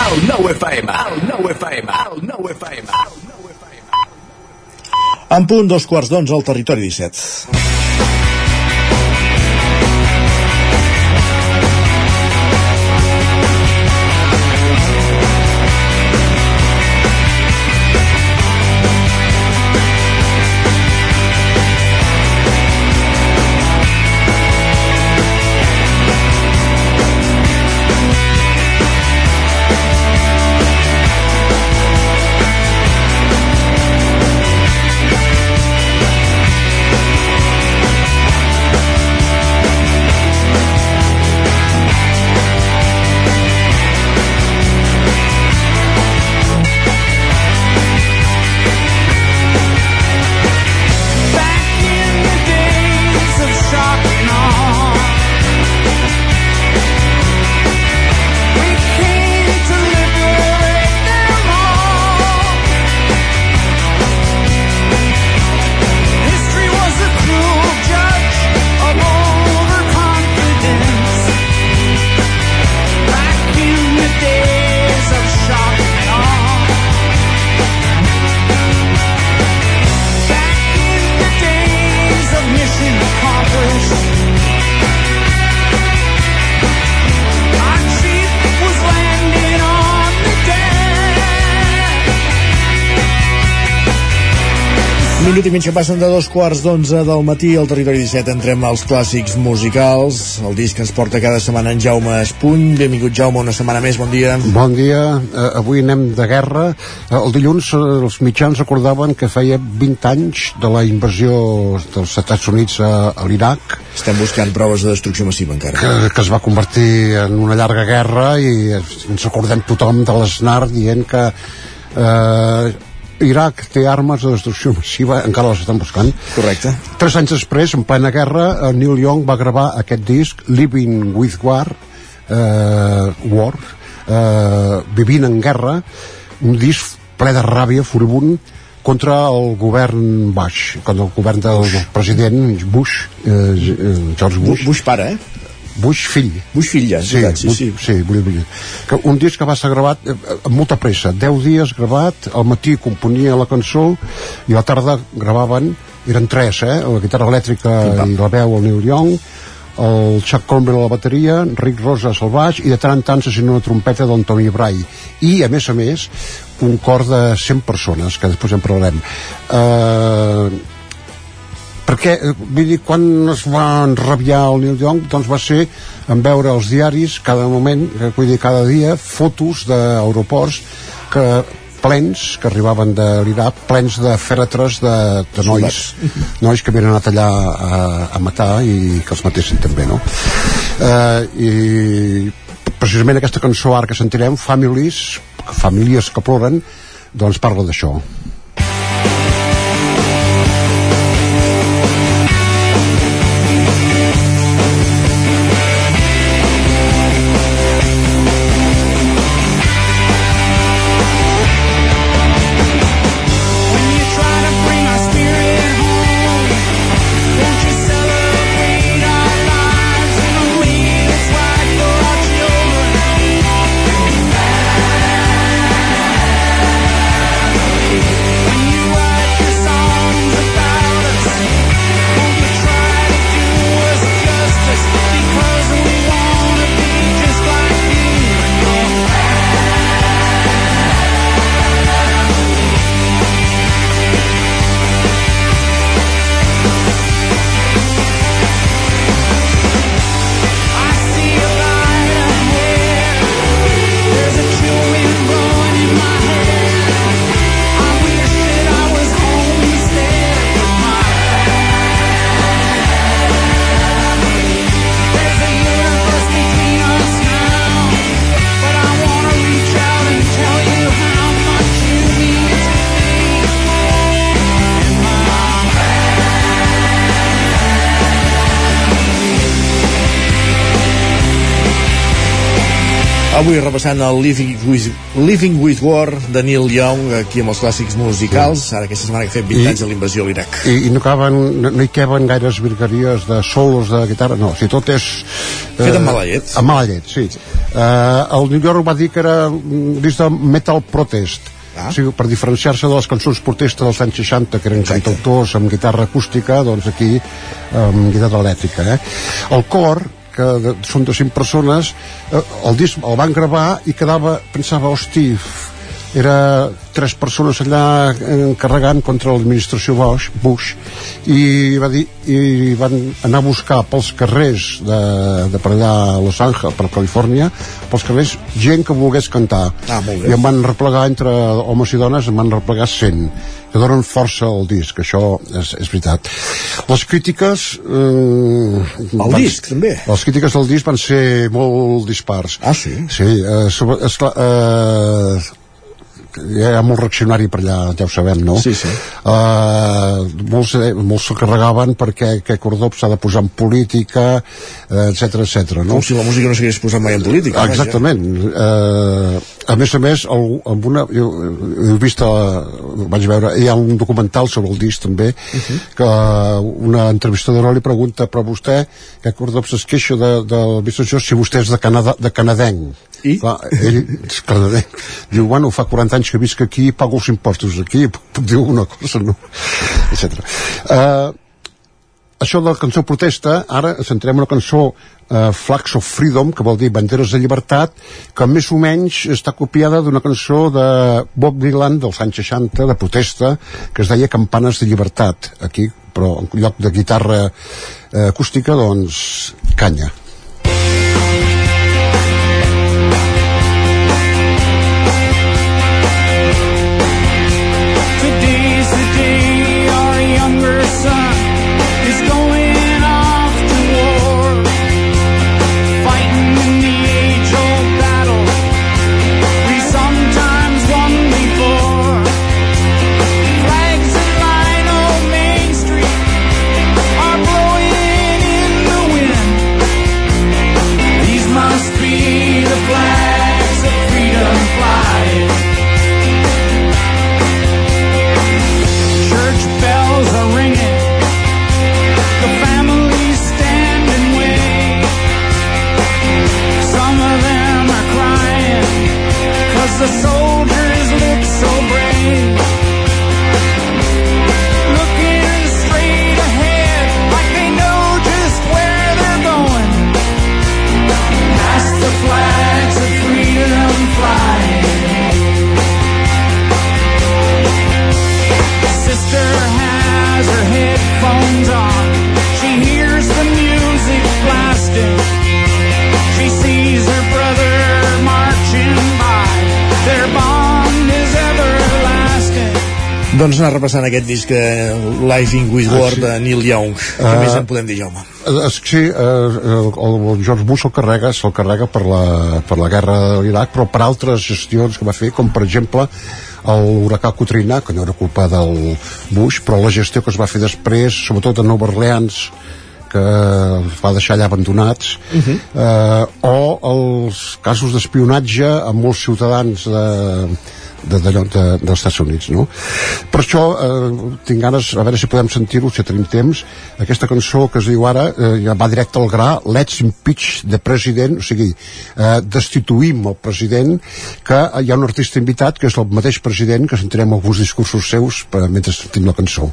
El nou FM, el nou FM, el nou FM. En punt, dos quarts d'onze al territori 17. I que passen de dos quarts d'onze del matí al territori 17 entrem als clàssics musicals. El disc que ens porta cada setmana en Jaume Espuny. Benvingut Jaume una setmana més, bon dia. Bon dia, uh, avui anem de guerra. Uh, el dilluns uh, els mitjans recordaven que feia 20 anys de la invasió dels Estats Units a, a l'Iraq. Estem buscant proves de destrucció massiva encara. Que, que es va convertir en una llarga guerra i ens recordem tothom de l'Snar dient que eh, Iraq té armes de destrucció massiva, encara les estan buscant. Correcte. Tres anys després, en plena guerra, Neil Young va gravar aquest disc, Living with War, eh, War, eh, Vivint en Guerra, un disc ple de ràbia, furibund, contra el govern Bush, contra el govern del president Bush, eh, George Bush. Bush pare, eh? Bush fill. Bush fill, ja, sí, sí, sí. sí, sí Bush, Bush. Que un disc que va ser gravat eh, amb molta pressa, 10 dies gravat, al matí componia la cançó i a la tarda gravaven, eren tres, eh? La guitarra elèctrica i la veu el Neil Young, el Chuck Cromwell a la bateria, Rick Rosas al baix i de tant en tant se una trompeta d'en Tommy Bray i a més a més un cor de 100 persones que després en parlarem eh, perquè, eh, vull dir, quan es va enrabiar el Neil Young, doncs va ser en veure els diaris cada moment, eh, vull dir, cada dia, fotos d'aeroports que plens que arribaven de l'Iraq, plens de fèretres de, de nois, nois que havien anat allà a, a matar i que els matessin també, no? Eh, I precisament aquesta cançó ara que sentirem, Families, famílies que ploren, doncs parla d'això. Repassant el Living with, Living with War de Neil Young aquí amb els clàssics musicals ara aquesta setmana que fem 20 I- anys de l'invasió a l'Iraq i, i no, acaben, no, no hi caben gaires virgueries de solos de guitarra, no, si tot és... Fet amb mala llet. Amb mala llet, sí. Eh, el New York va dir que era disc de metal protest, ah. o sigui, per diferenciar-se de les cançons protesta dels anys 60, que eren cantautors amb guitarra acústica, doncs aquí amb guitarra elèctrica. Eh? El cor, que són de cinc persones, eh, el disc el van gravar i quedava, pensava, hosti, era tres persones allà encarregant contra l'administració Bush, Bush i, va dir, i van anar a buscar pels carrers de, de per allà a Los Angeles, per Califòrnia pels carrers gent que volgués cantar ah, i em van replegar entre homes i dones em van replegar 100 que donen força al disc, això és, és veritat. Les crítiques... Eh, El disc, també? Les crítiques del disc van ser molt dispars. Ah, sí? Sí, eh, sobre, esclar, eh, hi ha molt reaccionari per allà, ja ho sabem, no? Sí, sí. Uh, molts, eh, molts se carregaven perquè que Cordop s'ha de posar en política, etc etc. no? com si la música no s'hagués posat mai en política. Exactament. Uh, a més a més, el, amb una, jo, jo he vist, a, vaig veure, hi ha un documental sobre el disc també, uh. -huh. que una entrevistadora li pregunta, però vostè, que Cordop es queixa de, de l'administració si vostè és de, Canadà, de canadenc. I? Clar, ell és canadenc. Diu, bueno, fa 40 anys que visc aquí pago els impostos aquí, puc, dir alguna cosa, no? Etc. Uh, això de la cançó protesta, ara centrem en una cançó uh, Flags of Freedom, que vol dir banderes de llibertat, que més o menys està copiada d'una cançó de Bob Dylan dels anys 60, de protesta, que es deia Campanes de llibertat, aquí, però en lloc de guitarra uh, acústica, doncs, canya. Repassant aquest disc eh, Life in With Ah, sí. de Neil Young. Què Ah. més en podem dir, Jaume? Eh, és que sí, eh, el, el George Bush se'l carrega, se'l carrega per la, per la guerra de l'Iraq, però per altres gestions que va fer, com per exemple l'huracà Katrina, que no era culpa del Bush, però la gestió que es va fer després, sobretot a Nova Orleans, que els va deixar allà abandonats, Uh -huh. eh, o els casos d'espionatge a molts ciutadans de, de, de, de, dels Estats Units no? per això eh, tinc ganes a veure si podem sentir-ho, si tenim temps aquesta cançó que es diu ara eh, ja va directe al gra, Let's Impeach the President, o sigui eh, destituïm el president que hi ha un artista invitat que és el mateix president que sentirem alguns discursos seus per, mentre sentim la cançó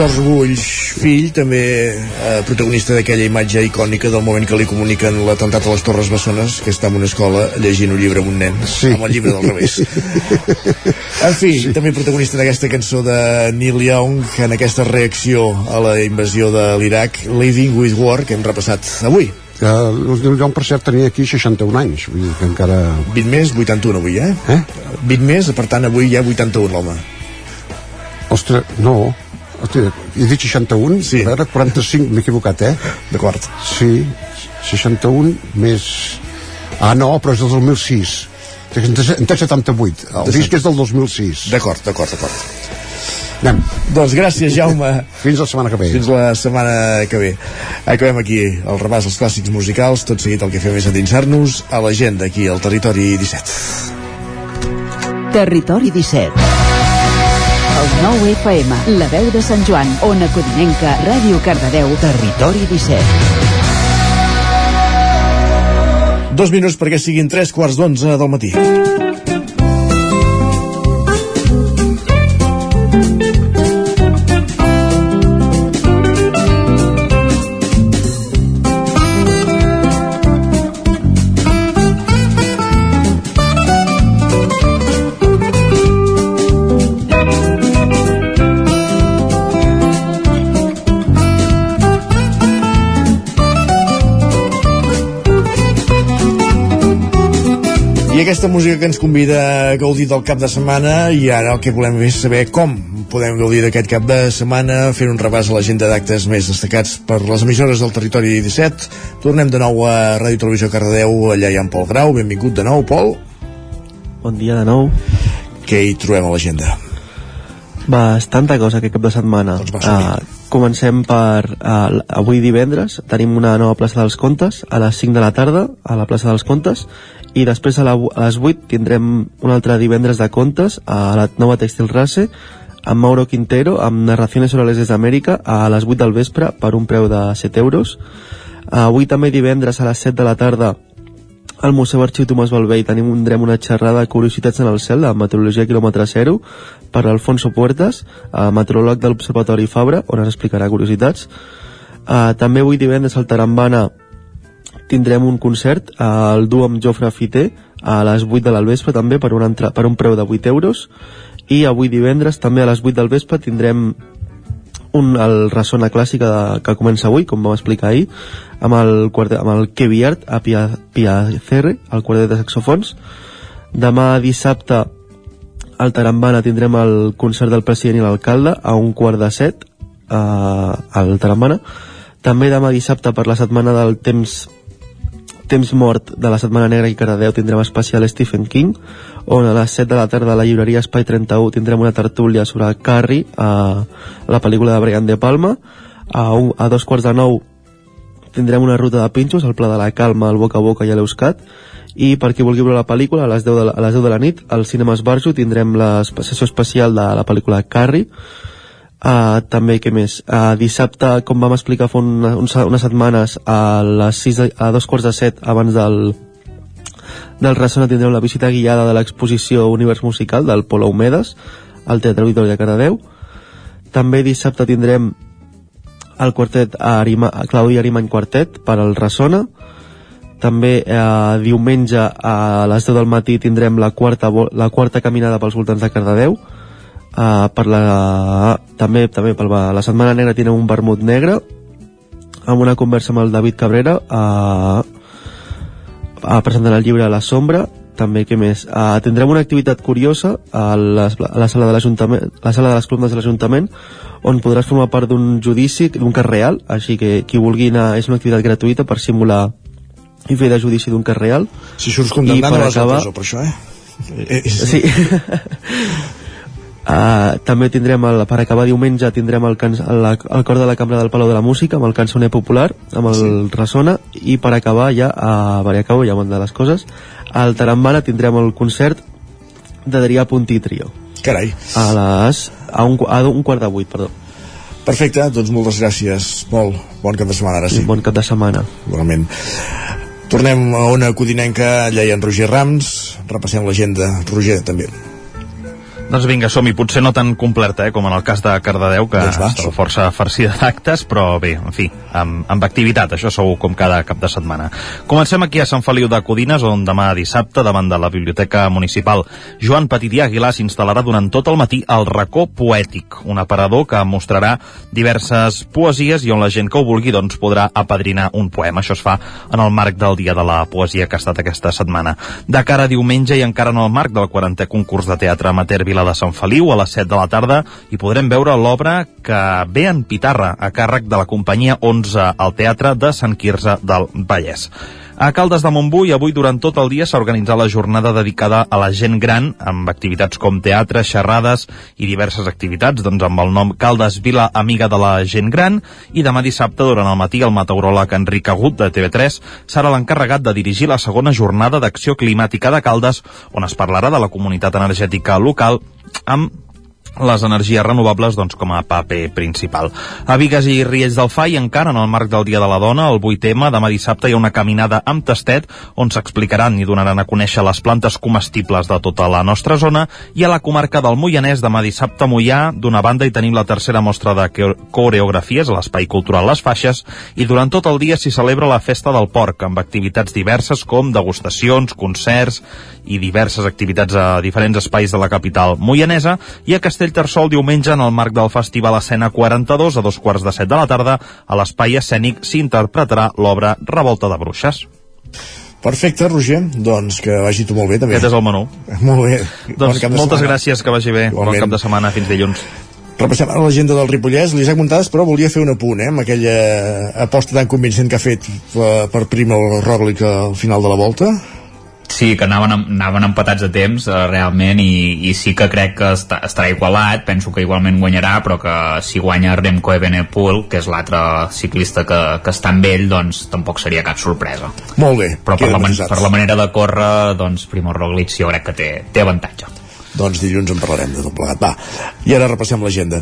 George Bush, fill, també eh, protagonista d'aquella imatge icònica del moment que li comuniquen l'atemptat a les Torres Bessones, que està en una escola llegint un llibre amb un nen, sí. amb el llibre del revés. En fi, sí. també protagonista d'aquesta cançó de Neil Young, en aquesta reacció a la invasió de l'Iraq, Living with War, que hem repassat avui. Uh, el Joan, per cert, tenia aquí 61 anys, vull dir que encara... 20 més, 81 avui, eh? Eh? 20 més, per tant, avui hi ha 81 l'home. Ostres, no, he dit 61? Sí. A veure, 45, m'he equivocat, eh? D'acord. Sí, 61 més... Ah, no, però és del 2006. En té 78. El De disc és del 2006. D'acord, d'acord, d'acord. Anem. Doncs gràcies, Jaume. Fins la setmana que ve. Fins la setmana que ve. Acabem aquí el repàs dels clàssics musicals. Tot seguit el que fem és endinsar-nos a l'agenda aquí al Territori 17. Territori 17. El 9 FM, la veu de Sant Joan, Ona Codinenca, Ràdio Cardedeu, Territori 17. Dos minuts perquè siguin tres quarts d'onze del matí. Aquesta música que ens convida a gaudir del cap de setmana i ara el que volem és saber com podem gaudir d'aquest cap de setmana fent un repàs a l'agenda d'actes més destacats per les emissores del territori 17. Tornem de nou a Ràdio Televisió Cardedeu, allà hi ha en Pol Grau. Benvingut de nou, Pol. Bon dia de nou. Què hi trobem a l'agenda? Bastanta cosa aquest cap de setmana. Doncs va, uh, comencem per uh, avui divendres. Tenim una nova plaça dels Contes a les 5 de la tarda a la plaça dels Contes i després a, la, a les 8 tindrem un altre divendres de contes a la nova Textil Race amb Mauro Quintero amb narraciones orales des d'Amèrica a les 8 del vespre per un preu de 7 euros avui també divendres a les 7 de la tarda al Museu Arxiu Tomàs Balvei tenim tindrem una xerrada de curiositats en el cel de meteorologia quilòmetre zero per Alfonso Puertas, eh, meteoròleg de l'Observatori Fabra, on ens explicarà curiositats. Eh, també avui divendres al Tarambana tindrem un concert al duo amb Jofre Fiter a les 8 de l'alvespre també per un, entra, per un preu de 8 euros i avui divendres també a les 8 del vespre tindrem un, el Ressona Clàssica de, que comença avui, com vam explicar ahir, amb el, quartet, amb el Kevi Art a Pia, Pia Cerre, el quartet de saxofons. Demà dissabte al Tarambana tindrem el concert del president i l'alcalde a un quart de set eh, al Tarambana. També demà dissabte per la setmana del temps temps mort de la Setmana Negra i Caradeu tindrem especial Stephen King on a les 7 de la tarda a la llibreria Espai 31 tindrem una tertúlia sobre Carrie a la pel·lícula de Brian De Palma. A, un, a dos quarts de nou tindrem una ruta de pinxos al Pla de la Calma, al Boca a Boca i a l'Euscat. I per qui vulgui veure la pel·lícula a les 10 de la, a les 10 de la nit al Cinema Esbarjo tindrem la sessió especial de la pel·lícula Carrie Uh, també, què més? Uh, dissabte, com vam explicar fa una, unes setmanes, a les 6 de, a dos quarts de set, abans del, del Ressona, tindrem la visita guiada de l'exposició Univers Musical del Polo Humedes, al Teatre Auditori de Caradeu. També dissabte tindrem el quartet a Arima, a Claudi Arimany Quartet per al Ressona. També eh, diumenge a les 10 del matí tindrem la quarta, la quarta caminada pels voltants de Cardedeu uh, per la, també, també per la, la Setmana Negra tindrem un vermut negre amb una conversa amb el David Cabrera uh, uh, presentant el llibre La Sombra també, què més? Uh, tindrem una activitat curiosa a, les, a la sala de l'Ajuntament la sala de les columnes de l'Ajuntament on podràs formar part d'un judici, d'un cas real així que qui vulgui anar és una activitat gratuïta per simular i fer de judici d'un cas real Si surts condemnat no vas a la acabar- presó per això, eh? Eh, eh, Sí. Uh, també tindrem, el, per acabar diumenge, tindrem el, can, el, el cor de la Cambra del Palau de la Música, amb el cançoner popular, amb el sí. Ressona, i per acabar ja, a Bariacau, ja de les coses, al Tarambana tindrem el concert d'Adrià Puntí Trio. Carai. A les... a un, a un quart de vuit, perdó. Perfecte, doncs moltes gràcies. Molt bon cap de setmana, ara sí. Bon cap de setmana. Igualment. Tornem a una codinenca, allà hi ha en Roger Rams, repassem l'agenda. Roger, també. Doncs vinga, som-hi. Potser no tan completa eh, com en el cas de Cardedeu, que Doncs va, estava força farcida d'actes, però bé, en fi, amb, amb activitat, això segur com cada cap de setmana. Comencem aquí a Sant Feliu de Codines, on demà dissabte, davant de la Biblioteca Municipal, Joan Petit i Aguilar s'instal·larà durant tot el matí al racó poètic, un aparador que mostrarà diverses poesies i on la gent que ho vulgui doncs, podrà apadrinar un poema. Això es fa en el marc del Dia de la Poesia que ha estat aquesta setmana. De cara a diumenge i encara en el marc del 40è concurs de teatre amateur Vila de Sant Feliu a les 7 de la tarda i podrem veure l'obra que ve en Pitarra a càrrec de la companyia 11 al Teatre de Sant Quirze del Vallès. A Caldes de Montbui, avui durant tot el dia s'ha organitzat la jornada dedicada a la gent gran, amb activitats com teatre, xerrades i diverses activitats, doncs amb el nom Caldes Vila Amiga de la Gent Gran, i demà dissabte, durant el matí, el meteoròleg Enric Agut, de TV3, serà l'encarregat de dirigir la segona jornada d'acció climàtica de Caldes, on es parlarà de la comunitat energètica local amb les energies renovables doncs, com a paper principal. A Vigues i Riells del Fai, encara en el marc del Dia de la Dona, el 8M, demà dissabte hi ha una caminada amb tastet on s'explicaran i donaran a conèixer les plantes comestibles de tota la nostra zona i a la comarca del Moianès, demà dissabte a Moià, d'una banda hi tenim la tercera mostra de co- coreografies a l'Espai Cultural Les Faixes i durant tot el dia s'hi celebra la Festa del Porc, amb activitats diverses com degustacions, concerts i diverses activitats a diferents espais de la capital moianesa i a Castellterçol diumenge en el marc del Festival Escena 42 a dos quarts de set de la tarda a l'espai escènic s'interpretarà l'obra Revolta de Bruixes. Perfecte, Roger, doncs que vagi tu molt bé també. Aquest és el menú. Molt bé. Doncs de moltes setmana. gràcies, que vagi bé. Igualment. Bon cap de setmana, fins dilluns. Repassem ara l'agenda del Ripollès, l'Isaac Montades, però volia fer un apunt, eh, amb aquella aposta tan convincent que ha fet per, per Primo Roglic al final de la volta. Sí, que anaven, anaven empatats a temps eh, realment i, i sí que crec que està, estarà igualat, penso que igualment guanyarà però que si guanya Remco Evenepoel que és l'altre ciclista que, que està amb ell doncs tampoc seria cap sorpresa Molt bé. però per la, man per la manera de córrer doncs Primo Roglic jo crec que té, té avantatge Doncs dilluns en parlarem de tot plegat. Va, i ara repassem l'agenda.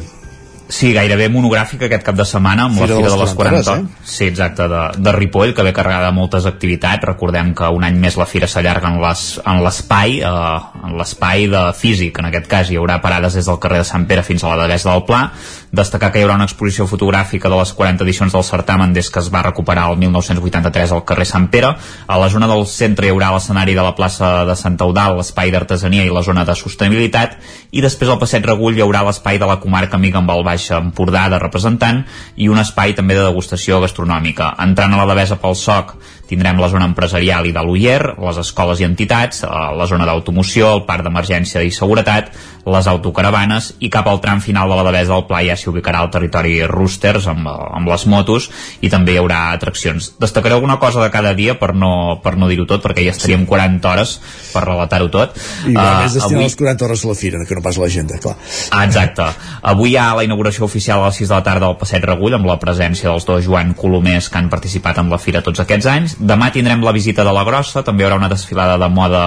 Sí, gairebé monogràfic aquest cap de setmana amb Fira la Fira de les 40 hores, hores, Sí, exacte, de, de Ripoll, que ve carregada de moltes activitats. Recordem que un any més la Fira s'allarga en les- en l'espai, eh, en l'espai de físic. En aquest cas hi haurà parades des del carrer de Sant Pere fins a la Devesa del Pla. Destacar que hi haurà una exposició fotogràfica de les 40 edicions del certamen des que es va recuperar el 1983 al carrer Sant Pere. A la zona del centre hi haurà l'escenari de la plaça de Sant Eudal, l'espai d'artesania i la zona de sostenibilitat. I després al Passeig Regull hi haurà l'espai de la comarca amiga amb el Baix Empordà de representant i un espai també de degustació gastronòmica. Entrant a la Devesa pel SOC tindrem la zona empresarial i de l'UIER, les escoles i entitats, eh, la zona d'automoció, el parc d'emergència i seguretat, les autocaravanes i cap al tram final de la Devesa del Pla ja s'hi ubicarà el territori Roosters amb, eh, amb les motos i també hi haurà atraccions. Destacaré alguna cosa de cada dia per no, per no dir-ho tot perquè ja estaríem 40 hores per relatar-ho tot. I uh, més destinar avui- les 40 hores a la fira, que no pas l'agenda, clar. Ah, exacte. Avui hi ha la inauguració oficial a les 6 de la tarda al Passeig Regull amb la presència dels dos Joan Colomers que han participat en la fira tots aquests anys. Demà tindrem la visita de la Grossa, també hi haurà una desfilada de moda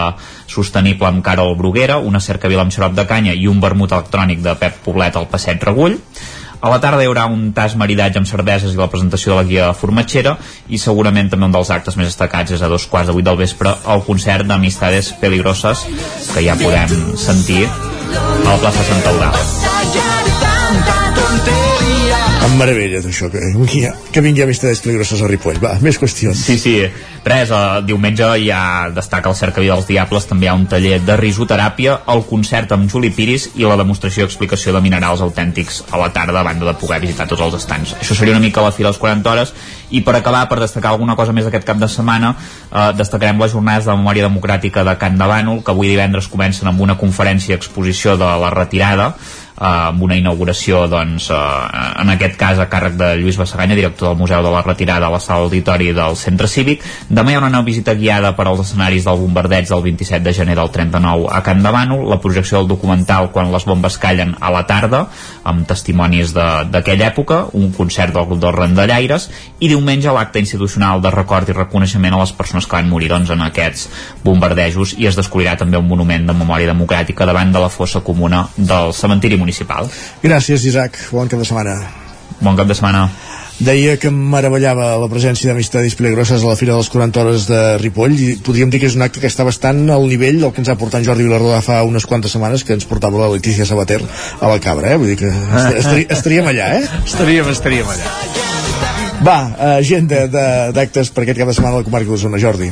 sostenible amb Carol Bruguera, una cercavila amb xarop de canya i un vermut electrònic de Pep Poblet al Passeig Regull. A la tarda hi haurà un tas maridatge amb cerveses i la presentació de la guia formatgera i segurament també un dels actes més destacats és a dos quarts de vuit del vespre el concert d'Amistades Peligroses que ja podem sentir a la plaça Santa Eudal. Em meravella això, que que vingui Amistades Peligroses a Ripoll. Va, més qüestions. Sí, sí. Res, el diumenge ja destaca el Cercavia dels Diables, també hi ha un taller de risoteràpia, el concert amb Juli Piris i la demostració i explicació de minerals autèntics a la tarda a banda de poder visitar tots els estants. Això seria una mica la fila a les 40 hores i per acabar, per destacar alguna cosa més aquest cap de setmana, eh, destacarem les jornades de memòria democràtica de Can de Bànol, que avui divendres comencen amb una conferència i exposició de la retirada, eh, amb una inauguració doncs, eh, en aquest cas a càrrec de Lluís Bassaganya, director del Museu de la Retirada a la sala auditori del Centre Cívic. Demà hi haurà una visita guiada per als escenaris del bombardeig del 27 de gener del 39 a Can Bànol, la projecció del documental Quan les bombes callen a la tarda, amb testimonis d'aquella època, un concert del grup dels Randallaires i diumenge l'acte institucional de record i reconeixement a les persones que van morir doncs, en aquests bombardejos i es descobrirà també un monument de memòria democràtica davant de la fossa comuna del cementiri municipal. Gràcies, Isaac. Bon cap de setmana. Bon cap de setmana. Deia que meravellava la presència d'Amistades Peligroses a la Fira de les 40 Hores de Ripoll i podríem dir que és un acte que està bastant al nivell del que ens ha portat en Jordi Vilarrodà fa unes quantes setmanes que ens portava la Letícia Sabater a la cabra, eh? Vull dir que est- estarí, estaríem allà, eh? Estaríem, estaríem allà. Va, agenda d'actes per aquest cap de setmana a la comarca d'Osona, Jordi.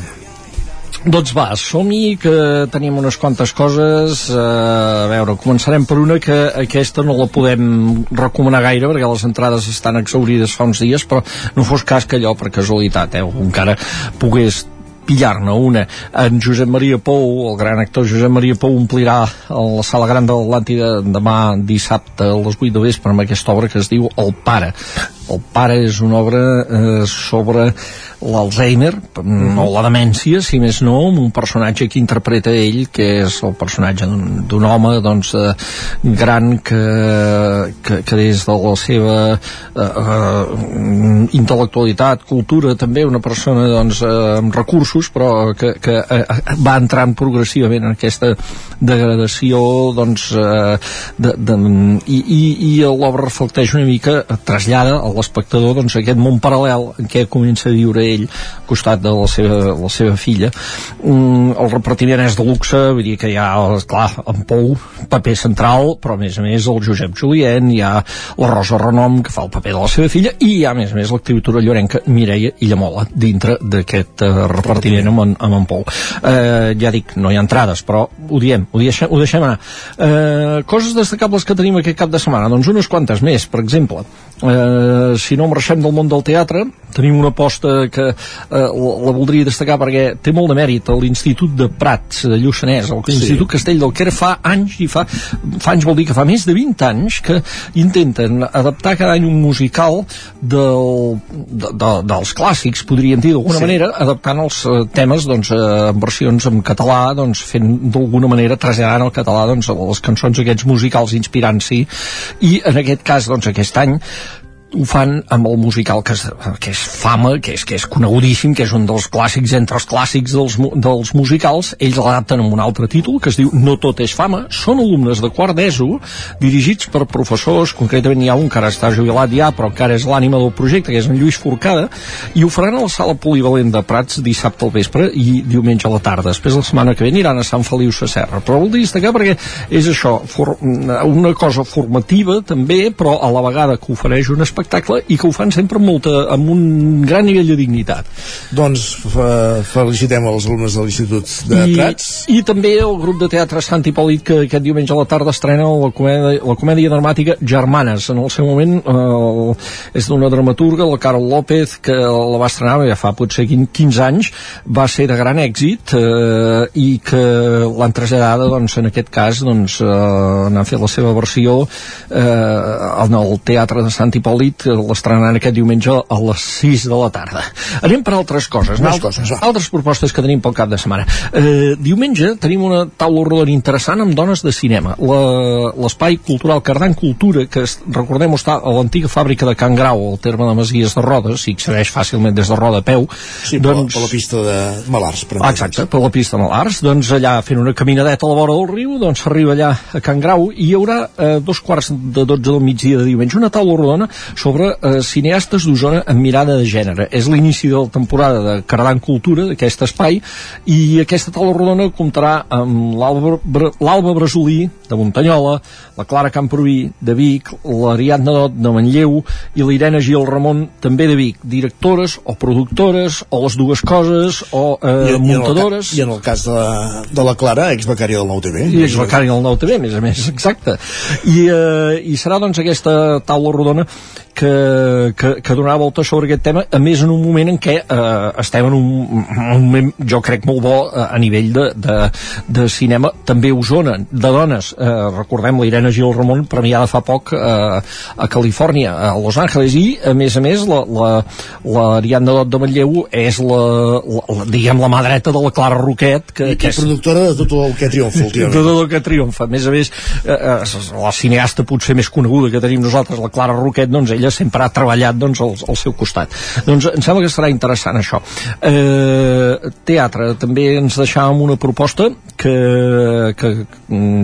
Doncs va, som-hi, que tenim unes quantes coses. Eh, a veure, començarem per una que aquesta no la podem recomanar gaire perquè les entrades estan exaurides fa uns dies, però no fos cas que allò, per casualitat, eh, encara pogués pillar-ne una. En Josep Maria Pou, el gran actor Josep Maria Pou, omplirà la sala gran de l'Atlàntida demà dissabte a les 8 de vespre amb aquesta obra que es diu El Pare. El Pare és una obra eh, sobre l'Alzheimer, no la demència, si més no, amb un personatge que interpreta ell, que és el personatge d'un home doncs, eh, gran que, que, que des de la seva eh, eh, intel·lectualitat, cultura, també una persona doncs, eh, amb recursos, però que, que eh, va entrant progressivament en aquesta degradació doncs, eh, de, de, i, i, i l'obra reflecteix una mica, trasllada a l'espectador doncs, aquest món paral·lel en què comença a viure ell al costat de la seva, la seva filla. Mm, el repartiment és de luxe vull dir que hi ha, clar, en Pou paper central, però a més a més el Josep Julien, hi ha la Rosa Renom que fa el paper de la seva filla i hi ha a més a més l'activitura llorenca Mireia Illamola dintre d'aquest eh, repartiment amb en, amb en Pou. Eh, ja dic, no hi ha entrades però ho diem, ho deixem, ho deixem anar. Eh, coses destacables que tenim aquest cap de setmana doncs unes quantes més, per exemple eh, eh, si no marxem del món del teatre, tenim una aposta que eh, la, la voldria destacar perquè té molt de mèrit a l'Institut de Prats de Lluçanès, l'Institut sí. Castell del Quer fa anys i fa, fa anys vol dir que fa més de 20 anys que intenten adaptar cada any un musical del, de, de, dels clàssics, podríem dir d'alguna sí. manera, adaptant els eh, temes doncs, eh, en versions en català, doncs, fent d'alguna manera traslladant al català doncs, les cançons aquests musicals inspirant-s'hi i en aquest cas, doncs, aquest any ho fan amb el musical que és, que és fama, que és, que és conegudíssim, que és un dels clàssics entre els clàssics dels, dels musicals, ells l'adapten amb un altre títol que es diu No tot és fama, són alumnes de quart d'ESO dirigits per professors, concretament hi ha un que ara està jubilat ja, però encara és l'ànima del projecte, que és en Lluís Forcada, i ho faran a la sala polivalent de Prats dissabte al vespre i diumenge a la tarda. Després la setmana que ve aniran a Sant Feliu Sasserra. Però vol destacar perquè és això, for, una cosa formativa també, però a la vegada que ofereix un espectacle i que ho fan sempre amb, molta, amb un gran nivell de dignitat. Doncs fe- felicitem els alumnes de l'Institut de I, Prats. I també el grup de teatre Sant Hipòlit que aquest diumenge a la tarda estrena la comèdia, la comèdia dramàtica Germanes. En el seu moment eh, és d'una dramaturga, la Carol López, que la va estrenar ja fa potser 15 anys, va ser de gran èxit eh, i que l'han traslladada doncs, en aquest cas doncs, eh, n'han fet la seva versió eh, en el Teatre de Sant Hipòlit eh, l'estrenaran aquest diumenge a les 6 de la tarda. Anem per altres coses. Més coses, va. altres propostes que tenim pel cap de setmana. Eh, diumenge tenim una taula rodona interessant amb dones de cinema. La- L'espai cultural Cardan Cultura, que es, recordem està a l'antiga fàbrica de Can Grau, al terme de Masies de Rodes, i accedeix fàcilment des de Roda a peu. Sí, per, doncs... per la pista de Malars. Per Exacte, per la pista de Malars, doncs allà fent una caminadeta a la vora del riu, doncs s'arriba allà a Can Grau i hi haurà eh, dos quarts de 12 del migdia de diumenge una taula rodona sobre eh, cineastes d'Osona amb mirada de gènere. És l'inici de la temporada de Cardan Cultura, d'aquest espai, i aquesta taula rodona comptarà amb l'Alba Bra- l'Alba Brasolí, de Muntanyola, la Clara Camproví, de Vic, l'Ariadna Dot, de Manlleu, i l'Irene Gil Ramon, també de Vic, directores o productores, o les dues coses, o eh, muntadores... I en el cas de la, de la Clara, exbecària del Nou TV. I és becari del Nou TV, a més a més, exacte. I, eh, i serà doncs aquesta taula rodona que, que, que donarà volta sobre aquest tema, a més en un moment en què eh, estem en un, un moment, jo crec, molt bo eh, a nivell de, de, de cinema, també Osona, de dones. Eh, recordem l'Irene Gil Ramon, premiada fa poc eh, a Califòrnia, a Los Angeles, i a més a més la, la, la Ariadna Dot de Manlleu és la, la, la, diguem, la mà dreta de la Clara Roquet, que, que és productora de tot el que triomfa de tot el que triomfa. A més a més, eh, eh, la cineasta potser més coneguda que tenim nosaltres, la Clara Roquet, doncs ella sempre ha treballat doncs, al, al seu costat. Doncs em sembla que serà interessant això. Eh, teatre, també ens deixàvem una proposta que, que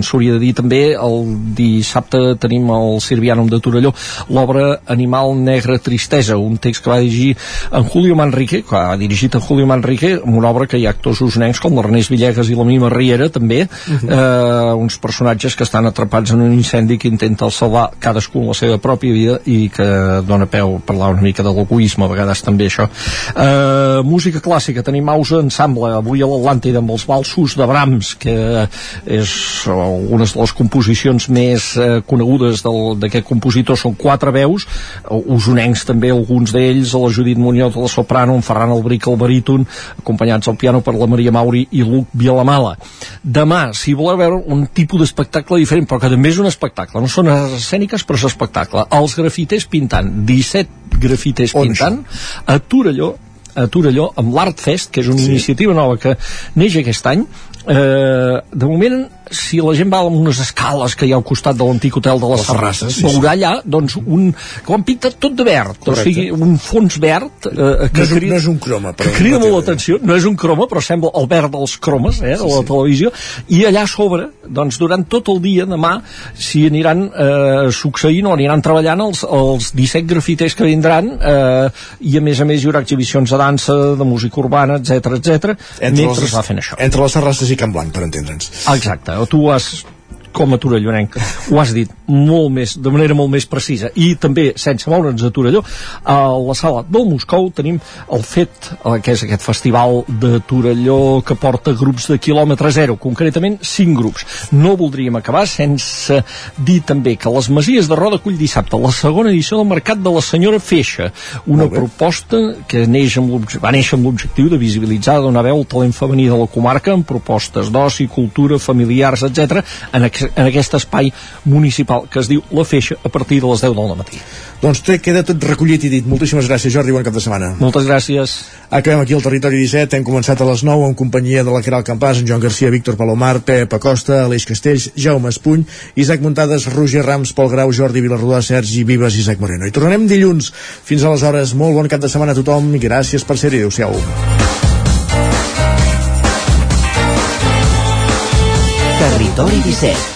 s'hauria de dir també el dissabte tenim el Sirvianum de Torelló l'obra Animal Negre Tristesa un text que va dirigir en Julio Manrique que ha dirigit en Julio Manrique amb una obra que hi ha actors usonencs com l'Ernest Villegas i la Mima Riera també eh, uns personatges que estan atrapats en un incendi que intenta salvar cadascú la seva pròpia vida i que dona peu a parlar una mica de l'egoisme a vegades també això. Eh, música clàssica tenim Ausa Ensemble avui a l'Atlàntida amb els valsos de Brahms que és una de les composicions més eh, conegudes d'aquest compositor. Són quatre veus eh, usonencs també alguns d'ells a la Judit Muñoz a la soprano en Ferran Albric al baríton acompanyats al piano per la Maria Mauri i Luc Vilamala. Demà si voleu veure un tipus d'espectacle diferent però que també és un espectacle no són escèniques però és espectacle. Els grafiters pintant 17 grafiters pintant a Torelló a Torelló amb l'Art Fest, que és una sí. iniciativa nova que neix aquest any eh, de moment si la gent va amb unes escales que hi ha al costat de l'antic hotel de les, Les Terrasses, sí, veurà allà doncs, un, que ho han pintat tot de verd o Correcte. sigui, un fons verd eh, que No és, un, crida- no és un croma, però... que crida molt l'atenció, no és un croma però sembla el verd dels cromes eh, de la televisió. I allà a sobre, doncs durant tot el dia demà, si aniran eh, succeint o aniran treballant els, els 17 grafiters que vindran eh, i a més a més hi haurà exhibicions de dansa, de música urbana, etc etc mentre es va fent això. Entre les terrasses i Can Blanc, per entendre'ns. Exacte, tu has com a torellonenc. Ho has dit molt més, de manera molt més precisa. I també, sense moure'ns a Torelló, a la sala del Moscou tenim el fet, eh, que és aquest festival de Torelló que porta grups de quilòmetre zero, concretament 5 grups. No voldríem acabar sense dir també que les Masies de Roda cull dissabte la segona edició del Mercat de la Senyora Feixa, una proposta que neix amb va néixer amb l'objectiu de visibilitzar, donar veu al talent femení de la comarca amb propostes d'oci, cultura, familiars, etc en, en aquest espai municipal que es diu La Feixa a partir de les 10 del matí. Doncs té, queda tot recollit i dit. Moltíssimes gràcies, Jordi, bon cap de setmana. Moltes gràcies. Acabem aquí al Territori 17, hem començat a les 9 en companyia de la Caral Campàs, en Joan Garcia, Víctor Palomar, Pep Acosta, Aleix Castells, Jaume Espuny, Isaac Muntades, Roger Rams, Pol Grau, Jordi Vilarrodà, Sergi Vives i Isaac Moreno. I tornem dilluns. Fins aleshores, molt bon cap de setmana a tothom i gràcies per ser-hi. Adéu-siau. Territori 17,